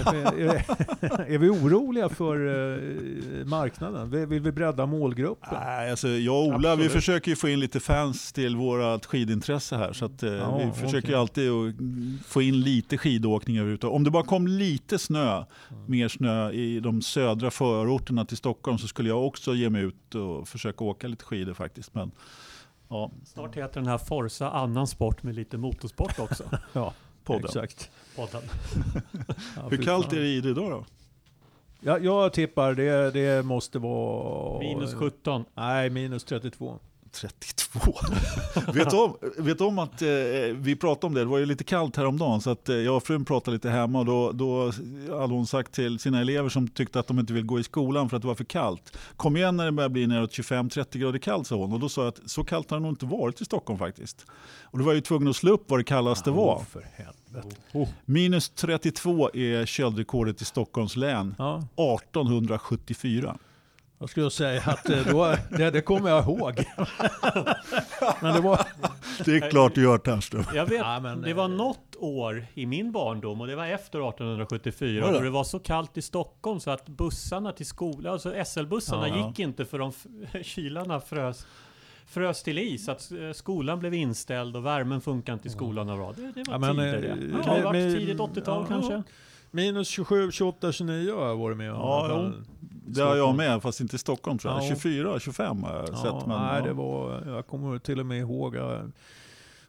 Är vi, oroliga för eh, marknaden? Vill, vi bredda målgruppen? Nej, alltså jag och Ola, vi försöker ju få in lite fans till vårt skidintresse här. Så att, eh, Ja, vi försöker ju alltid att få in lite skidåkning överhuvudtaget. Om det bara kom lite snö, mer snö i de södra förorterna till Stockholm så skulle jag också ge mig ut och försöka åka lite skidor faktiskt. Men ja, Snart heter den här Forza annan sport med lite motorsport också. Ja, podden. exakt. Podden. Ja, Hur kallt är det i det idag då? Ja, jag tippar det, det måste vara... Minus 17. Nej, minus 32. 32. vet, om, vet om att eh, vi pratade om det, det var ju lite kallt häromdagen så att eh, jag och frun pratade lite hemma och då, då hade hon sagt till sina elever som tyckte att de inte vill gå i skolan för att det var för kallt. Kom igen när det börjar bli neråt 25-30 grader kallt sa hon och då sa jag att så kallt har det nog inte varit i Stockholm faktiskt. Och då var jag ju tvungen att slå upp vad det kallaste var. Oh, för helvete. Minus 32 är köldrekordet i Stockholms län Ja, 1874. Jag skulle säga att eh, då, det, det kommer jag ihåg. Men det var... Det är klart du gör Ternström. Jag vet, Ja, men, det var eh, något år i min barndom och det var efter 1874 Var det? och det var så kallt i Stockholm så att bussarna till skolan, alltså SL-bussarna Ja. gick inte för de kylarna frös, frös till is. Att eh, skolan blev inställd och värmen funkade inte i skolan och. Det, det var Ja, men, det. Ja, det med- tidigt 80-tal ja, kanske. Minus 27, 28, 29 har jag varit med om. Ja, fall. Det har jag med, fast inte i Stockholm tror jag. Ja. 24, 25 har jag Ja, sett. Men, nej, ja. det var, jag kommer till och med ihåg, jag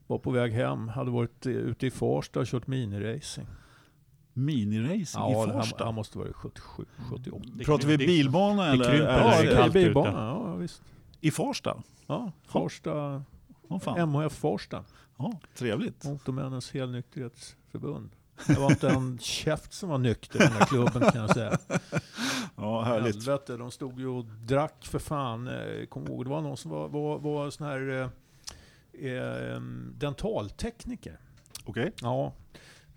var på väg hem, hade varit eh, ute i Farsta och kört miniracing. Miniracing Ja, i det Farsta. han måste vara 77, 78. Det Pratar vi krymper- bilbana eller? krymper är när Ja, det är det bilbana. ute. Ja, visst. I Farsta? Ja, Farsta, Åh fan. MHF Farsta. Ja, trevligt. Motormännens helnykterhetsförbund. Det var inte en käft som var nykter i den här klubben kan jag säga. Ja, härligt. Helvete, de stod ju och drack för fan. Eh, Kom ihåg, det var någon som var, var, var sån här eh, eh, dentaltekniker. Okej. Ja,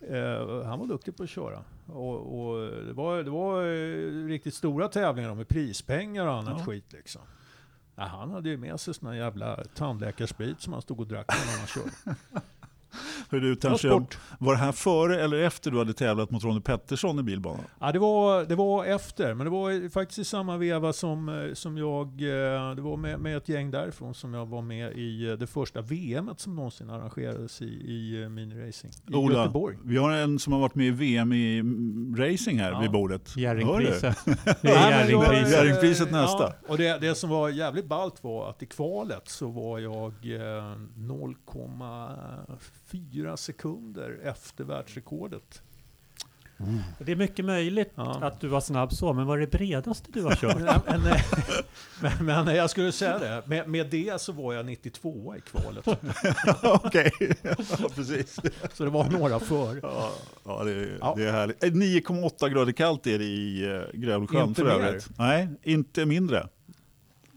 eh, han var duktig på att köra. Och, och det var, det var eh, riktigt stora tävlingar med prispengar och annat Ja. skit liksom. Ja, han hade ju med sig sån här jävla tandläkarsprit som han stod och drack när han körde. Hur du, sport. Var det här före eller efter du hade tävlat mot Ronny Pettersson i bilbanan? Ja, det, var, det var efter, men det var faktiskt i samma veva som, eh, som jag... Eh, det var med, med ett gäng därifrån som jag var med i eh, det första VM som någonsin arrangerades i, i miniracing i Ola, Göteborg. Vi har en som har varit med i VM i mm, racing här ja. vid bordet. Jerringpriset. Det Jerringpriset nästa. Ja, och det, det som var jävligt ballt var att i kvalet så var jag 0, fyra sekunder efter världsrekordet. Mm. Det är mycket möjligt ja. att du var snabb så, men vad är det bredaste du har kört? Eh, men, men, men, jag skulle säga det, med, med det så var jag 92 i kvalet. Okej, ja, precis. Så det var några för. Ja, ja, det, ja. det är härligt. Eh, 9,8 grader kallt är det i Grövelsjön för övrigt. Nej, inte mindre.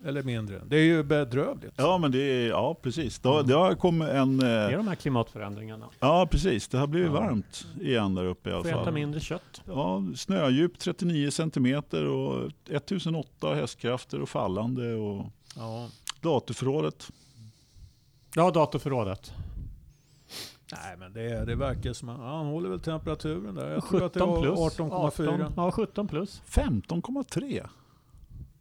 Eller mindre. Det är ju bedrövligt. Ja, men det är, ja precis. Det, har- det har kommit en... Det eh, är de här klimatförändringarna. Ja, precis. Det har blivit Ja. varmt igen där uppe i alla Får äta fall. mindre kött. Ja, snödjup 39 centimeter och 1008 hästkrafter och fallande och Ja. datorförrådet. Ja, datorförrådet. Nej men det, det verkar som att han håller väl temperaturen där. Jag tror att det 17 var plus. 18,4. 18, ja, 17 plus. 15,3.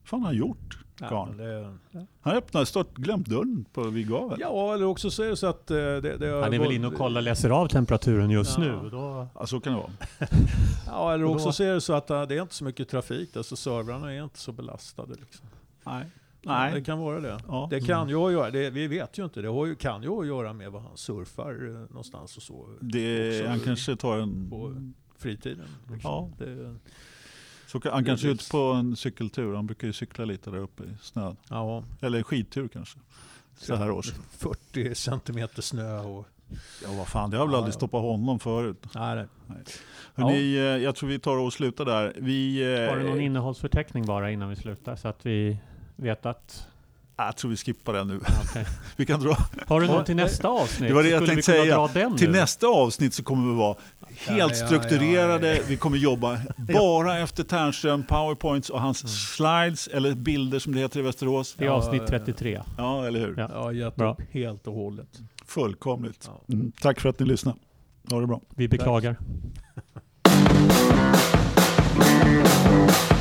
fan har han gjort? Men det, Han öppnade, start, glömt dörren på vid gaveln. ja, eller också så är det så att eh, det, det har Han är gått- väl inne och kollar, läser av temperaturen just Ja. nu. Då, Ja, så kan det vara. Ja, eller också då- så är det så att eh, det är inte så mycket trafik. Alltså servrarna är inte så belastade. Liksom. Nej. Det Nej. kan vara det. Ja. Det kan ju göra, det, vi vet ju inte, det har ju, kan ju att göra med vad han surfar eh, någonstans och så. Det, också han kanske tar en... På fritiden. Liksom. Ja. Det, Så han kanske är ute på en cykeltur. Han brukar ju cykla lite där uppe i snön. ja, Eller skidtur kanske. Så här års. 40 centimeter snö och... Ja vad fan, det har väl Ja, aldrig ja. stoppat honom förut. Nej, nej. Hörrni, eh, jag tror vi tar och slutar där. Vi, eh, har du någon innehållsförteckning bara innan vi slutar så att vi vet att... jag tror vi skippar den nu. okej. Vi kan dra. Har du Ja, någon till nästa avsnitt? Det var det jag tänkte säga. Till nu. nästa avsnitt så kommer vi vara helt strukturerade. ja, ja. Vi kommer jobba bara efter Ternström, powerpoints och hans slides eller bilder som det heter i Västerås. Det är avsnitt 33. Ja, eller hur? Ja. Ja, gett Bra. upp helt och hållet. Fullkomligt. Ja. Mm. Tack för att ni lyssnade. Ha det bra. Vi beklagar. Tack.